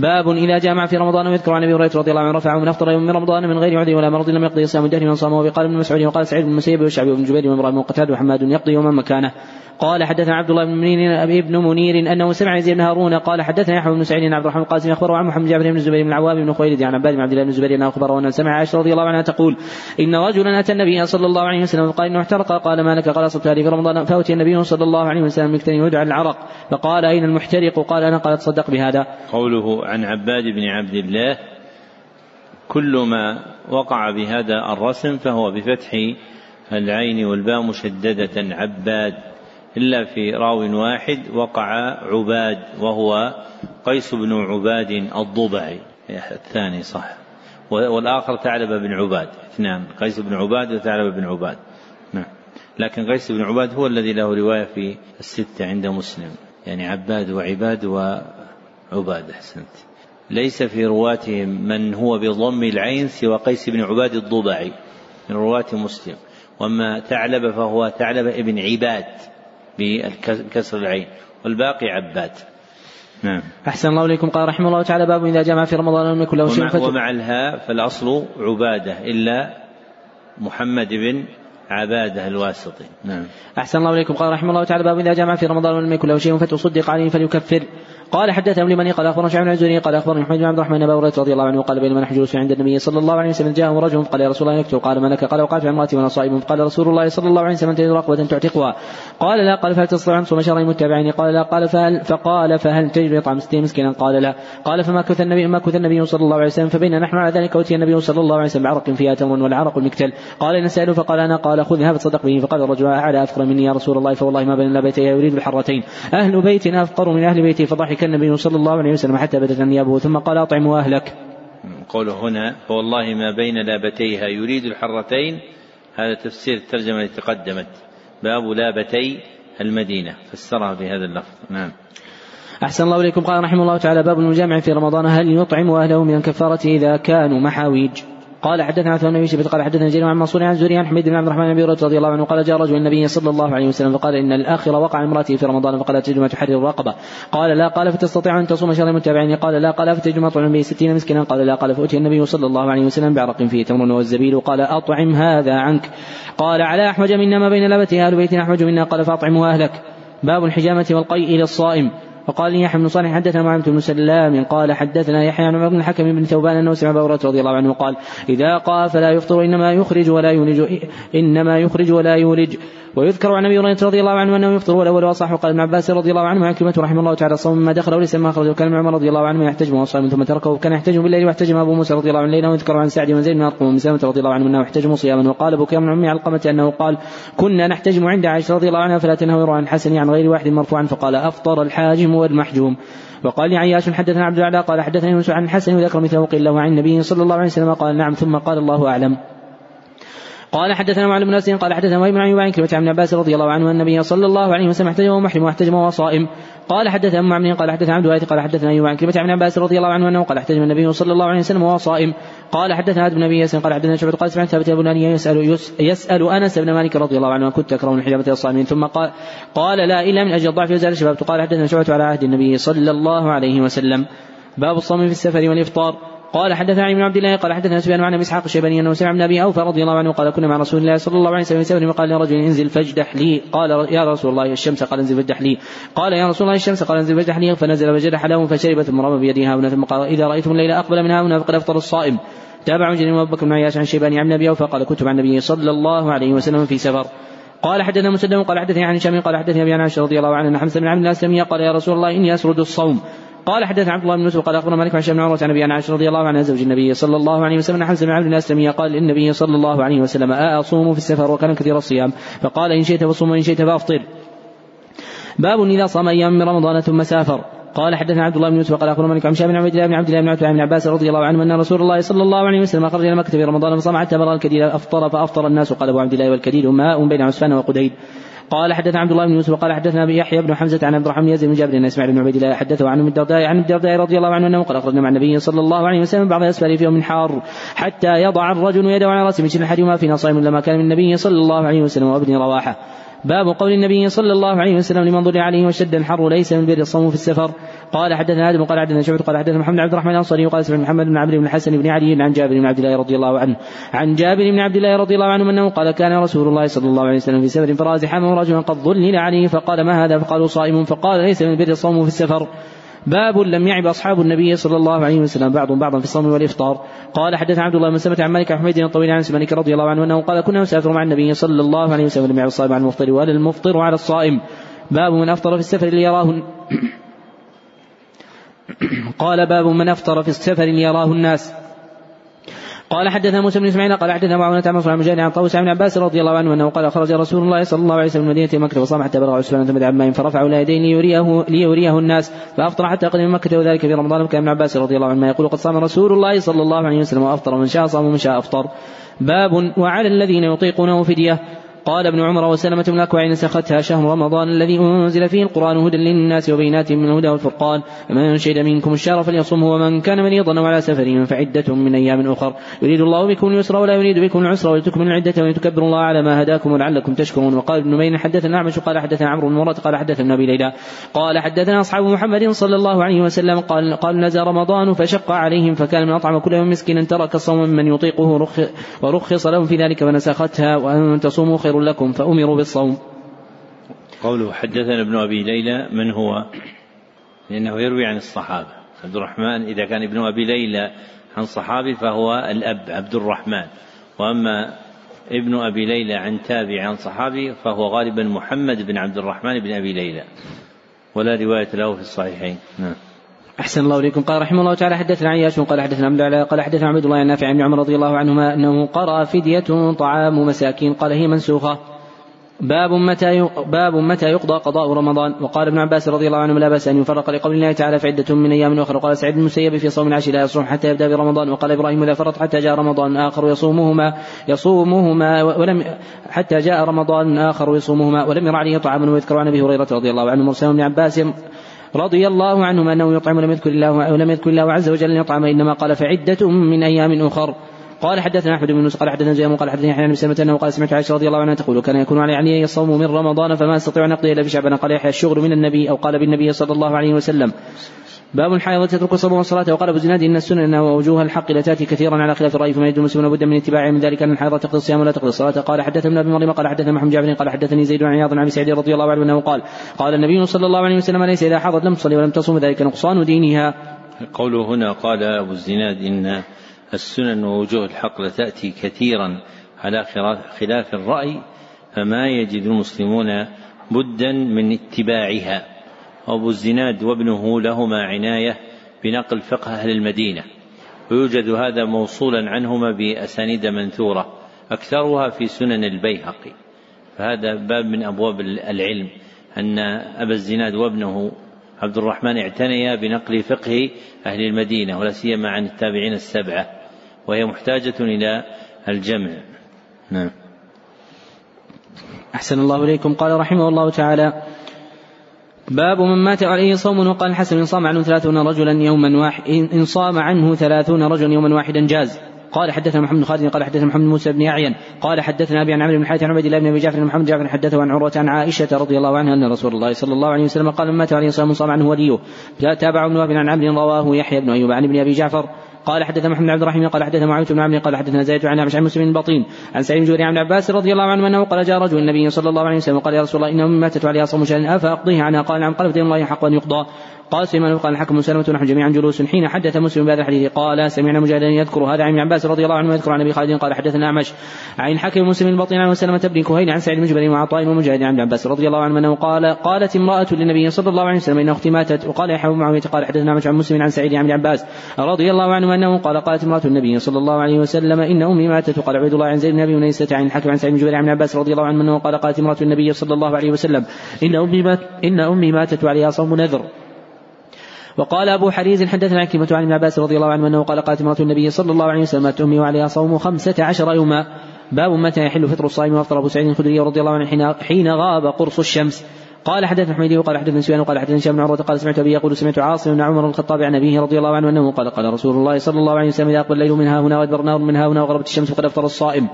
باب إذا جامع في رمضان ويذكر عن أبي هريرة رضي الله عنه رفعه من أفطر يوم من رمضان من غير عذر ولا مرض لم يقضي صيام الدهر من صامه وقال ابن مسعود وقال سعيد بن المسيب والشعبي وابن جبير وابراهيم وقتاد وحماد يقضي يوما مكانه. قال حدثنا عبد الله بن منير ابن منير أنه سمع يزيد بن هارون قال حدثنا يحيى بن سعيد بن عبد الرحمن القاسم أخبره عن محمد جابر بن الزبير بن العوام بن خويلد عن عباد بن عبد الله بن الزبير أنه أخبره أن سمع عائشة رضي الله عنها تقول إن رجلا أتى النبي صلى الله عليه وسلم فقال إنه احترق. قال ما لك؟ قال أصبت في رمضان. فأتي النبي صلى الله عليه وسلم يكتني ويدعى العرق. فقال أين المحترق؟ قال أنا. قال تصدق بهذا. قوله عن عباد بن عبد الله كل ما وقع بهذا الرسم فهو بفتح العين والباء مشددة عباد. إلا في راو واحد وقع عباد وهو قيس بن عباد الضبعي. الثاني صح. والآخر ثعلب بن عباد. اثنان. قيس بن عباد وثعلب بن عباد. نعم. لكن قيس بن عباد هو الذي له رواية في الستة عند مسلم. يعني عباد وعباد وعباد أحسنت. ليس في رواتهم من هو بضم العين سوى قيس بن عباد الضبعي. من رواة مسلم. وأما ثعلب فهو ثعلب ابن عباد بكسر العين. والباقي عباد. نعم. أحسن الله إليكم. قال رحمه الله تعالى باب إذا جمع في رمضان لم يكن له شيء ومع, ومع الهاء فالأصل عبادة إلا محمد بن عبادة الواسطي. نعم. أحسن الله إليكم. قال رحمه الله تعالى باب إذا جمع في رمضان ولم يكن له شيء فتصدق عليه فليكفر. قال حدثنا لمن قال أخبرنا شعب بن قال أخبرني محمد بن عبد الرحمن هريرة رضي الله عنه قال بينما نحن جلوس عند النبي صلى الله عليه وسلم جاءه رجل قال يا رسول الله نكتب قال ما لك قال وقعت في امرأتي وأنا صائم. قال رسول الله صلى الله عليه وسلم تجد رقبة تعتقها. قال لا. قال فهل تستطيع أن تصوم شهرين متابعين قال لا. قال فهل فقال فهل تجد يطعم ستين مسكينا؟ قال لا. قال فما كث النبي ما كث النبي صلى الله عليه وسلم فبين نحن على ذلك أوتي النبي صلى الله عليه وسلم بعرق فيها تمر والعرق المكتل. قال سألوا فقال أنا. قال خذها فتصدق به. فقال الرجل أعلى أفقر مني يا رسول الله. فوالله ما بين بيتي يريد الحرتين. أهل بيت أفقر من أهل بيتي. فضحك النبي صلى الله عليه وسلم حتى بدت أنيابه ثم قال أطعموا أهلك. قوله هنا فوالله ما بين لابتيها يريد الحرتين هذا تفسير الترجمة التي تقدمت. باب لابتي المدينة. فسرها بهذا اللفظ. نعم. أحسن الله إليكم. قال رحمه الله تعالى باب المجامع في رمضان هل يطعم أهله من الكفارة إذا كانوا محاويج؟ قال حدثنا عثمان بن يوسف قال حدثنا جرير عن منصور عن زوري عن حميد بن عبد الرحمن بن رضي الله عنه قال جاء رجل النبي صلى الله عليه وسلم فقال إن الآخر وقع امراته في رمضان فقال تجد ما تحرر الرقبة. قال لا قال فتستطيع أن تصوم شهر متابعين قال لا قال فتجد ما تطعم به ستين مسكينا. قال لا قال فأتي النبي صلى الله عليه وسلم بعرق فيه تمر والزبيل. قال أطعم هذا عنك. قال على احوج منا ما بين لبتها أهل بيت احوج منا. قال فاطعموا أهلك. باب الحجامة والقيء للصائم وقال لي يحيى بن صالح حدثنا معاذ بن سلام قال حدثنا يحيى عن عمر بن الحكم بن ثوبان أنه سمع أبا رضي الله عنه قال إذا قال فلا يفطر إنما يخرج ولا يولج إنما يخرج ولا يولج. ويذكر عن أبي هريرة رضي الله عنه أنه يفطر والاول واصح وقال ابن عباس رضي الله عنه عن كلمه رحمه الله تعالى الصوم ما دخل وليس ما خرج وكان عمر رضي الله عنه يحتجم وصائم ثم تركه. وكان يحتجم بالليل واحتجم أبو موسى رضي الله عنه ليلا. ويذكر عن سعد بن زيد بن أرقم بن سلمة رضي الله عنه أنه احتجم صياما. وقال أبو كامل عمي علقمه أنه قال كنا نحتجم عند عائشة رضي الله عنها فلا تنهر عن الحسن عن غير واحد مرفوعا. فقال أفطر الحاجم والمحجوم وقال عياش حدثنا عبد الاعلى قال حدثني يونس عن الحسن وذكر مثله قيل له عن النبي صلى الله عليه وسلم قال نعم ثم قال الله أعلم. قال حدثنا معلم بن ناصر قال حدثنا وابن عن عن كلمة عن عباس رضي الله عنه النبي صلى الله عليه وسلم احتجم ومحرم واحتجم وهو صائم. قال حدثنا أم عمرو قال حدثنا عبد الوارث قال حدثنا أيوب عن كلمة عن عباس رضي الله عنه أنه قال احتجم النبي صلى الله عليه وسلم وهو صائم. قال حدثنا آدم بن أبي قال حدثنا شعبة قال سمعت ثابت بن يسأل يسأل أنس بن مالك رضي الله عنه كنت اكره من حجابة الصائمين. ثم قال قال لا إلا من أجل الضعف وزال الشباب. قال حدثنا شعبة على عهد النبي صلى الله عليه وسلم. باب الصوم في السفر والإفطار. قال حدثنا علي بن عبد الله قال حدثنا سفيان عن اسحاق الشيباني انه سمع من ابي اوفى رضي الله عنه قال كنا مع رسول الله صلى الله عليه وسلم سفر وقال لرجل انزل فاجدح لي. قال يا رسول الله الشمس قال انزل فاجدح لي. قال يا رسول الله الشمس قال انزل فاجدح لي. فنزل فجدح له فشرب ثم رمى بيده هنا. ثم قال إذا رأيتم الليل أقبل من هنا فقد أفطر الصائم. تابع جرير وأبو بكر بن عياش عن شيباني عن ابي أوفى قال كنت مع النبي صلى الله عليه وسلم في سفر. قال حدثنا مسدد قال حدثني عن هشام قال حدثني أبي عائشة رضي الله عنه أن حمزة بن عبد الله قال يا رسول الله إني أسرد الصوم. قال حدثنا عبد الله بن يوسف قال أخبرنا مالك عن بن عروة عن أبي عائشه رضي الله عنها زوج النبي صلى الله عليه وسلم حمزة بن عبد الأسلمي قال للنبي صلى الله عليه وسلم أصوم في السفر وكان كثير الصيام. فقال إن شئت فصوم وإن شئت فافطر. باب إذا صام أيام من رمضان ثم سافر. قال حدثنا عبد الله بن يوسف قال أخبرنا مالك عن شاب بن عبد الله بن عبد الله بن عتبة بن عباس رضي الله عنه أن رسول الله صلى الله عليه وسلم خرج إلى مكة في رمضان فصام حتى بلغ الكديد أفطر فأفطر الناس قال أبو عبد الله والكديد ماء بين عسفان وقديد. قال حدثنا عبد الله بن يوسف قال حدثنا أبي يحيى بن حمزة عن عبد الرحمن بن يزيد بن جابر بن إسماعيل بن عبيد الله حدثه عن ابن الدرداء عن الدرداء رضي الله عنه أنه قال أخرجنا مع النبي صلى الله عليه وسلم بعض اسفاره في يوم حار حتى يضع الرجل يده على رأسه من شر احدهما فينا صائم لما كان من النبي صلى الله عليه وسلم وابن رواحه باب قول النبي صلى الله عليه وسلم لمن ضل عليه وشد الحر ليس من بر الصوم في السفر. قال حدثنا آدم قال حدثنا شعبة قال حدثنا محمد عبد الرحمن الأنصاري وقال سمعت محمد بن عبد بن الحسن بن علي عن جابر بن عبد الله رضي الله عنه عن جابر بن عبد الله رضي الله عنه أنه قال كان رسول الله صلى الله عليه وسلم في سفر فراز حمه رجلا قد ظلل عليه فقال ما هذا؟ فقالوا صائم. فقال ليس من بر الصوم في السفر. باب لم يعب أصحاب النبي صلى الله عليه وسلم بعضهم بعضا في الصوم والإفطار. قال حدث عبد الله بن سلمة عن مالك حميد الطويل عن مالك رضي الله عنه أنه قال كنا نسافر مع النبي صلى الله عليه وسلم لم يعب الصائم على المفطر ولا المفطر على الصائم. باب من أفطر في السفر ليراه قال باب من أفطر في السفر ليراه الناس. قال حدثنا موسى بن إسماعيل قال حدثنا معاوية عن مصعب مجاهد عن طاووس بن عباس رضي الله عنه أنه قال خرج رسول الله صلى الله عليه وسلم من مدينة مكة وصام حتى بلغ عثمان بن عمان فرفع إلى يديه ليريه ليريه الناس فأفطر حتى قدم مكة وذلك في رمضان وكان ابن عباس رضي الله عنه يقول قد صام رسول الله صلى الله عليه وسلم وأفطر من شاء صام ومن شاء أفطر. باب وعلى الذين يطيقونه فدية. قال ابن عمر وسلمة بن الأكوع نسختها شهر رمضان الذي أنزل فيه القرآن هدى للناس وبينات من الهدى والفرقان. فمن شهد منكم الشهر فليصمه ومن كان مريضا وعلى سفر فعدة من أيام أخر. يريد الله بكم اليسر ولا يريد بكم العسر ولتكملوا العدة ولتكبروا الله على ما هداكم ولعلكم تشكرون. وقال ابن نمير حدثنا أعمش قال حدثنا عمرو بن مرة قال حدثنا أبي ليلى قال حدثنا أصحاب محمد صلى الله عليه وسلم قال قال نزل رمضان فشق عليهم فكان من أطعم كل يوم مسكينا ترك الصوم من يطيقه ورخص لهم في ذلك فنسختها وأن تصوموا خير لكم فأمروا بالصوم. قوله حدثنا ابن أبي ليلى من هو؟ لأنه يروي عن الصحابة. عبد الرحمن إذا كان ابن أبي ليلى عن صحابي فهو الأب عبد الرحمن. وأما ابن أبي ليلى عن تابع عن صحابي فهو غالبا محمد بن عبد الرحمن بن أبي ليلى. ولا رواية له في الصحيحين. نعم. أحسن الله إليكم. قال رحمه الله تعالى حدثنا عياش قال حدثنا عبد قال حدثنا عبد الله النافع عن عمر رضي الله عنهما أنه قرأ فدية طعام مساكين قال هي منسوخة. باب متى باب متى يقضى قضاء رمضان؟ وقال ابن عباس رضي الله عنه لا بأس أن يفرق لقول الله تعالى في عدة من أيام أخرى. وقال سعيد المسيب في صوم العشر لا يصوم حتى يبدأ برمضان. وقال إبراهيم اذا فرط حتى جاء رمضان آخر يصومهما يصومهما ولم حتى جاء رمضان آخر يصومهما ولم ير عليه طعام ويذكر عن أبي هريرة رضي الله عنه مرسل ابن عباس رضي الله عنهما أنه يطعم ولم يذكر الله ولم يذكر الله عز وجل أن يطعم إنما قال فعدة من أيام أخر. قال حدثنا أحمد بن قال حدثنا زياد قال حدثني يحيى بن سلمة أنه قال سمعت عائشة رضي الله عنها تقول كان يكون علي علي الصوم من رمضان فما أستطيع أن أقضي إلا في شعبان قال يحيى الشغل من النبي أو قال بالنبي صلى الله عليه وسلم باب الحائض تترك الصوم والصلاة وقال ابو زناد إن السنن ووجوه الحق لا تأتي كثيرا على خلاف الراي فما يجد المسلمون بد من اتباعه من ذلك أن الحائض تقضي الصيام ولا تقضي الصلاة. قال حدثنا ابن مريم قال حدثنا محمد جعفر قال حدثني زيد بن عياض عن أبي سعيد رضي الله عنه أنه قال قال النبي صلى الله عليه وسلم ليس إذا حاضت لم تصلي ولم تصوم ذلك نقصان دينها. قوله هنا قال أبو الزناد إن السنن ووجوه الحق لتأتي كثيرا على خلاف الرأي فما يجد المسلمون بدا من اتباعها. وأبو الزناد وابنه لهما عناية بنقل فقه أهل المدينة ويوجد هذا موصولا عنهما بأسانيد منثورة أكثرها في سنن البيهقي. فهذا باب من أبواب العلم أن أبا الزناد وابنه عبد الرحمن اعتنيا بنقل فقه أهل المدينة ولا سيما عن التابعين السبعة وهي محتاجة إلى الجمع. نعم. أحسن الله إليكم. قال رحمه الله تعالى باب من مات عليه صوم وقال الحسن إن صام عنه ثلاثون رجلا يوما واحد إن صام عنه ثلاثون رجلا يوما واحدا جاز. قال حدثنا محمد خالد قال حدثنا محمد موسى بن اعين قال حدثنا أبي عن عمرو بن حاتم عن عبد الله بن أبي جعفر محمد جعفر حدثه عن عروة عن عائشة رضي الله عنها أن رسول الله صلى الله عليه وسلم قال من مات عليه صوم صام عنه وليه. تابع ابن عن عمرو رواه يحيى بن أيوب عن ابن أبي جعفر. قال حدثنا محمد بن عبد الرحيم قال حدثنا معاوية بن عمرو قال حدثنا زيد عن عن مسلم البطين عن سعيد بن عن عباس رضي الله عنه أنه قال جاء رجل النبي صلى الله عليه وسلم وقال يا رسول الله انه ماتت عليها صوم شهر أفأقضيه عنها قال نعم. قال فدين الله حق أن يقضى. قال سليمان قال الحكم سلمة نحن جميعا جلوس حين حدث مسلم بهذا الحديث. قال سمعنا مجاهدا يذكر هذا عن ابن عباس رضي الله عنه ويذكر عن أبي خالد قال حدثنا أعمش. عن الحكم مسلم البطين عن سلمة بن كهيل عن سعيد بن جبير وعطاء ومجاهد عن ابن عباس رضي الله عنه أنه قال قالت امرأة للنبي صلى الله عليه وسلم إن أختي ماتت وقال يحيى بن معاوية قال حدثنا أعمش عن مسلم عن سعيد عن ابن عباس رضي الله عنه أنه قال قالت امرأة النبي صلى الله عليه وسلم إن أمي ماتت وقال عبيد الله عن زيد بن أبي ونيسة عن الحكم عن سعيد بن جبير عن عباس رضي الله عنه أنه قال قالت امرأة النبي صلى الله عليه وسلم إن أمي إن أمي ماتت وعليها صوم نذر. وقال أبو حريز حدثنا عكرمة عن ابن عباس رضي الله عنه أنه قال قالت امرأة النبي صلى الله عليه وسلم تؤمي وعليها صوم خمسة عشر يوما. باب متى يحل فطر الصائم وأفطر أبو سعيد الخدري رضي الله عنه حين, حين غاب قرص الشمس. قال حدثنا حميدي وقال حدثنا سفيان وقال حدثنا هشام بن عروة قال سمعت أبي يقول سمعت عاصم بن عمر الخطاب عن أبيه رضي الله عنه أنه قال قال رسول الله صلى الله عليه وسلم إذا أقبل الليل منها هنا وادبر النار منها هنا وغربت الشمس فقد أفطر الصائم.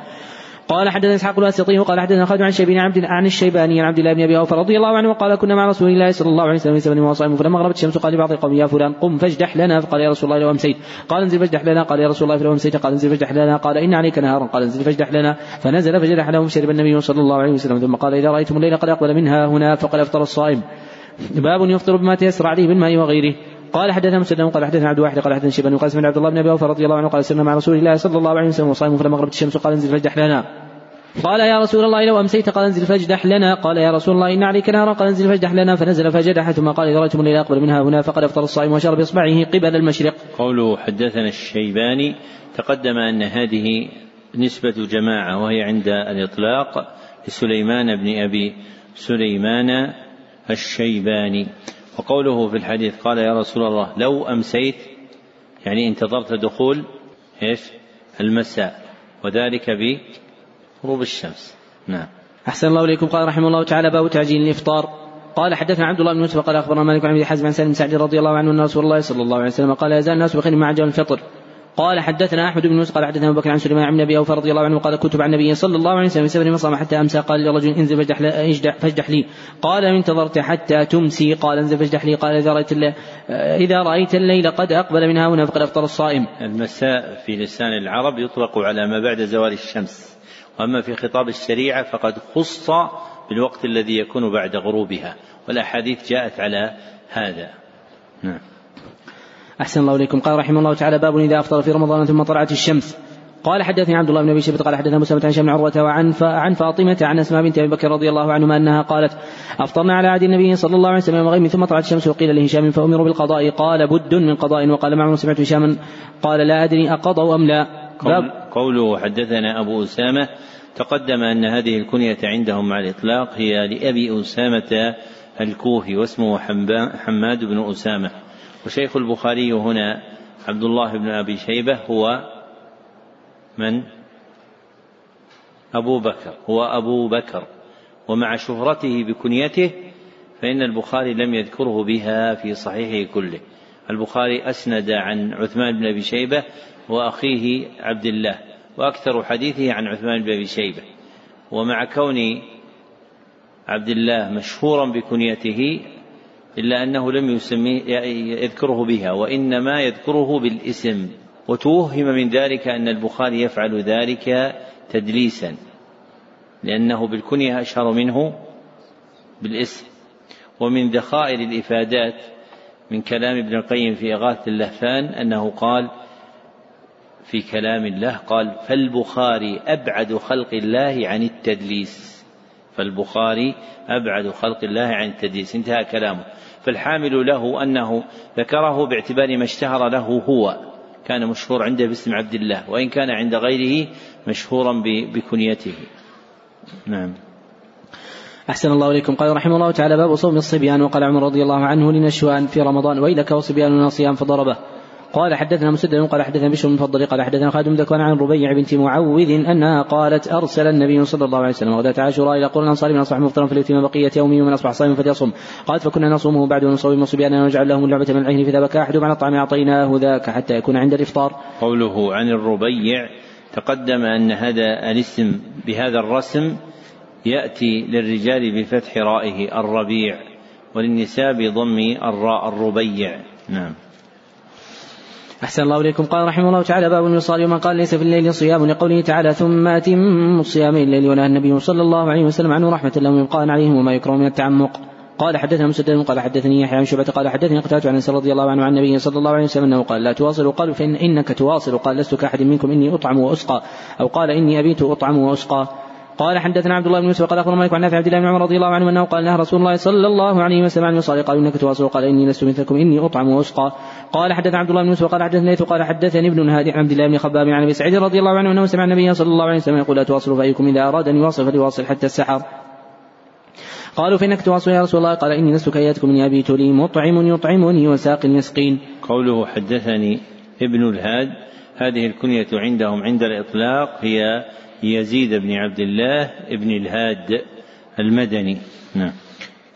قال حدثنا إسحاق الواسطي وقال حدثنا خالد عن شيبين عبد عن الشيباني عن عبد الله بن أبي أوفى رضي الله عنه وقال كنا مع رسول الله صلى الله عليه وسلم في وصائم فلما غربت الشمس قال لبعض القوم يا فلان قم فاجدح لنا. فقال يا رسول الله لو أمسيت. قال انزل فاجدح لنا. قال يا رسول الله لو أمسيت. قال انزل فاجدح لنا. قال إن عليك نهارا. قال انزل فاجدح لنا. فنزل فجدح لهم شرب النبي صلى الله عليه وسلم. ثم قال إذا رأيتم الليل قد أقبل منها هنا. فقد أفطر الصائم. باب يفطر بما تيسر عليه بالماء وغيره. قال حدثنا مسلم قال حدثنا عبد واحد قال حدثنا شيبان وقال عبد الله بن أبي رضي الله عنه قال سرنا مع رسول الله صلى الله عليه وسلم وصائم فلما غربت الشمس قال انزل فاجدح لنا. قال يا رسول الله لو أمسيت قال انزل فاجدح لنا. قال يا رسول الله إن عليك نارا قال انزل فاجدح لنا. فنزل فجدح ثم قال إذا رأيتم الليل أقبل منها هنا. فقد أفطر الصائم وشرب إصبعه قبل المشرق. قوله حدثنا الشيباني تقدم أن هذه نسبة جماعة وهي عند الإطلاق لسليمان بن أبي سليمان الشيباني. وقوله في الحديث قال يا رسول الله لو أمسيت يعني انتظرت دخول إيش؟ المساء وذلك بغروب الشمس. نعم. أحسن الله إليكم. قال رحمه الله تعالى باب تعجيل الإفطار. قال حدثنا عبد الله بن يوسف قال أخبرنا مالك عن أبي حزم عن سالم سعد رضي الله عنه أن رسول الله صلى الله عليه وسلم قال يزال الناس بخير مع عجل الفطر. قال حدثنا أحمد بن يوسف قال حدثنا أبو بكر عن سليمان بن أبي أوفى رضي الله عنه قال كنت مع النبي صلى الله عليه وسلم في سفر مصام حتى أمسى قال لرجل انزل فاجدح, فاجدح لي قال إن انتظرت حتى تمسي قال انزل فاجدح لي قال إذا رأيت إذا رأيت الليل قد أقبل منها هنا فقد أفطر الصائم. المساء في لسان العرب يطلق على ما بعد زوال الشمس وأما في خطاب الشريعة فقد خص بالوقت الذي يكون بعد غروبها والأحاديث جاءت على هذا. نعم. أحسن الله إليكم. قال رحمه الله تعالى باب إذا أفطر في رمضان ثم طلعت الشمس. قال حدثني عبد الله بن أبي شيبه قال حدثنا مسلمة عن شام عروة وعن عن فاطمة عن أسماء بنت أبي بكر رضي الله عنهما أنها قالت أفطرنا على عهد النبي صلى الله عليه وسلم غيم ثم طلعت الشمس وقيل لهشام فأمروا بالقضاء. قال بد من قضاء. وقال معمر سمعت هشاما قال لا أدري أقضوا أم لا. قوله حدثنا أبو أسامة تقدم أن هذه الكنية عندهم مع الإطلاق هي لأبي أسامة الكوفي واسمه حماد بن أسامة. وشيخ البخاري هنا عبد الله بن أبي شيبة هو من؟ أبو بكر هو أبو بكر. ومع شهرته بكنيته فإن البخاري لم يذكره بها في صحيحه كله. البخاري أسند عن عثمان بن أبي شيبة وأخيه عبد الله وأكثر حديثه عن عثمان بن أبي شيبة. ومع كون عبد الله مشهورا بكنيته إلا أنه لم يسميه يذكره بها وإنما يذكره بالاسم. وتوهم من ذلك أن البخاري يفعل ذلك تدليسا لأنه بالكنية أشهر منه بالاسم. ومن ذخائر الإفادات من كلام ابن القيم في إغاثة اللهفان أنه قال في كلام الله قال فالبخاري أبعد خلق الله عن التدليس. فالبخاري أبعد خلق الله عن التدليس. انتهى كلامه. فالحامل له أنه ذكره باعتبار ما اشتهر له هو. كان مشهور عنده باسم عبد الله وإن كان عند غيره مشهورا بكنيته. نعم. أحسن الله إليكم. قال رحمه الله تعالى باب صوم الصبيان. وقال عمر رضي الله عنه لنشوان في رمضان. ويلك وصبيان صيام فضربه. قال حدثنا مسدد قال حدثنا بشر بن فضل قال حدثنا خادم ذكوان عن ربيع بنت معوذ أنها قالت أرسل النبي صلى الله عليه وسلم غداة عاشوراء إلى قرى الأنصار من أصبح مفطرا فليتم بقية يومه ومن أصبح صائما فليصم قالت فكنا نصومه بعد ونصوم صبياننا ونجعل لهم اللعبة من العين فإذا بكى أحدهم على الطعام أعطيناه ذاك حتى يكون عند الإفطار. قوله عن الربيع تقدم أن هذا الاسم بهذا الرسم يأتي للرجال بفتح رائه الربيع وللنساء بضم الراء الربيع. نعم. أحسن الله إليكم. قال رحمه الله تعالى باب الوصال ومن قال ليس في الليل صيام لقوله تعالى ثم أتم الصيام الليل. ونهى النبي صلى الله عليه وسلم عنه رحمة لهم يبقى عليهم وما يكره من التعمق. قال حدثنا مسدد قال حدثني يحيى عن شعبة قال حدثني قتادة عن أنس رضي الله عنه عن النبي صلى الله عليه وسلم أنه قال لا تواصلوا. قالوا فان إنك تواصل. قال لست كأحد منكم إني أطعم وأسقى. أو قال إني أبيت أطعم وأسقى. قال حدثنا عبد الله بن يوسف قال أخبرنا مالك عن نافع عبد الله بن عمر رضي الله عنه أنه قال نهى رسول الله صلى الله عليه وسلم عن الوصال قال إنك تواصل. قال إني لست مثلكم. إني أطعم واسقى قال حدثنا عبد الله بن يوسف قال حدثني ليث قال حدثني ابن هادي عن عبد الله بن خباب عن أبي سعيد رضي الله عنه أنه سمع النبي صلى الله عليه وسلم يقول لا تواصلوا فأيكم إذا أراد أن يواصل فليواصل حتى السحر. قالوا فإنك تواصل يا رسول الله. قال إني لست كياتكم. إني أبيت لي مطعم يطعمني وساق يسقين. قوله حدثني ابن الهاد. هذه الكنية عندهم عند الإطلاق هي يزيد بن عبد الله بن الهاد المدني. نعم.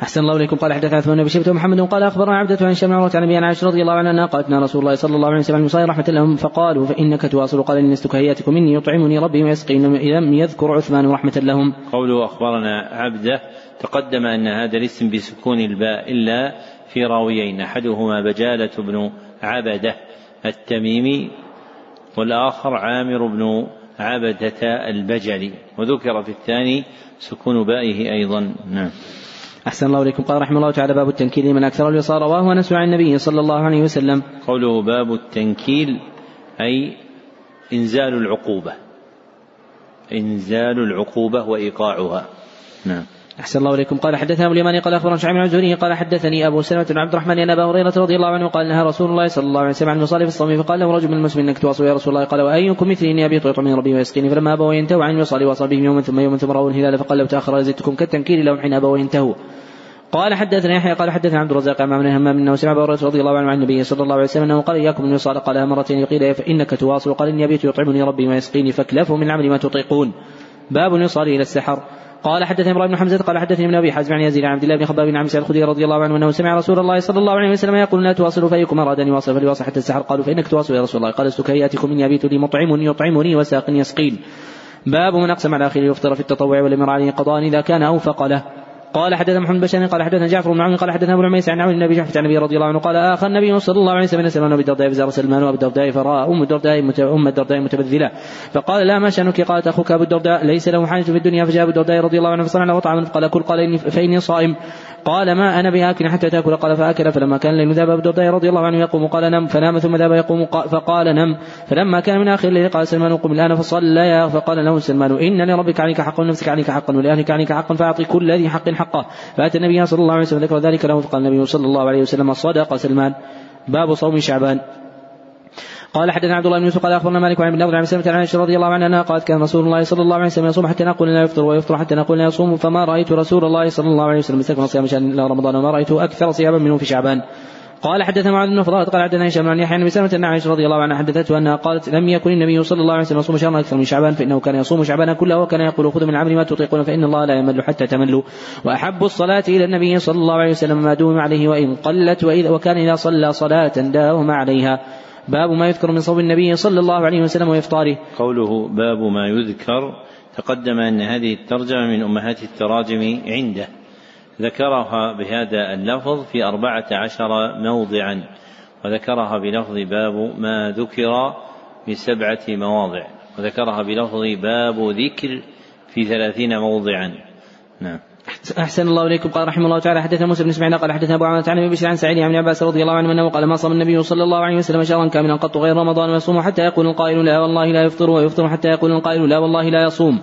أحسن الله إليكم. قال حدث عثمان بن شيبة ومحمد قال أخبرنا عبدة عن شمع عن أبي عائشة رضي الله عنها قالتنا رسول الله صلى الله عليه وسلم المصائر رحمة لهم فقالوا فإنك تواصل. قال إن لست كهياتكم إني يطعمني ربي ويسقي لم يذكر عثمان رحمة لهم. قوله أخبرنا عبدة تقدم أن هذا الاسم بسكون الباء إلا في راويين. أحدهما بجالة بن عبدة التميمي والآخر عامر بن عبدة البجلي وذكر في الثاني سكون بائه أيضا. نعم. أحسن الله إليكم. قال رحمه الله تعالى باب التنكيل من أكثر الوصال. رواه أنس عن النبي صلى الله عليه وسلم. قوله باب التنكيل أي إنزال العقوبة. إنزال العقوبة وإيقاعها. نعم. أحسن الله إليكم. قال حدثنا أبو اليماني قال أخبرنا شعيب بن الزهري قال حدثني أبو سلمة بن عبد الرحمن أن أبا هريرة رضي الله عنه قال نهى رسول الله صلى الله عليه وسلم عن المصالح الصوم فقال له رجل من المسلمين إنك تواصل يا رسول الله. قال وأيكم مثلي؟ إني أبيت ويطعمني ربي ويسقيني. فلما أبوا ينتهوا عن المصالح وصل بهم يوما ثم يوما ثم رأوا الهلال فقال لو تأخر لزدتكم كالتنكير لهم حين أبوا ينتهوا. قال حدثنا يحيى قال حدثنا عبد الرزاق عن من همام إنه سمع هريرة رضي الله عنه عن النبي صلى الله عليه وسلم أنه قال إياكم الوصال قالها مرتين قيل فانك تواصل. قال إني أبيت يطعمني ربي ويسقيني فاكلفوا من العمل ما تطيقون. باب الوصال إلى السحر. قال حدثني إبراهيم بن حمزة قال حدثني ابن أبي حازم عن يزيد عن عبد الله بن خباب بن عمرو الخدري رضي الله عنه أنه سمع رسول الله صلى الله عليه وسلم يقول لا تواصلوا فأيكم اراد ان يواصل فليواصل حتى السحر. قالوا فإنك تواصل يا رسول الله. قال لست كهيئتكم اني أبيت لي مطعم يطعمني وساق يسقين. باب من أقسم على أخيه يفطر في التطوع ولم عليه قضاء إذا كان أوفق له. قال حدثنا محمد بن قال حدثنا جعفر بن عون قال حدثنا أبو العميس عن عون النبي جعفر عن النبي رضي الله عنه قال اخى النبي صلى الله عليه وسلم سلمان وابي الدرداء فزار سلمان وابي الدرداء فراى أم الدرداء أم الدرداء متبذلة. فقال لا ما شأنك؟ قالت أخوك أبو الدرداء ليس له حاجة في الدنيا فجاء أبو الدرداء رضي الله عنه فصنع له طعاما فقال كل قال فإني صائم. قال ما أنا بآكل حتى تأكل؟ قال فأكل فلما كان الليل ذهب أبو الدرداء رضي الله عنه يقوم قال نم. فنام ثم ذهب يقوم فقال نم. فلما كان من آخر الليل قال سلمان قم الآن فصلى فقال له سلمان إن لربك عليك حقا ونفسك عليك حقا ولأهلك عليك حقا فأعطي كل ذي حق حقه. فأتى النبي صلى الله عليه وسلم ذكر ذلك له فقال النبي صلى الله عليه وسلم صدق سلمان باب صوم شعبان. قال حدثنا عبد الله بن يوسف قال أخبرنا مالك عن ابن عن سلمة عن عائشة رضي الله عنها أنها قالت كان رسول الله صلى الله عليه وسلم يصوم حتى نقول لا يفطر ويفطر حتى نقول لا يصوم فما رأيت رسول الله صلى الله عليه وسلم استكمل صيام شهر الا رمضان وما رايته أكثر صياما منه في شعبان. قال حدثنا معاذ بن فضالة قال حدثنا هشام عن يحيى بن سلمة ان عائشة رضي الله عنها حدثته أنها قالت لم يكن النبي صلى الله عليه وسلم يصوم شهرا أكثر من شعبان فإنه كان يصوم شعبان كله وكان يقول خذوا من العمل ما تطيقون فإن الله لا يمل حتى تملوا. وأحب الصلاة إلى النبي صلى الله عليه وسلم ما دوم عليه وإن قلت وإذا وكان إذا صلى صلاة داوم عليها. باب ما يذكر من صوم النبي صلى الله عليه وسلم وإفطاره. قوله باب ما يذكر تقدم أن هذه الترجمة من أمهات التراجم عنده. ذكرها بهذا اللفظ في أربعة عشر موضعا وذكرها بلفظ باب ما ذكر في سبعة مواضع وذكرها بلفظ باب ذكر في ثلاثين موضعا. نعم. أحسن الله إليكم. قال رحمه الله تعالى حدثنا موسى بن إسماعيل قال حدثنا أبو عمرو عن بشر عن سعيد بن عباس رضي الله عنه أنه قال ما صام النبي صلى الله عليه وسلم شهرا كاملا قط غير رمضان ويصوم حتى يقول القائل لا والله لا يفطر ويفطر حتى يقول القائل لا والله لا يصوم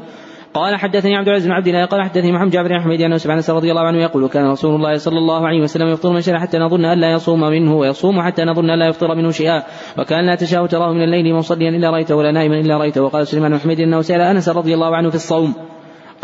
قال حدثني عبد العزيز بن عبد الله قال حدثني محمد جابر بن حميد انه سبحانه رضي الله عنه يقول كان رسول الله صلى الله عليه وسلم يفطر من شاء حتى نظن أن لا يصوم منه ويصوم حتى نظن أن لا يفطر منه شيئا وكان لا تشاء تراه من الليل مصليا إلا رأيته ولا نائما إلا رأيته وقال سليمان بن حميد إنه سأل أنس رضي الله عنه في الصوم.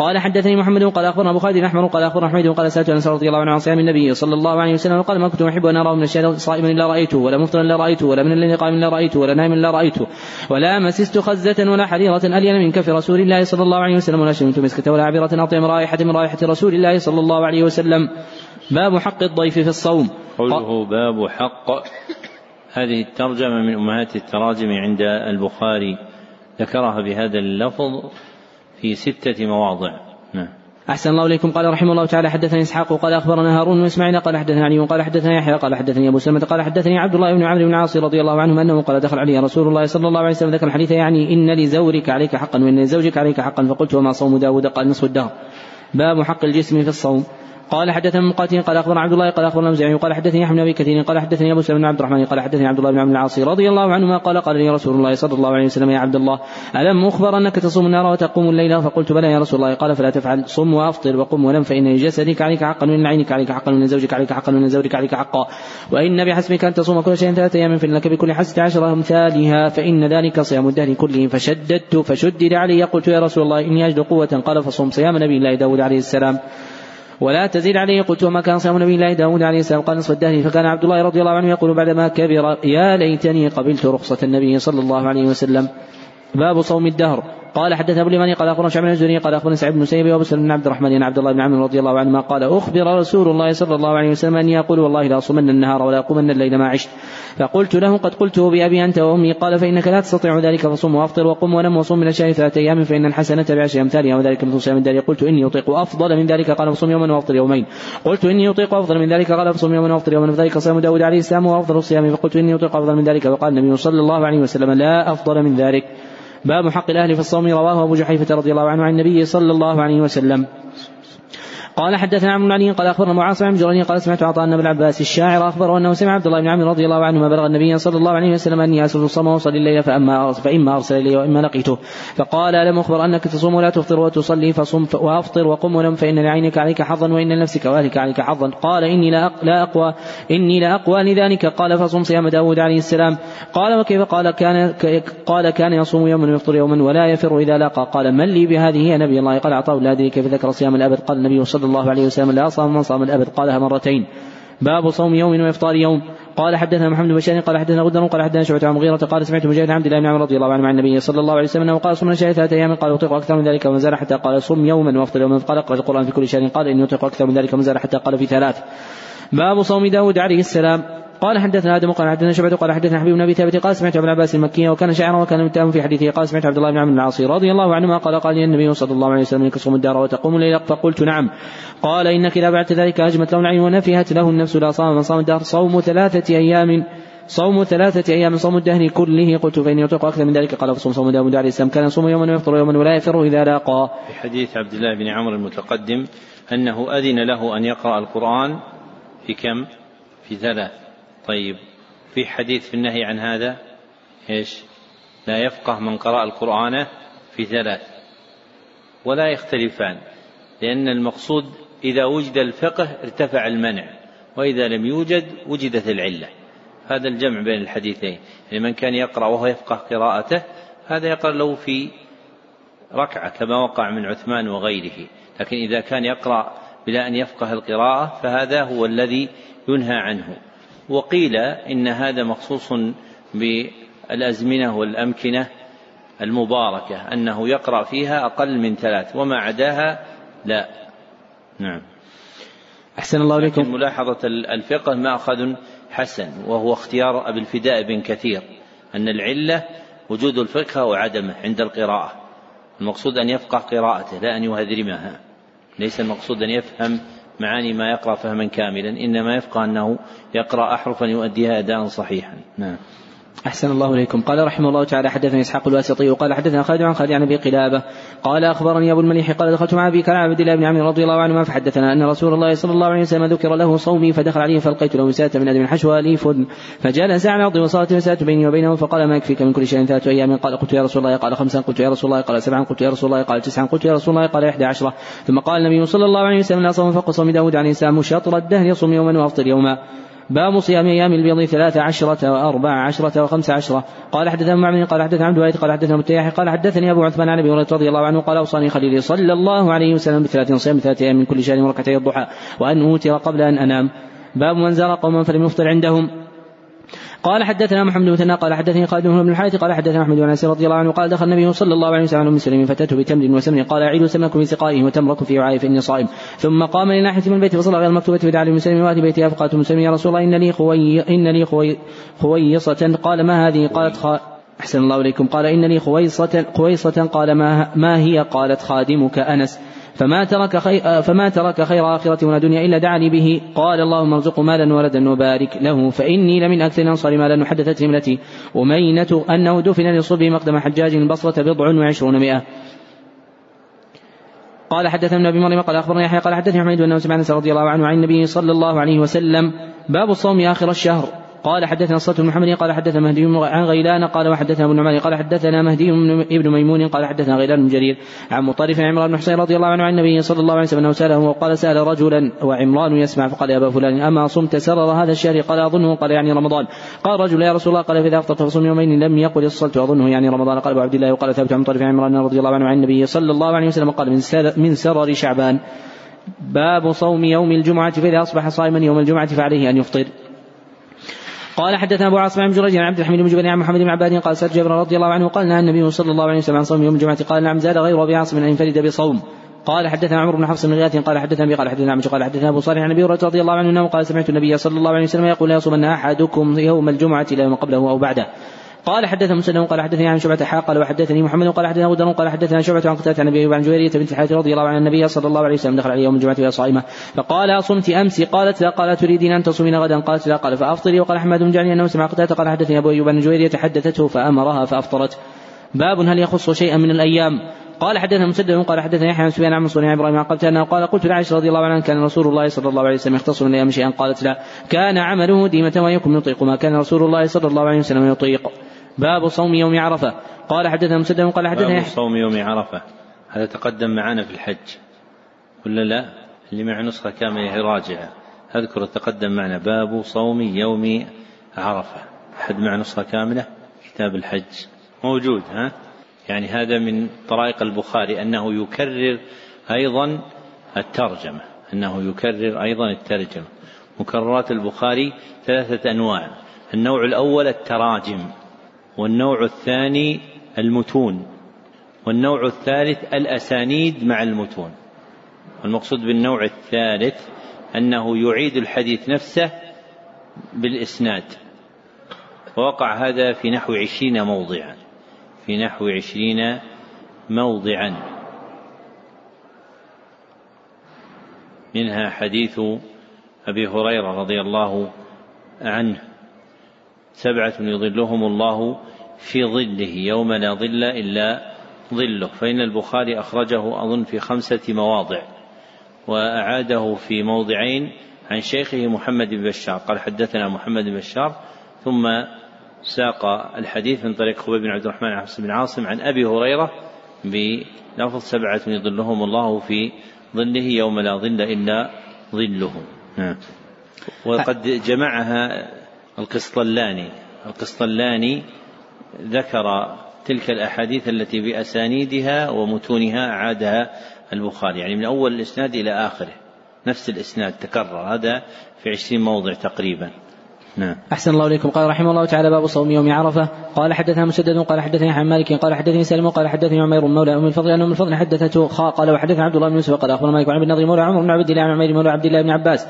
قال حدثني محمد قال أخبرنا أبو خالد احمر قال أخبرنا حميد قال سألت انس رضي الله عنه عن صيام النبي صلى الله عليه وسلم وقال ما كنت أحب أن أراه من الشهر صائما إلا رأيته ولا مفطرا إلا رأيته ولا من الليل قائما إلا رأيته ولا نائما إلا رأيته ولا مسست خزة ولا حريرة ألين من كف رسول الله صلى الله عليه وسلم ولا شممت مسكة ولا عبرة اطيب رائحة من رائحة رسول الله صلى الله عليه وسلم. باب حق الضيف في الصوم. قوله باب حق. هذه الترجمة من أمهات التراجم عند البخاري ذكرها بهذا اللفظ. في ستة مواضع. نعم. أحسن الله إليكم. قال رحمه الله تعالى حدثني إسحاق قال أخبرنا هارون بن إسماعيل قال حدثنا علي قال حدثنا يحيى قال حدثني أبو سلمة قال حدثني عبد الله بن عمرو بن العاص رضي الله عنه أنه قال دخل علي رسول الله صلى الله عليه وسلم ذكر الحديث يعني إن لزورك عليك حقا وإن لزوجك عليك حقا فقلت وما صوم داود؟ قال نصف الدهر. باب حق الجسم في الصوم. قال حدثنا مقاتل قال أخبرنا عبد الله قال أخبرنا مزعي قال حدثني احمد بن أبي كثير قال حدثني أبو سلمة بن عبد الرحمن قال حدثني عبد الله بن عبد العاص رضي الله عنهما قال قال لي رسول الله صلى الله عليه وسلم يا عبد الله ألم اخبر أنك تصوم النار وتقوم الليل؟ فقلت بلى يا رسول الله. قال فلا تفعل صم وأفطر وقم ونم فإن لجسدك عليك حقا وان عينك عليك حقا وان زوجك عليك حقا وان زوجك عليك حقا وإن بحسبك أن تصوم كل شيء ثلاثة أيام فان لك بكل حسنة عشر أمثالها فإن ذلك صيام الدهر كله. فشددت فشدد علي قلت يا رسول الله إني أجد قوة. قال فصوم صيام نبي الله داود عليه السلام. ولا تزيد عليه قلت وما كان صيام نبي الله داود عليه السلام. قال نصف الدهر فكان عبد الله رضي الله عنه يقول بعدما كبر يا ليتني قبلت رخصة النبي صلى الله عليه وسلم. باب صوم الدهر. قال حدث أبو اليماني قال أخبرنا شعب بن الزهري قال أخبرنا سعيد بن سيب وابو سلم بن عبد الرحمن ان عبد الله بن عمرو رضي الله عنهما قال أخبر رسول الله صلى الله عليه وسلم اني أقول والله لا أصومن النهار ولا أقومن الليل ما عشت. فقلت له قد قلته بابي أنت وأمي؟ قال فإنك لا تستطيع ذلك فصم وأفطر وقم ونم وصوم من الشهر ثلاثة أيام فإن الحسنه بعشر امثالها وذلك مثل صيام الدار قلت إني أطيق أفضل من ذلك قال فصم يوما وأفطر يومين. قلت إني أطيق أفضل من ذلك قال فصم يوما وأفطر يوما. فذلك صيام داود عليه السلام وأفضل الصيام. فقلت إني أطيق أفضل من ذلك. وقال النبي صلى الله عليه وسلم لا أفضل من ذلك. باب حق الأهل في الصوم رواه أبو جحيفة رضي الله عنه عن النبي صلى الله عليه وسلم. قال حدثنا عمرو بن علي قال أخبرنا معاصم بن جرير قال سمعت عطاء بن العباس الشاعر اخبره أنه سمع عبد الله بن عمرو رضي الله عنهما بلغ النبي صلى الله عليه وسلم أني اسر الصوم وأصلي الليل فأما فإما أرسل إلي وإما لقيته. فقال ألم أخبر أنك تصوم ولا تفطر وتصلي فصم وأفطر وقم ولم فإن لعينك عليك حظا وإن لنفسك وأهلك عليك حظا. قال إني لا لا اقوى إني لا أقوى لذلك. قال فصم صيام داود عليه السلام. قال وكيف قال كان قال كان يصوم يوما ويفطر يوما ولا يفر إذا لاقى. قال من لي بهذه يا نبي الله قال عطاء لا أدري كيف ذكر صيام الأبد. قال النبي صلى الله عليه وسلم لا صام من صام الأبد. قالها مرتين. باب صوم يوم وإفطار يوم. قال حدثنا محمد بن بشار قال حدثنا غدر قال حدثنا شعبة عن مغيرة قال سمعت مجاهد عبد الله بن عمر رضي الله عنه عن النبي صلى الله عليه وسلم وقال صم شهر ثلاثة أيام. قال أطيق أكثر من ذلك. ومن زاد حتى قال صم يوما وافطر يوما. قال اقرأ القرآن في كل شهر. قال إني أطيق أكثر من ذلك. ومن زاد حتى قال في ثلاث. باب صوم داود عليه السلام. قال حدثنا آدم قال حدثنا شعبة قال حدثنا حبيب بن أبي ثابت قال سمعت ابن عباس المكي وكان شاعرا وكان متهم في حديثه قال سمعت عبد الله بن عمرو بن العاص رضي الله عنهما قال قال لي النبي صلى الله عليه وسلم انك تصوم الدار وتقوم الليل فقلت نعم قال انك اذا بعد ذلك هجمت له العين ونفهت له النفس لا صام من صام الدهر صوم ثلاثة أيام صوم ثلاثة أيام صوم الدهر كله قلت فإني أطيق أكثر من ذلك قال فصوم صوم داود عليه السلام كان يصوم يوما ويفطر يوما ولا يفر إذا لاقى. في حديث عبد الله بن عمرو المتقدم أنه أذن له أن يقرأ القرآن في كم؟ في ثلاث. طيب في حديث في النهي عن هذا؟ إيش؟ لا يفقه من قرأ القرآن في ثلاث ولا يختلفان لأن المقصود إذا وجد الفقه ارتفع المنع وإذا لم يوجد وجدت العلة. هذا الجمع بين الحديثين يعني من كان يقرأ وهو يفقه قراءته هذا يقرأ له في ركعة كما وقع من عثمان وغيره. لكن إذا كان يقرأ بلا أن يفقه القراءة فهذا هو الذي ينهى عنه. وقيل إن هذا مخصوص بالأزمنة والأمكنة المباركة أنه يقرأ فيها أقل من ثلاث وما عداها لا. نعم. أحسن الله إليكم. ملاحظة الفقه مأخذ حسن وهو اختيار أبي الفداء بن كثير أن العلة وجود الفقه وعدمه عند القراءة. المقصود أن يفقه قراءته لا أن يهذرمها. ليس المقصود أن يفهم معاني ما يقرأ فهما كاملا إنما يفقه أنه يقرأ أحرفا يؤديها أداء صحيحا. نعم. أحسن الله إليكم. قال رحمه الله تعالى حدثني إسحاق الواسطي وقال حدثنا خالد عن خالد عن أبي قلابة قال أخبرني أبو المليح قال دخلت مع أبي كان عبد الله بن عمرو رضي الله عنهما فحدثنا أن رسول الله صلى الله عليه وسلم ذكر له صومي فدخل عليه فلقيت له وسادة من أدم حشوها أليف فجلس على الأرض وصارت وسادة بيني وبينه فقال ما يكفيك من كل شيء ثلاثة أيام؟ قال قلت يا رسول الله قال خمسا قلت يا رسول الله قال سبعا قلت يا رسول الله قال تسعا قلت يا رسول الله قال إحدى عشرة ثم قال النبي صلى الله عليه وسلم لا صوم فوق صوم داود عليه السلام شطر الدهر يصوم يوما وأفطر يوما باب صيام أيام البيض ثلاث عشرة وأربع عشرة وخمس عشرة. قال حدثنا معمر قال حدثنا عبد الوارث قال حدثنا متياح قال حدثني أبو عثمان عن أبي هريرة رضي الله عنه قال أوصاني خليلي صلى الله عليه وسلم بثلاث صيام ثلاث أيام من كل شهر وركعتي الضحى وأن أوتر قبل أن أنام. باب من زار قوما فلم يفطر عندهم. قال حدثنا محمد بن مثنى قال حدثني خالد بن الحارث قال حدثنا احمد بن انس رضي الله عنه قال دخل النبي صلى الله عليه وسلم على ام سليم فاتته بتمر وسمن قال اعيدوا سمنكم في سقائه وتمركم في وعائه فاني صائم. ثم قام لناحية من البيت فصلى غير المكتوبة فدعا لام سليم واتي بيتها فقالت ام يا رسول الله ان لي خوي ان لي خوي خويصة قال ما هذه؟ قالت خ... أحسن الله إليكم قال إن لي خويصة خويصة قال ما, ما هي؟ قالت خادمك أنس. فما ترك خير فما ترك خير آخرة ولا دنيا إلا دعاني به. قال اللهم ارزقه مالا ولدا وبارك له فإني لمن أكثر الأنصار مالا وحدثت ابنتي أمينة أنه دفن لصلبه مقدم حجاج البصرة بضع وعشرون مئة. قال حدثنا ابن مريم قال اخبرني يحيى قال حدثني حميد بن سبحانه رضي الله عنه عن النبي صلى الله عليه وسلم. باب الصوم آخر الشهر. قال حدثنا بن محمد قال حدثنا مهدي عن غيلان قال وحدثنا ابن نعمان قال حدثنا مهدي بن ميمون قال حدثنا غيلان بن جرير عن مطرف عمران بن حسين رضي الله عنه عن النبي صلى الله عليه وسلم أنه سأله وقال سأل رجلا وعمران يسمع فقال يا أبا فلان أما صمت سرر هذا الشهر؟ قال أظنه قال يعني رمضان. قال رجل يا رسول الله قال فإذا أفطرت فصوم يومين لم يقل الصلت أظنه يعني رمضان. قال أبو عبد الله وقال ثابت عن مطرف عمران رضي الله عنه عن النبي صلى الله عليه وسلم قال من من سرر شعبان. باب صوم يوم الجمعة فإذا أصبح صائما يوم الجمعة فعليه أن يفطر. قال حدثنا أبو عاصم بن جريج عن عبد الحميد بن جبير عن محمد بن عباد قال سال جابر رضي الله عنه قال نهى النبي صلى الله عليه وسلم عن صوم يوم الجمعة. قال نعم زاد غير ابي عاصم أن ينفرد بصوم. قال حدثنا عمرو بن حفص بن غياث قال حدثنا أبي قال حدثنا عمش قال حدثنا أبو صالح عن أبي هريرة رضي الله عنه قال سمعت النبي صلى الله عليه وسلم يقول لا يصومن أحدكم يوم الجمعة إلى يوم قبله أو بعده. قال حدثنا مسلم قال حدثني عن شعبة حاق قال وحدثني محمد قال حدثنا أبو قال حدثنا شعبة عن قتادة عن أبي عن جويرية بنت الحارث رضي الله عنها النبي صلى الله عليه وسلم دخل عليه يوم الجمعة وهي صائمة. فقال أصمت أمس؟ قالت لا. قال تريدين أن تصومين غدا؟ قالت لا. قال فأفطري. وقال أحمد بن جعلي أنه سمع قتادة. قال حدثني أبو أيوب عن جويرية حدثته فأمرها فأفطرت. باب هل يخص شيئا من الأيام؟ قال حدثنا مسدد قال حدثنا يحيى بن سفيان عن منصور إبراهيم قال أنه قال قلت لعائشة رضي الله عنها كان رسول الله صلى الله عليه وسلم يختص من الأيام شيئا قالت لا. كان عمله ديمة ويكن يطيق ما كان رسول الله صلى الله عليه وسلم يطيق. باب صوم يوم عرفة. قال حدثنا مسدد قال حدثنا باب صوم يوم عرفة. هذا تقدم معنا في الحج. ولا لا؟ اللي مع نسخة كاملة يراجعها أذكر تقدم معنا باب صوم يوم عرفة. أحد مع نسخة كاملة؟ كتاب الحج. موجود ها؟ يعني هذا من طرائق البخاري أنه يكرر أيضا الترجمة أنه يكرر أيضا الترجمة. مكررات البخاري ثلاثة أنواع النوع الأول التراجم والنوع الثاني المتون والنوع الثالث الأسانيد مع المتون. المقصود بالنوع الثالث أنه يعيد الحديث نفسه بالإسناد. ووقع هذا في نحو عشرين موضعا. في نحو عشرين موضعا. منها حديث أبي هريرة رضي الله عنه. سبعة يظلهم الله في ظله يوم لا ظل إلا ظله. فإن البخاري أخرجه أظن في خمسة مواضع وأعاده في موضعين عن شيخه محمد بن بشار. قال حدثنا محمد بن بشار ثم ساق الحديث من طريق خبيب بن عبد الرحمن عن بن عاصم عن أبي هريرة بلفظ سبعة يظلهم الله في ظله يوم لا ظل إلا ظله وقد جمعها القسطلاني. القسطلاني ذكر تلك الأحاديث التي بأسانيدها ومتونها أعادها البخاري. يعني من أول الإسناد إلى آخره. نفس الإسناد تكرر. هذا في عشرين موضع تقريبا. نعم. أحسن الله إليكم. قال رحمه الله تعالى باب صوم يوم عرفة. قال حدثنا مسدد قال حدثني عن مالك قال حدثني سالم قال حدثني عمير مولى أم الفضل أن أم الفضل حدثته قال وحدثنا عبد الله بن يوسف قال أخبر مالك عن ابن مولى عمر بن عبد الله عن عمير مولى عبد الله بن عباس.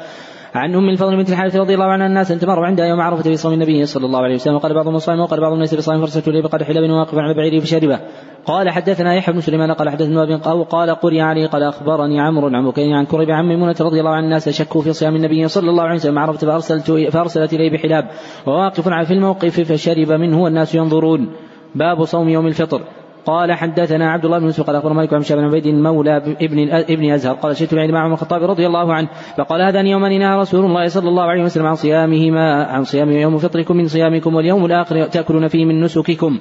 عن ام الفضل بنت الحارث رضي الله عنها الناس أن تمر عندها يوم عرفة في صوم النبي صلى الله عليه وسلم. وقال بعضهم صائم وقال بعضهم ليس بصائم فرسلت اليه بقدح لبن واقف على بعيره فشربه قال حدثنا يحيى بن سليمان قال حدثنا ابن أو قال قري علي قال أخبرني عمرو عن بكير عن كرب عن ميمونة رضي الله عن الناس شكوا في صيام النبي صلى الله عليه وسلم. عرفت فأرسلت فأرسلت اليه بحلاب. وواقف في الموقف فشرب منه والناس ينظرون. باب صوم يوم الفطر. قال حدثنا عبد الله بن يوسف قال أخبرنا مالك عن بن عبيد مولى ابن ابن أزهر قال شئت بعيد مع عمر الخطاب رضي الله عنه فقال هذان يومان نهى رسول الله صلى الله عليه وسلم عن صيامهما عن صيام يوم فطركم من صيامكم واليوم الآخر تأكلون فيه من نسككم.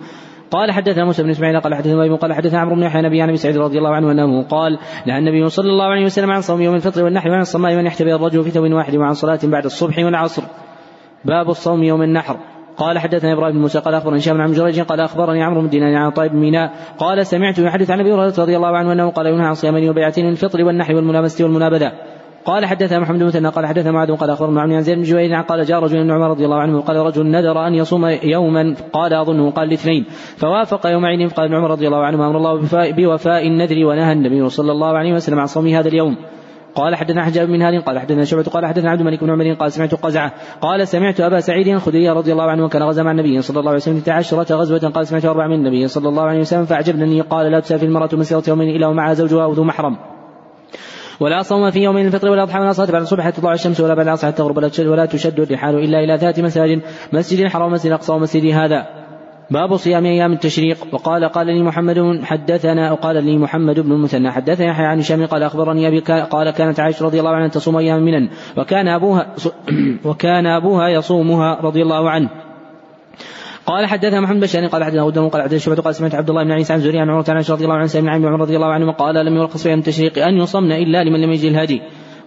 قال حدثنا موسى بن إسماعيل قال حدثنا ابي قال حدثنا عمرو بن يحيى نبي عن أبي سعيد رضي الله عنه أنه قال نهى النبي صلى الله عليه وسلم عن صوم يوم الفطر والنحر وعن الصماء من يحتبي الرجل في ثوب واحد وعن صلاة بعد الصبح والعصر. باب الصوم يوم النحر. قال حدثنا إبراهيم بن موسى قال أخبرني هشام عن جريج قال أخبرني عمرو بن دينار عن طيب ميناء قال سمعت يحدث عن أبي هريرة رضي الله عنه أنه قال ينهى عن صيامين وبيعتين الفطر والنحر والملامسه والمنابذة. قال حدثنا محمد بن قال حدثنا معاذ قال أخبرنا عن زيد بن جبير قال جاء رجل من عمر رضي الله عنه قال رجل نذر أن يصوم يوما قال أظنه قال الاثنين فوافق يوم عيد قال ابن عمر رضي الله عنه أمر الله بوفاء النذر ونهى النبي صلى الله عليه وسلم عن صوم هذا اليوم. قال حدثنا حجاب بن هاد قال حدثنا شعبة قال حدثنا عبد الملك بن عمر قال سمعت قزعة قال سمعت أبا سعيد الخدري رضي الله عنه وكان غزا مع النبي صلى الله عليه وسلم عشرة غزوة قال سمعت أربع من النبي صلى الله عليه وسلم فأعجبني قال لا تسافر المرأة مسيرة يوم إلا ومعها زوجها أو ذو محرم. ولا صوم في يوم الفطر ولا أضحى ولا صلاه بعد الصبح حتى تطلع الشمس ولا بعد العصر حتى تغرب ولا تشد الرحال إلا إلى ثلاث مساجد مسجد الحرام مسجد الاقصى ومسجد هذا. باب صيام أيام التشريق. وقال قال لي محمد حدثنا وقال لي محمد بن المثنى حدثنا يحيى عن هشام قال أخبرني أبي قال كانت عائشة رضي الله عنها تصوم أيام منا وكان أبوها وكان أبوها يصومها رضي الله عنه. قال حدثنا محمد بن قال حدثنا غدام قال حدثنا شعبة قال سمعت عبد الله بن عيسى عن زهري عن عمر عن رضي الله عنه سمع عن عمر رضي الله عنه قال لم يرخص في التشريق أن يصمن إلا لمن لم يجد الهدي.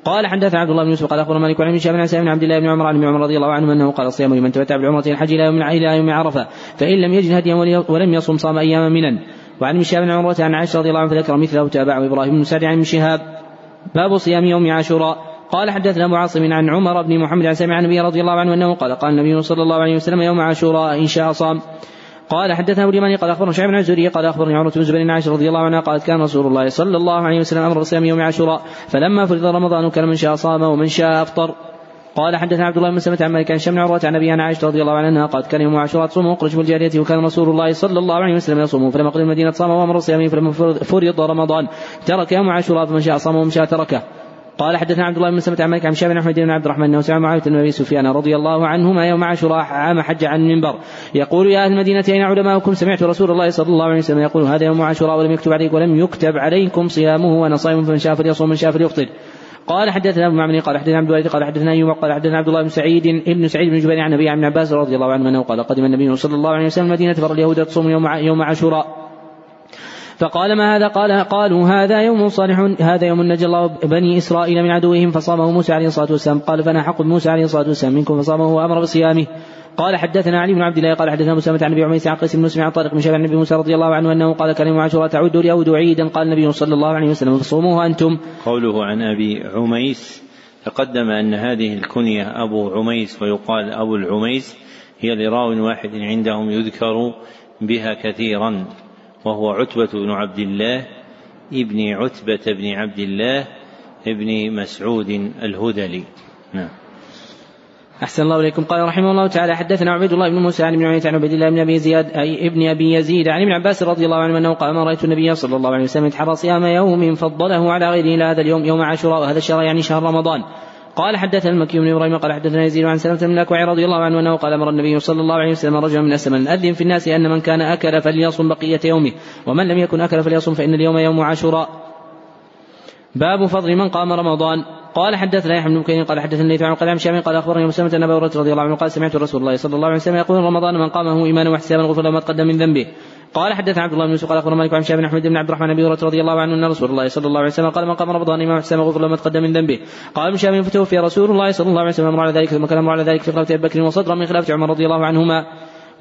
قال حدثنا عبد الله بن يوسف قال أخبرنا مالك عن هشام بن عبد الله بن عمر عن عمر رضي الله عنه أنه قال الصيام لمن تمتع بالعمره الحج إلى يوم إلى يوم عرفة فإن لم يجد هديا ولم يصم صام اياما منا. وعن هشام بن عمرة عن عائشة رضي الله عنها فذكر مثله تابعه إبراهيم بن سعد عن ابن شهاب. باب صيام يوم عاشوراء. قال حدثنا ابو عاصم عن عمر بن محمد عن سمع النبي رضي الله عنه أنه قال قال النبي صلى الله عليه وسلم يوم عاشوراء إن شاء صام. قال حدثنا اليماني قال أخبرنا شعيب بن الزهري قال أخبرني عمرو بن زبير عائشه رضي الله عنها قالت كان رسول الله صلى الله عليه وسلم أمر بصيام يوم عاشوراء فلما فرض رمضان كان من شاء صام ومن شاء أفطر. قال حدثنا عبد الله بن مسلمة عن مالك عن شمع عروة عن أبي عائشة رضي الله عنها قالت كان يوم عاشوراء تصوم واخرج بالجارية وكان رسول الله صلى الله عليه وسلم يصوم فلما قدم المدينة صام وأمر صيامه فلما فرض رمضان ترك يوم عاشوراء فمن شاء صام ومن شاء تركه. قال حدثنا عبد الله بن سلمة عن مالك عن شاب أحمد بن عبد الرحمن انه سمع معاوية بن أبي سفيان رضي الله عنهما يوم عاشوراء عام حج عن المنبر. يقول يا أهل المدينة أين علماؤكم؟ سمعت رسول الله صلى الله عليه وسلم يقول هذا يوم عاشوراء ولم يكتب عليكم ولم يكتب عليكم صيامه وأنا صائم فمن شاء فليصوم من شاء فليفطر. قال حدثنا أبو معمر قال حدثنا عبد الوارث قال حدثنا أيوب قال حدثنا عبد الله بن سعيد ابن سعيد بن جبير عن ابي عن عباس رضي الله عنه أنه قال قدم النبي صلى الله عليه وسلم المدينة فر اليهود تصوم يوم يوم عاشوراء. فقال ما هذا؟ قال قالوا هذا يوم صالح هذا يوم نجى الله بني إسرائيل من عدوهم فصامه موسى عليه الصلاة والسلام. قال فأنا حق موسى عليه الصلاة والسلام منكم فصامه وأمر بصيامه. قال حدثنا علي بن عبد الله قال حدثنا مسلمة عن أبي عميس عن قيس بن مسلم عن طارق بن شبع النبي موسى رضي الله عنه أنه قال يوم عاشوراء تعود اليهود عيدا. قال النبي صلى الله عليه وسلم فصوموه أنتم. قوله عن أبي عميس تقدم أن هذه الكنية أبو عميس ويقال أبو العميس هي لراو واحد عندهم يذكر بها كثيرا. وهو عتبة بن عبد الله ابن عتبة بن عبد الله ابن مسعود الهذلي. نعم. أحسن الله إليكم. قال رحمه الله تعالى حدثنا عبيد الله بن موسى عن ابن عمية عن عبيد الله بن أبي زياد أي ابن أبي يزيد عن ابن عباس رضي الله عنه أنه قال ما رأيت النبي صلى الله عليه وسلم يتحرى صيام يوم فضله على غيره إلى هذا اليوم يوم عاشوراء وهذا الشهر يعني شهر رمضان. قال حدثنا المكي بن إبراهيم قال حدثنا يزيد عن سلمة بن الاكوع رضي الله عنه أنه قال أمر النبي صلى الله عليه وسلم رجلا من أسلم. ان اذن في الناس أن من كان أكل فليصم بقية يومه ومن لم يكن أكل فليصم فإن اليوم يوم عاشوراء. باب فضل من قام رمضان. قال حدثنا يحيى بن بكير قال حدثنا الليث عن قال شامي قال أخبرني مسلمة ان ابا رضي الله عنه قال سمعت رسول الله صلى الله عليه وسلم يقول رمضان من قامه إيمانا واحتسابا غفر له ما تقدم من ذنبه. قال حدثنا عبد الله بن يوسف قال أخبرنا مالك عن شاب بن أحمد بن عبد الرحمن هريره رضي الله عنه أن رسول الله صلى الله عليه وسلم قال من قام رمضان إمام حسام غفر له ما تقدم من ذنبه. قال ابن شاب فتوفي رسول الله صلى الله عليه وسلم أمر على ذلك ثم كان على ذلك في خلافة أبي بكر وصدرا من خلافة عمر رضي الله عنهما.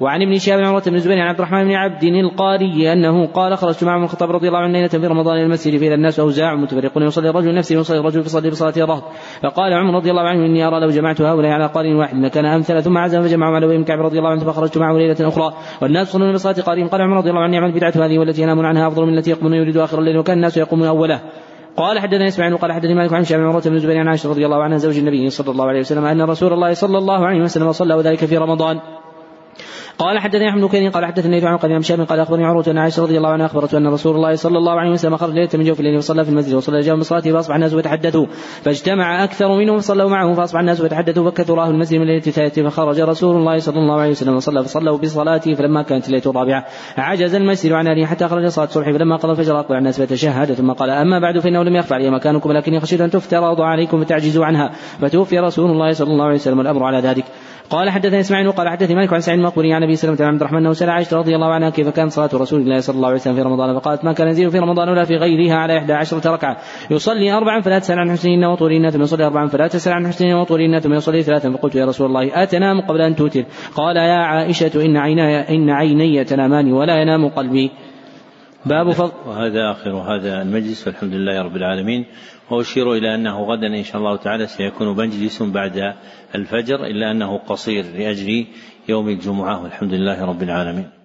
وعن ابن شهاب عن عروة بن الزبير عن عبد الرحمن بن عبد القاري أنه قال خرجت مع ابن الخطاب رضي الله عنه ليلة في رمضان إلى المسجد فإذا الناس أوزاع متفرقون يصلي الرجل نفسه ويصلي الرجل في صلاة بصلاة الرهط. فقال عمر رضي الله عنه إني أرى لو جمعت هؤلاء على قارئ واحد لكان أمثل ثم عزم فجمعهم على أبي بن كعب رضي الله عنه فخرجت معه ليلة أخرى. والناس يصلون بصلاة قارئ قال عمر رضي الله عنه نعم البدعة هذه والتي ينامون عنها أفضل من التي يقومون يريد آخر الليل وكان الناس يقومون أوله. قال حدثنا إسماعيل وقال حدثني مالك عن شعب عروة بن الزبير عن عائشة رضي الله عنها زوج النبي صلى الله عليه وسلم أن رسول الله صلى الله عليه وسلم صلى وذلك في رمضان. قال حدثني أحمد بن قال حدثني عن قديم شام قال أخبرني عروة ان عائشة رضي الله عنها اخبرته أن رسول الله صلى الله عليه وسلم خرج ليلة من جوف الليل وصلى في المسجد وصلى جاء من صلاته فأصبح الناس يتحدثوا فاجتمع أكثر منهم فصلوا معه فأصبح الناس يتحدثوا فكثر أهل المسجد من ليلة الثالثه فخرج رسول الله صلى الله عليه وسلم وصلى فصلوا بصلاته فلما كانت الليلة الرابعة عجز المسجد عن أهله حتى خرج صلاة الصبح فلما قضى الفجر اقبل الناس فتشهد ثم قال أما بعد فإنه لم يخفى علي مكانكم ولكني خشيت أن تفترض عليكم فتعجزوا عنها فتوفي رسول الله صلى الله عليه وسلم الأمر على ذلك. قال حدثني إسماعيل وقال حدثني مالك عن سعيد المقبري عن أبي سلمة عن عبد الرحمن انه سال عائشة رضي الله عنها كيف كانت صلاة رسول الله صلى الله عليه وسلم في رمضان؟ فقالت ما كان يزيد في رمضان ولا في غيرها على إحدى عشرة ركعة. يصلي اربعا فلا تسأل عن حسنهن وطولهن ثم يصلي اربعا فلا تسأل عن حسنهن وطولهن ثم يصلي ثلاثا فقلت يا رسول الله أتنام قبل أن توتر. قال يا عائشة إن عيني إن عيني تنامان ولا ينام قلبي. باب فضل وهذا آخر هذا المجلس والحمد لله رب العالمين. وأشير إلى أنه غدا إن شاء الله تعالى سيكون مجلس بعد الفجر إلا أنه قصير لأجل يوم الجمعة والحمد لله رب العالمين.